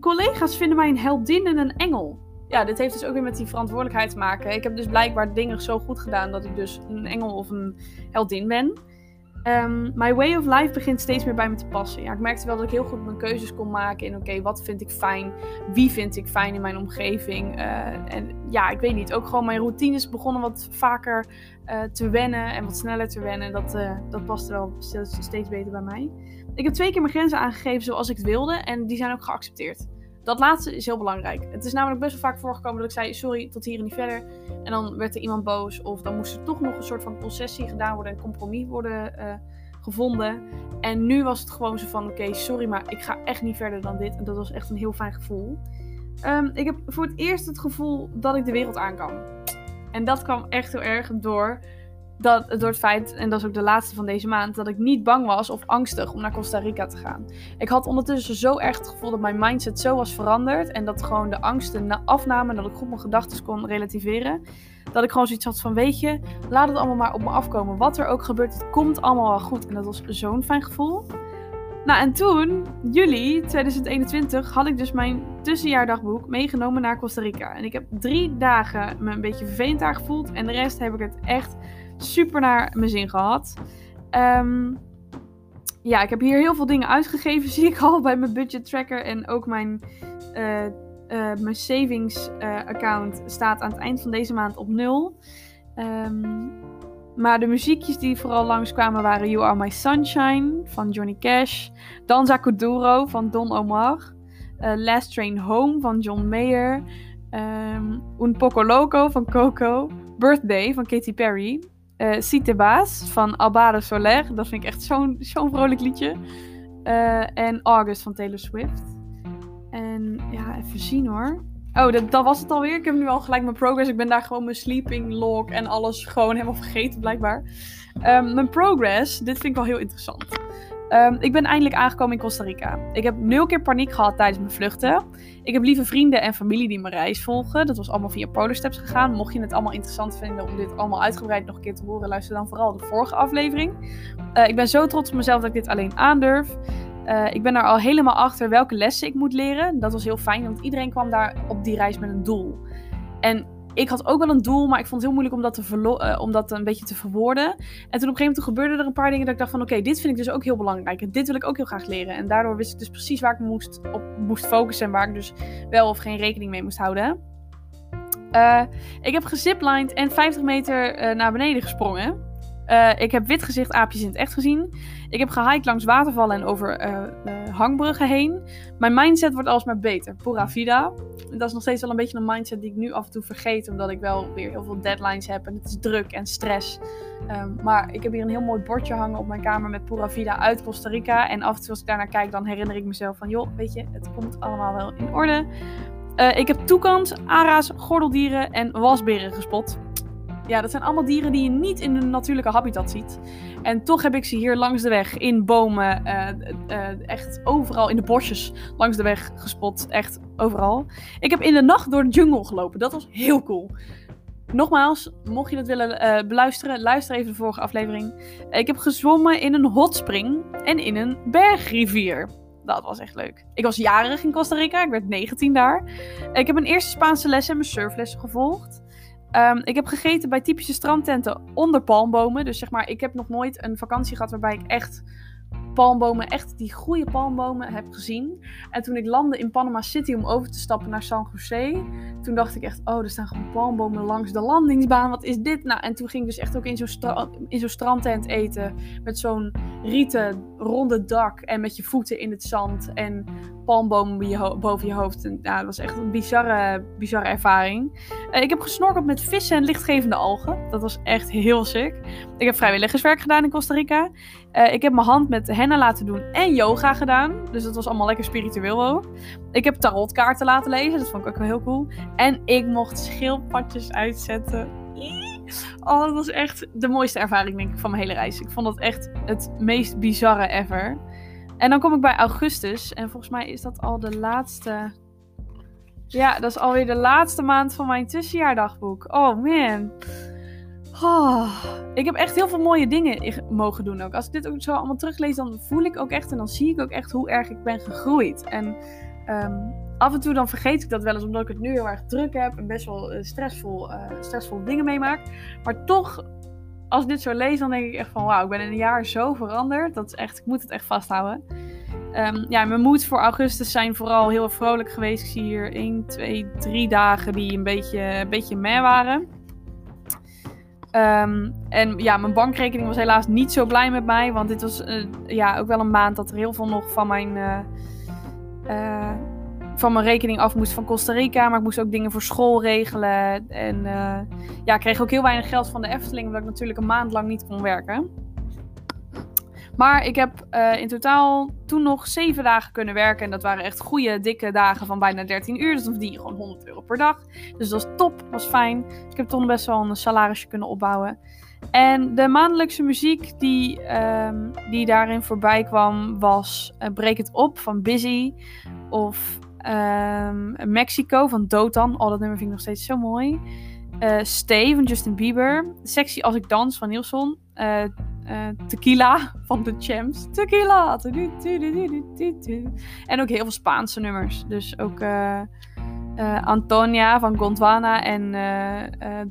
collega's vinden mij een heldin en een engel. Ja, dit heeft dus ook weer met die verantwoordelijkheid te maken. Ik heb dus blijkbaar dingen zo goed gedaan dat ik dus een engel of een heldin ben. Um, my way of life begint steeds meer bij me te passen. Ja, ik merkte wel dat ik heel goed mijn keuzes kon maken. In oké, wat vind ik fijn? Wie vind ik fijn in mijn omgeving? Uh, en ja, ik weet niet. Ook gewoon mijn routines begonnen wat vaker uh, te wennen. En wat sneller te wennen. Dat, uh, dat paste wel steeds beter bij mij. Ik heb twee keer mijn grenzen aangegeven zoals ik het wilde. En die zijn ook geaccepteerd. Dat laatste is heel belangrijk. Het is namelijk best wel vaak voorgekomen dat ik zei: sorry, tot hier en niet verder. En dan werd er iemand boos. Of dan moest er toch nog een soort van concessie gedaan worden. Een compromis worden uh, gevonden. En nu was het gewoon zo van: oké, sorry, maar ik ga echt niet verder dan dit. En dat was echt een heel fijn gevoel. Um, ik heb voor het eerst het gevoel dat ik de wereld aan kan. En dat kwam echt heel erg door dat, door het feit, en dat is ook de laatste van deze maand, dat ik niet bang was of angstig om naar Costa Rica te gaan. Ik had ondertussen zo erg het gevoel dat mijn mindset zo was veranderd en dat gewoon de angsten afnamen en dat ik goed mijn gedachten kon relativeren. Dat ik gewoon zoiets had van, weet je, laat het allemaal maar op me afkomen. Wat er ook gebeurt, het komt allemaal wel goed. En dat was zo'n fijn gevoel. Nou, en toen, juli 2021, had ik dus mijn tussenjaardagboek meegenomen naar Costa Rica. En ik heb drie dagen me een beetje vervelend daar gevoeld. En de rest heb ik het echt super naar mijn zin gehad. Um, ja, ik heb hier heel veel dingen uitgegeven, zie ik al bij mijn budget tracker. En ook mijn, uh, uh, mijn savings uh, account staat aan het eind van deze maand op nul. Um, maar de muziekjes die vooral langskwamen waren You Are My Sunshine van Johnny Cash. Danza Kuduro van Don Omar. Last Train Home van John Mayer. Um, Un Poco Loco van Coco. Birthday van Katy Perry uh, Baas van Albade Soler. Dat vind ik echt zo'n zo'n vrolijk liedje. Uh, en August van Taylor Swift. En ja, even zien hoor. Oh, dat, dat was het alweer. Ik heb nu al gelijk mijn progress. Ik ben daar gewoon mijn sleeping log en alles gewoon helemaal vergeten blijkbaar. Um, mijn progress, dit vind ik wel heel interessant. Um, ik ben eindelijk aangekomen in Costa Rica. Ik heb nul keer paniek gehad tijdens mijn vluchten. Ik heb lieve vrienden en familie die mijn reis volgen. Dat was allemaal via Polarsteps gegaan. Mocht je het allemaal interessant vinden om dit allemaal uitgebreid nog een keer te horen, luister dan vooral de vorige aflevering. Uh, ik ben zo trots op mezelf dat ik dit alleen aandurf. Uh, ik ben er al helemaal achter welke lessen ik moet leren. Dat was heel fijn, want iedereen kwam daar op die reis met een doel. En ik had ook wel een doel, maar ik vond het heel moeilijk om dat, te uh, om dat een beetje te verwoorden. En toen op een gegeven moment gebeurden er een paar dingen dat ik dacht van oké, dit vind ik dus ook heel belangrijk. En dit wil ik ook heel graag leren. En daardoor wist ik dus precies waar ik moest, op moest focussen en waar ik dus wel of geen rekening mee moest houden. Uh, ik heb geziplined en 50 meter uh, naar beneden gesprongen. Uh, ik heb wit gezicht aapjes in het echt gezien. Ik heb gehiked langs watervallen en over uh, uh, hangbruggen heen. Mijn mindset wordt alsmaar beter. Pura vida. Dat is nog steeds wel een beetje een mindset die ik nu af en toe vergeet. Omdat ik wel weer heel veel deadlines heb. En het is druk en stress. Um, maar ik heb hier een heel mooi bordje hangen op mijn kamer met Pura vida uit Costa Rica. En af en toe als ik daarnaar kijk, dan herinner ik mezelf van... joh, weet je, het komt allemaal wel in orde. ik heb toekans, ara's, gordeldieren en wasberen gespot. Ja, dat zijn allemaal dieren die je niet in hun natuurlijke habitat ziet. En toch heb ik ze hier langs de weg, in bomen, uh, uh, echt overal in de bosjes langs de weg gespot. Echt overal. Ik heb in de nacht door de jungle gelopen. Dat was heel cool. Nogmaals, mocht je dat willen uh, beluisteren, luister even de vorige aflevering. ik heb gezwommen in een hotspring en in een bergrivier. Dat was echt leuk. Ik was jarig in Costa Rica. Ik werd 19 daar. Ik heb mijn eerste Spaanse les en mijn surflessen gevolgd. Um, ik heb gegeten bij typische strandtenten onder palmbomen. Dus zeg maar, ik heb nog nooit een vakantie gehad waarbij ik echt palmbomen, echt die goede palmbomen heb gezien. En toen ik landde in Panama City om over te stappen naar San Jose, toen dacht ik echt, oh, er staan gewoon palmbomen langs de landingsbaan. Wat is dit nou? En toen ging ik dus echt ook in zo'n stra zo strandtent eten met zo'n rieten ronde dak en met je voeten in het zand en palmbomen je boven je hoofd. En, ja, dat was echt een bizarre, bizarre ervaring. Uh, ik heb gesnorkeld met vissen en lichtgevende algen. Dat was echt heel sick. Ik heb vrijwilligerswerk gedaan in Costa Rica. Uh, ik heb mijn hand met henna laten doen en yoga gedaan. Dus dat was allemaal lekker spiritueel ook. Ik heb tarotkaarten laten lezen. Dat vond ik ook wel heel cool. En ik mocht schildpadjes uitzetten. Oh, dat was echt de mooiste ervaring denk ik van mijn hele reis. Ik vond dat echt het meest bizarre ever. En dan kom ik bij augustus. En volgens mij is dat al de laatste Ja, dat is alweer de laatste maand van mijn tussenjaardagboek. Oh man. Oh, ik heb echt heel veel mooie dingen mogen doen ook. Als ik dit ook zo allemaal teruglees, dan voel ik ook echt en dan zie ik ook echt hoe erg ik ben gegroeid. En ehm, af en toe dan vergeet ik dat wel eens, omdat ik het nu heel erg druk heb en best wel uh, stressvol, uh, stressvolle dingen meemaak. Maar toch, als ik dit zo lees, dan denk ik echt van wauw, ik ben in een jaar zo veranderd. Dat is echt, ik moet het echt vasthouden. Um, ja, mijn moed voor augustus zijn vooral heel vrolijk geweest. Ik zie hier 1, 2, 3 dagen die een beetje, een beetje meh waren. Um, en ja, mijn bankrekening was helaas niet zo blij met mij. Want dit was uh, ja, ook wel een maand dat er heel veel nog van mijn, uh, uh, van mijn rekening af moest van Costa Rica. Maar ik moest ook dingen voor school regelen. En ja, ik kreeg ook heel weinig geld van de Efteling. Omdat ik natuurlijk een maand lang niet kon werken. Maar ik heb uh, in totaal toen nog zeven dagen kunnen werken. En dat waren echt goede, dikke dagen van bijna 13 uur. Dus dan verdien je gewoon 100 euro per dag. Dus dat was top, was fijn. Dus ik heb toch best wel een salarisje kunnen opbouwen. En de maandelijkse muziek die, um, die daarin voorbij kwam was uh, Breek het op van Busy. Of um, Mexico van Dotan. Oh, dat nummer vind ik nog steeds zo mooi. Uh, Stay van Justin Bieber. Sexy als ik dans van Nielsen. Uh, uh, tequila van de Champs. Tequila. En ook heel veel Spaanse nummers. Dus ook uh, Antonia van Gondwana en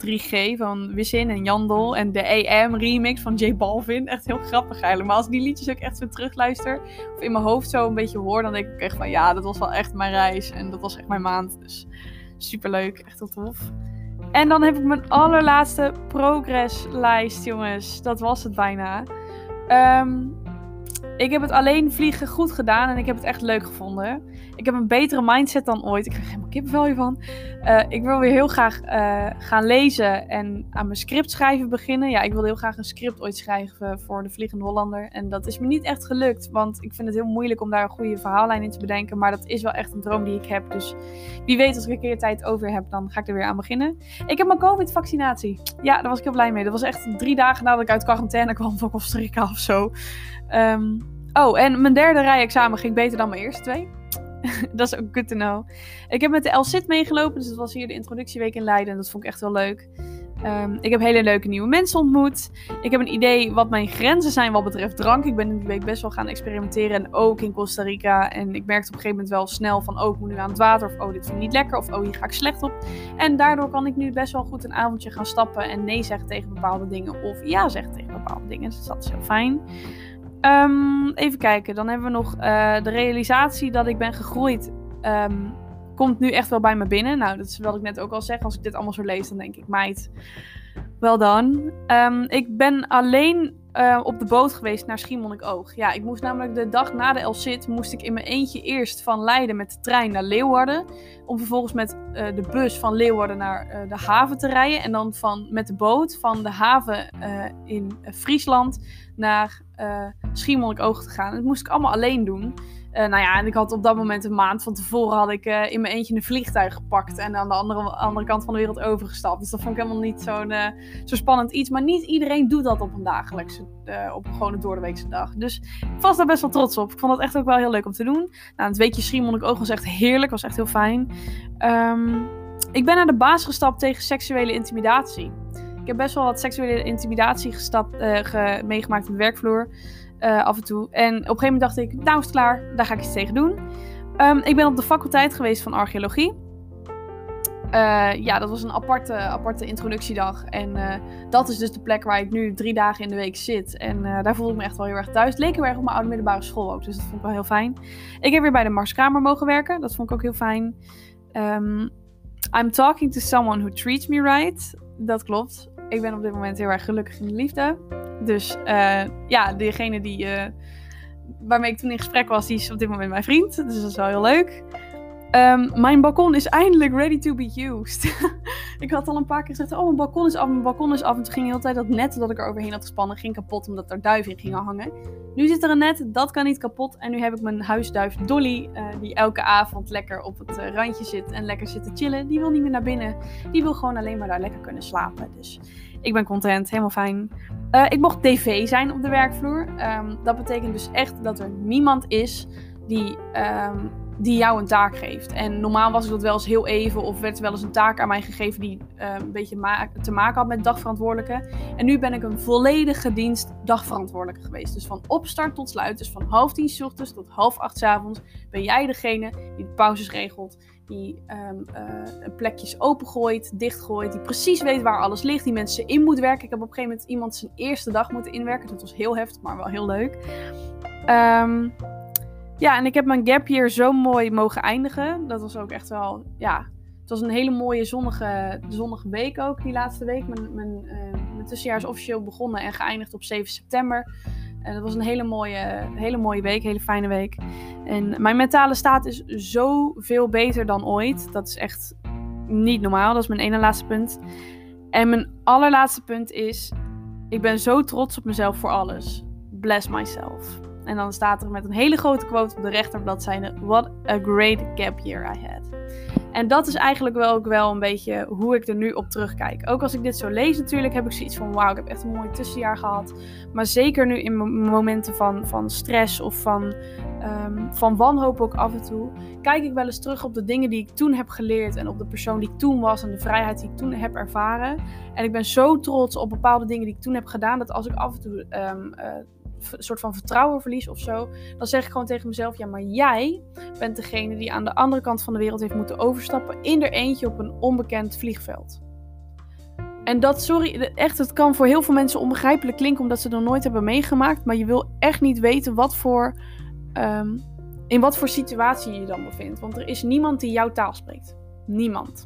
3G van Wisin en Jandel. En de AM remix van J Balvin. Echt heel grappig eigenlijk. Maar als ik die liedjes ook echt weer terugluister. Of in mijn hoofd zo een beetje hoor. Dan denk ik echt van ja, dat was wel echt mijn reis. En dat was echt mijn maand. Dus superleuk. Echt heel tof. En dan heb ik mijn allerlaatste progresslijst, jongens. Dat was het bijna. Um, ik heb het alleen vliegen goed gedaan en ik heb het echt leuk gevonden. Ik heb een betere mindset dan ooit. Ik krijg helemaal kippenvel hiervan. Uh, ik wil weer heel graag uh, gaan lezen en aan mijn script schrijven beginnen. Ja, ik wilde heel graag een script ooit schrijven voor de Vliegende Hollander. En dat is me niet echt gelukt, want ik vind het heel moeilijk om daar een goede verhaallijn in te bedenken. Maar dat is wel echt een droom die ik heb. Dus wie weet, als ik een keer tijd over heb, dan ga ik er weer aan beginnen. Ik heb mijn COVID-vaccinatie. Ja, daar was ik heel blij mee. Dat was echt drie dagen nadat ik uit quarantaine kwam van Costa Rica of zo. Um, oh, en mijn derde rijexamen ging beter dan mijn eerste twee. dat is ook good to know. Ik heb met de LCIT meegelopen, dus dat was hier de introductieweek in Leiden. En dat vond ik echt wel leuk. Um, ik heb hele leuke nieuwe mensen ontmoet. Ik heb een idee wat mijn grenzen zijn wat betreft drank. Ik ben in die week best wel gaan experimenteren. En ook in Costa Rica. En ik merkte op een gegeven moment wel snel van... Oh, ik moet nu aan het water. Of oh, dit vind ik niet lekker. Of oh, hier ga ik slecht op. En daardoor kan ik nu best wel goed een avondje gaan stappen. En nee zeggen tegen bepaalde dingen. Of ja zeggen tegen bepaalde dingen. Dus dat is heel fijn. Um, even kijken, dan hebben we nog uh, de realisatie dat ik ben gegroeid. Um, komt nu echt wel bij me binnen. Nou, dat is wat ik net ook al zeg. Als ik dit allemaal zo lees, dan denk ik, meid, wel dan. Um, ik ben alleen uh, op de boot geweest naar Schiermonnikoog. Ja, ik moest namelijk de dag na de El Cid, moest ik in mijn eentje eerst van Leiden met de trein naar Leeuwarden. Om vervolgens met uh, de bus van Leeuwarden naar uh, de haven te rijden. En dan van, met de boot van de haven in Friesland naar Schiermonnikoog te gaan. dat moest ik allemaal alleen doen. Uh, nou ja, en ik had op dat moment een maand van tevoren had ik uh, in mijn eentje een vliegtuig gepakt en aan de andere, andere kant van de wereld overgestapt. Dus dat vond ik helemaal niet zo'n uh, zo spannend iets. Maar niet iedereen doet dat op een dagelijkse, op een doordeweekse dag. Dus ik was daar best wel trots op. Ik vond dat echt ook wel heel leuk om te doen. Nou, het weekje Schiermonnikoog was echt heerlijk, was echt heel fijn. Um, ik ben naar de baas gestapt tegen seksuele intimidatie. Ik heb best wel wat seksuele intimidatie gestapt, meegemaakt op de werkvloer. Uh, af en toe. En op een gegeven moment dacht ik, nou is het klaar, daar ga ik iets tegen doen. Um, ik ben op de faculteit geweest van archeologie. Uh, ja, dat was een aparte, aparte introductiedag. En uh, dat is dus de plek waar ik nu drie dagen in de week zit. En daar voelde ik me echt wel heel erg thuis. Het leek heel erg op mijn oude middelbare school ook. Dus dat vond ik wel heel fijn. Ik heb weer bij de Marskamer mogen werken. Dat vond ik ook heel fijn. Um, I'm talking to someone who treats me right. Dat klopt. Ik ben op dit moment heel erg gelukkig in de liefde. Dus uh, ja, degene die, uh, waarmee ik toen in gesprek was, die is op dit moment mijn vriend. Dus dat is wel heel leuk. Um, mijn balkon is eindelijk ready to be used. ik had al een paar keer gezegd: Oh, mijn balkon is af, mijn balkon is af. En toen ging de hele tijd dat net dat ik er overheen had gespannen, ging kapot omdat er duiven in gingen hangen. Nu zit er een net, dat kan niet kapot. En nu heb ik mijn huisduif Dolly, uh, die elke avond lekker op het randje zit en lekker zit te chillen. Die wil niet meer naar binnen. Die wil gewoon alleen maar daar lekker kunnen slapen. Dus ik ben content, helemaal fijn. Uh, ik mocht tv zijn op de werkvloer. Um, dat betekent dus echt dat er niemand is die um, die jou een taak geeft. En normaal was ik dat wel eens heel even of werd wel eens een taak aan mij gegeven die uh, een beetje te maken had met dagverantwoordelijke. En nu ben ik een volledige dienst dagverantwoordelijke geweest. Dus van opstart tot sluit, dus van half tien s ochtends tot half acht s avonds, ben jij degene die de pauzes regelt, die um, uh, plekjes opengooit, dichtgooit, die precies weet waar alles ligt, die mensen in moet werken. Ik heb op een gegeven moment iemand zijn eerste dag moeten inwerken. Dat was heel heftig, maar wel heel leuk. Um, ja, en ik heb mijn gap year zo mooi mogen eindigen. Dat was ook echt wel, ja, het was een hele mooie zonnige, zonnige week ook, die laatste week. Mijn, mijn, uh, mijn tussenjaar is officieel begonnen en geëindigd op 7 september. En dat was een hele mooie, hele mooie week, hele fijne week. En mijn mentale staat is zoveel beter dan ooit. Dat is echt niet normaal. Dat is mijn ene laatste punt. En mijn allerlaatste punt is: ik ben zo trots op mezelf voor alles. Bless myself. En dan staat er met een hele grote quote op de rechterbladzijde: What a great gap year I had. En dat is eigenlijk wel ook wel een beetje hoe ik er nu op terugkijk. Ook als ik dit zo lees natuurlijk, heb ik zoiets van... wauw, ik heb echt een mooi tussenjaar gehad. Maar zeker nu in momenten van, van stress of van, um, van wanhoop ook af en toe... kijk ik wel eens terug op de dingen die ik toen heb geleerd... en op de persoon die ik toen was en de vrijheid die ik toen heb ervaren. En ik ben zo trots op bepaalde dingen die ik toen heb gedaan... dat als ik af en toe uh, een soort van vertrouwen verlies of zo, dan zeg ik gewoon tegen mezelf: ja, maar jij bent degene die aan de andere kant van de wereld heeft moeten overstappen in eentje op een onbekend vliegveld. En dat, sorry, echt, het kan voor heel veel mensen onbegrijpelijk klinken omdat ze het nog nooit hebben meegemaakt, maar je wil echt niet weten wat voor, um, in wat voor situatie je je dan bevindt. Want er is niemand die jouw taal spreekt. Niemand.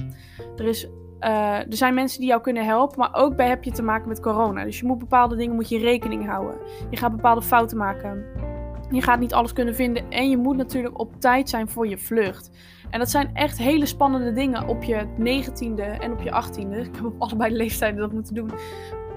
Er is uh, er zijn mensen die jou kunnen helpen, maar ook bij heb je te maken met corona. Dus je moet bepaalde dingen moet je rekening houden. Je gaat bepaalde fouten maken. Je gaat niet alles kunnen vinden en je moet natuurlijk op tijd zijn voor je vlucht. En dat zijn echt hele spannende dingen op je 19e en op je 18e. Ik heb op allebei de leeftijden dat moeten doen.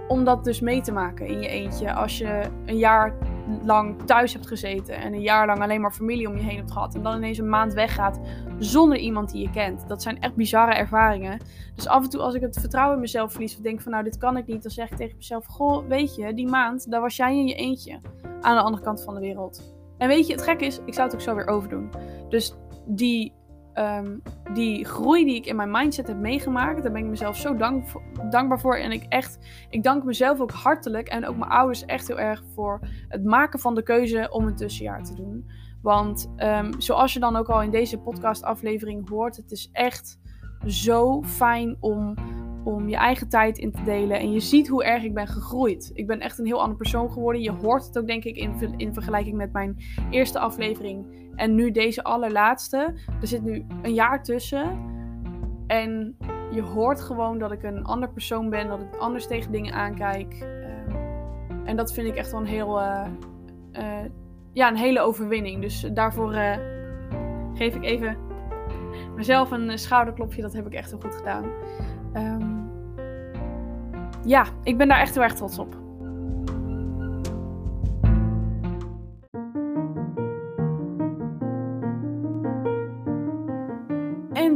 Om dat dus mee te maken in je eentje. Als je een jaar lang thuis hebt gezeten en een jaar lang alleen maar familie om je heen hebt gehad en dan ineens een maand weggaat zonder iemand die je kent. Dat zijn echt bizarre ervaringen. Dus af en toe als ik het vertrouwen in mezelf verlies of denk van nou dit kan ik niet, dan zeg ik tegen mezelf, goh weet je, die maand daar was jij in je eentje aan de andere kant van de wereld. En weet je, het gek is, ik zou het ook zo weer overdoen. Dus die um, die groei die ik in mijn mindset heb meegemaakt, daar ben ik mezelf zo dank, dankbaar voor. En ik echt, ik dank mezelf ook hartelijk en ook mijn ouders echt heel erg voor het maken van de keuze om een tussenjaar te doen. Want um, zoals je dan ook al in deze podcast-aflevering hoort, het is echt zo fijn om, om je eigen tijd in te delen. En je ziet hoe erg ik ben gegroeid. Ik ben echt een heel ander persoon geworden. Je hoort het ook, denk ik, in, in vergelijking met mijn eerste aflevering en nu deze allerlaatste. Er zit nu een jaar tussen. En je hoort gewoon dat ik een ander persoon ben. Dat ik anders tegen dingen aankijk. Uh, en dat vind ik echt wel een heel. Uh, uh, ja, een hele overwinning. Dus daarvoor eh, geef ik even mezelf een schouderklopje. Dat heb ik echt heel goed gedaan. Um, ja, ik ben daar echt heel erg trots op.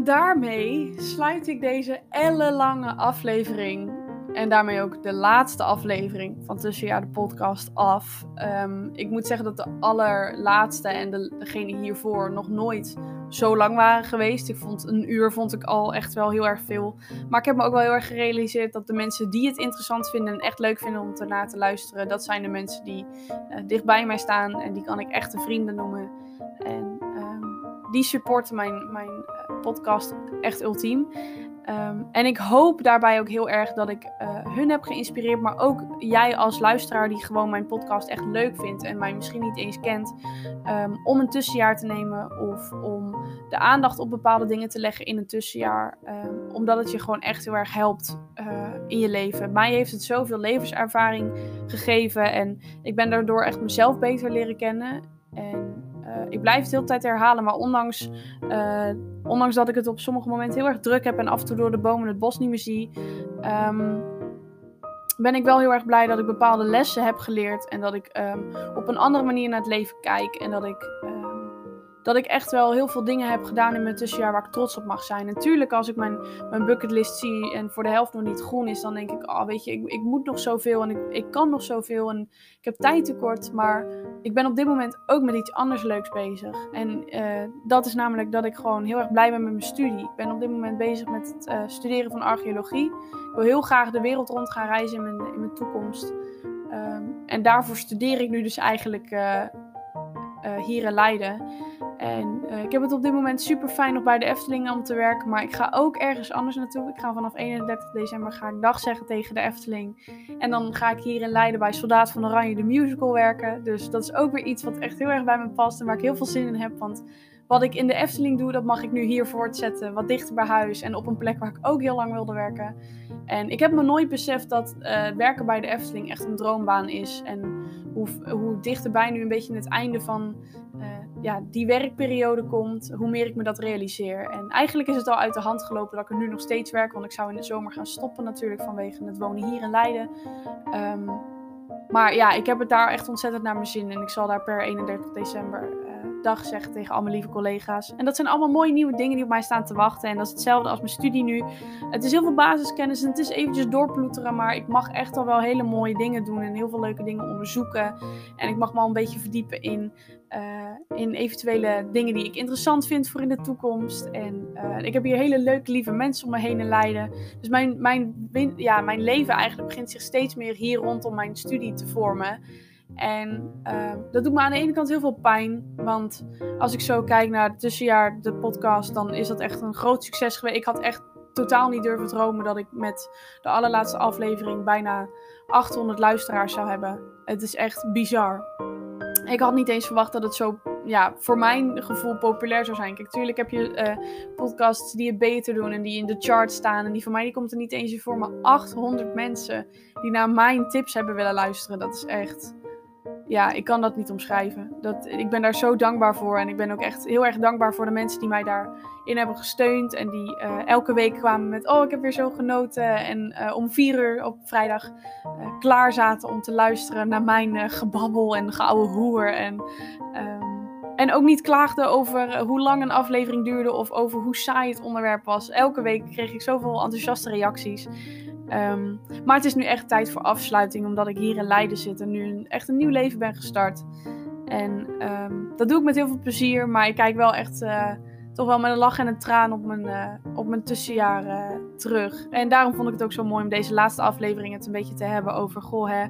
daarmee sluit ik deze ellenlange aflevering. En daarmee ook de laatste aflevering van Tussenjaar de podcast af. Um, ik moet zeggen dat de allerlaatste en de, degene hiervoor nog nooit zo lang waren geweest. Ik vond een uur vond ik al echt wel heel erg veel. Maar ik heb me ook wel heel erg gerealiseerd dat de mensen die het interessant vinden en echt leuk vinden om ernaar te luisteren, dat zijn de mensen die uh, dicht bij mij staan en die kan ik echte vrienden noemen. En um, die supporten mijn, mijn uh, podcast echt ultiem. Um, en ik hoop daarbij ook heel erg dat ik uh, hun heb geïnspireerd, maar ook jij als luisteraar die gewoon mijn podcast echt leuk vindt en mij misschien niet eens kent, um, om een tussenjaar te nemen of om de aandacht op bepaalde dingen te leggen in een tussenjaar, um, omdat het je gewoon echt heel erg helpt uh, in je leven. Mij heeft het zoveel levenservaring gegeven en ik ben daardoor echt mezelf beter leren kennen. En uh, ik blijf het de hele tijd herhalen, maar ondanks ondanks dat ik het op sommige momenten heel erg druk heb en af en toe door de bomen het bos niet meer zie, um, ben ik wel heel erg blij dat ik bepaalde lessen heb geleerd en dat ik um, op een andere manier naar het leven kijk en dat ik, um, dat ik echt wel heel veel dingen heb gedaan in mijn tussenjaar waar ik trots op mag zijn. Natuurlijk, als ik mijn, mijn bucketlist zie en voor de helft nog niet groen is, dan denk ik, oh weet je, ik, ik moet nog zoveel en ik, ik kan nog zoveel en ik heb tijd tekort. Maar ik ben op dit moment ook met iets anders leuks bezig. En uh, dat is namelijk dat ik gewoon heel erg blij ben met mijn studie. Ik ben op dit moment bezig met het uh, studeren van archeologie. Ik wil heel graag de wereld rond gaan reizen in mijn, in mijn toekomst. Um, en daarvoor studeer ik nu dus eigenlijk uh, hier in Leiden. En uh, ik heb het op dit moment super fijn nog bij de Efteling om te werken. Maar ik ga ook ergens anders naartoe. Ik ga vanaf 31 december ga ik dag zeggen tegen de Efteling. En dan ga ik hier in Leiden bij Soldaat van Oranje de musical werken. Dus dat is ook weer iets wat echt heel erg bij me past. En waar ik heel veel zin in heb. Want wat ik in de Efteling doe, dat mag ik nu hier voortzetten. Wat dichter bij huis en op een plek waar ik ook heel lang wilde werken. En ik heb me nooit beseft dat uh, werken bij de Efteling echt een droombaan is. En hoe, hoe dichterbij nu een beetje het einde van uh, ja, die werkperiode komt, hoe meer ik me dat realiseer. En eigenlijk is het al uit de hand gelopen dat ik er nu nog steeds werk. Want ik zou in de zomer gaan stoppen natuurlijk vanwege het wonen hier in Leiden. Um, maar ja, ik heb het daar echt ontzettend naar mijn zin. En ik zal daar per 31 december dag zeggen tegen al mijn lieve collega's. En dat zijn allemaal mooie nieuwe dingen die op mij staan te wachten. En dat is hetzelfde als mijn studie nu. Het is heel veel basiskennis en het is eventjes doorploeteren. Maar ik mag echt al wel hele mooie dingen doen en heel veel leuke dingen onderzoeken. En ik mag me al een beetje verdiepen in, uh, in eventuele dingen die ik interessant vind voor in de toekomst. En uh, ik heb hier hele leuke, lieve mensen om me heen en leiden. Dus mijn, mijn, ja, mijn leven eigenlijk begint zich steeds meer hier rondom mijn studie te vormen. En uh, dat doet me aan de ene kant heel veel pijn. Want als ik zo kijk naar het tussenjaar, de podcast, dan is dat echt een groot succes geweest. Ik had echt totaal niet durven dromen dat ik met de allerlaatste aflevering bijna 800 luisteraars zou hebben. Het is echt bizar. Ik had niet eens verwacht dat het zo, ja, voor mijn gevoel populair zou zijn. Kijk, tuurlijk heb je uh, podcasts die het beter doen en die in de chart staan. En die van mij die komt er niet eens in voor. Maar 800 mensen die naar mijn tips hebben willen luisteren, dat is echt ja, ik kan dat niet omschrijven. Dat, ik ben daar zo dankbaar voor. En ik ben ook echt heel erg dankbaar voor de mensen die mij daarin hebben gesteund. En die uh, elke week kwamen met: Oh, ik heb weer zo genoten. En uh, om vier uur op vrijdag uh, klaar zaten om te luisteren naar mijn gebabbel en geouwe hoer. En, um, en ook niet klaagden over hoe lang een aflevering duurde of over hoe saai het onderwerp was. Elke week kreeg ik zoveel enthousiaste reacties. Um, maar het is nu echt tijd voor afsluiting, omdat ik hier in Leiden zit en nu een, echt een nieuw leven ben gestart. En um, dat doe ik met heel veel plezier, maar ik kijk wel echt uh, toch wel met een lach en een traan op mijn, uh, op mijn terug. En daarom vond ik het ook zo mooi om deze laatste aflevering het een beetje te hebben over, goh hè,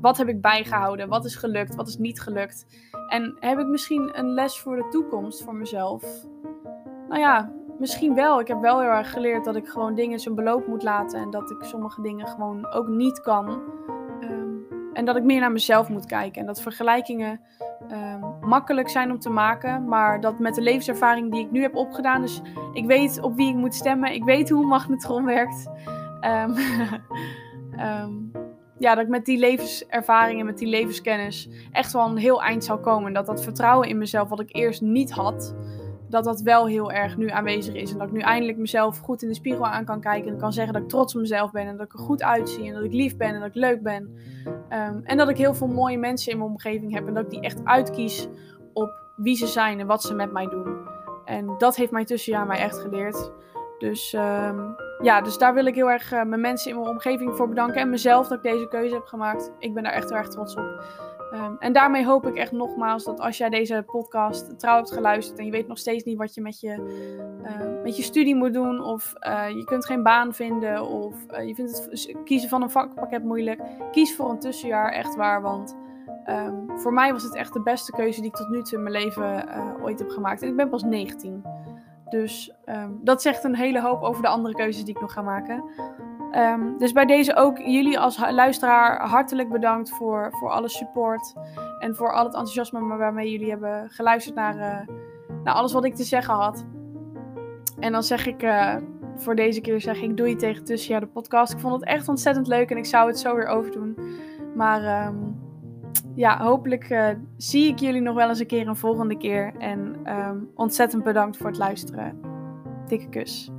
wat heb ik bijgehouden? Wat is gelukt? Wat is niet gelukt? En heb ik misschien een les voor de toekomst voor mezelf? Nou ja, Misschien wel. Ik heb wel heel erg geleerd dat ik gewoon dingen zijn beloop moet laten. En dat ik sommige dingen gewoon ook niet kan. Um, en dat ik meer naar mezelf moet kijken. En dat vergelijkingen um, makkelijk zijn om te maken. Maar dat met de levenservaring die ik nu heb opgedaan. Dus ik weet op wie ik moet stemmen. Ik weet hoe een magnetron werkt. Um, ja, dat ik met die levenservaring en met die levenskennis echt wel een heel eind zal komen. En dat dat vertrouwen in mezelf, wat ik eerst niet had dat dat wel heel erg nu aanwezig is. En dat ik nu eindelijk mezelf goed in de spiegel aan kan kijken. En kan zeggen dat ik trots op mezelf ben. En dat ik er goed uitzie. En dat ik lief ben. En dat ik leuk ben. Um, en dat ik heel veel mooie mensen in mijn omgeving heb. En dat ik die echt uitkies op wie ze zijn en wat ze met mij doen. En dat heeft mijn tussenjaar mij echt geleerd. Dus um, ja, dus daar wil ik heel erg uh, mijn mensen in mijn omgeving voor bedanken. En mezelf dat ik deze keuze heb gemaakt. Ik ben daar echt heel erg trots op. Um, en daarmee hoop ik echt nogmaals dat als jij deze podcast trouw hebt geluisterd en je weet nog steeds niet wat je met je, uh, met je studie moet doen, of uh, je kunt geen baan vinden, of je vindt het kiezen van een vakpakket moeilijk, kies voor een tussenjaar echt waar. Want um, voor mij was het echt de beste keuze die ik tot nu toe in mijn leven ooit heb gemaakt. En ik ben pas 19. Dus um, dat zegt een hele hoop over de andere keuzes die ik nog ga maken. Um, dus bij deze ook jullie als luisteraar hartelijk bedankt voor, voor alle support. En voor al het enthousiasme waarmee jullie hebben geluisterd naar, uh, naar alles wat ik te zeggen had. En dan zeg ik uh, voor deze keer zeg ik doei tegen tussenjaar de podcast. Ik vond het echt ontzettend leuk en ik zou het zo weer overdoen. Maar um, ja, hopelijk eh, zie ik jullie nog wel eens een keer een volgende keer. En ehm, ontzettend bedankt voor het luisteren. Dikke kus.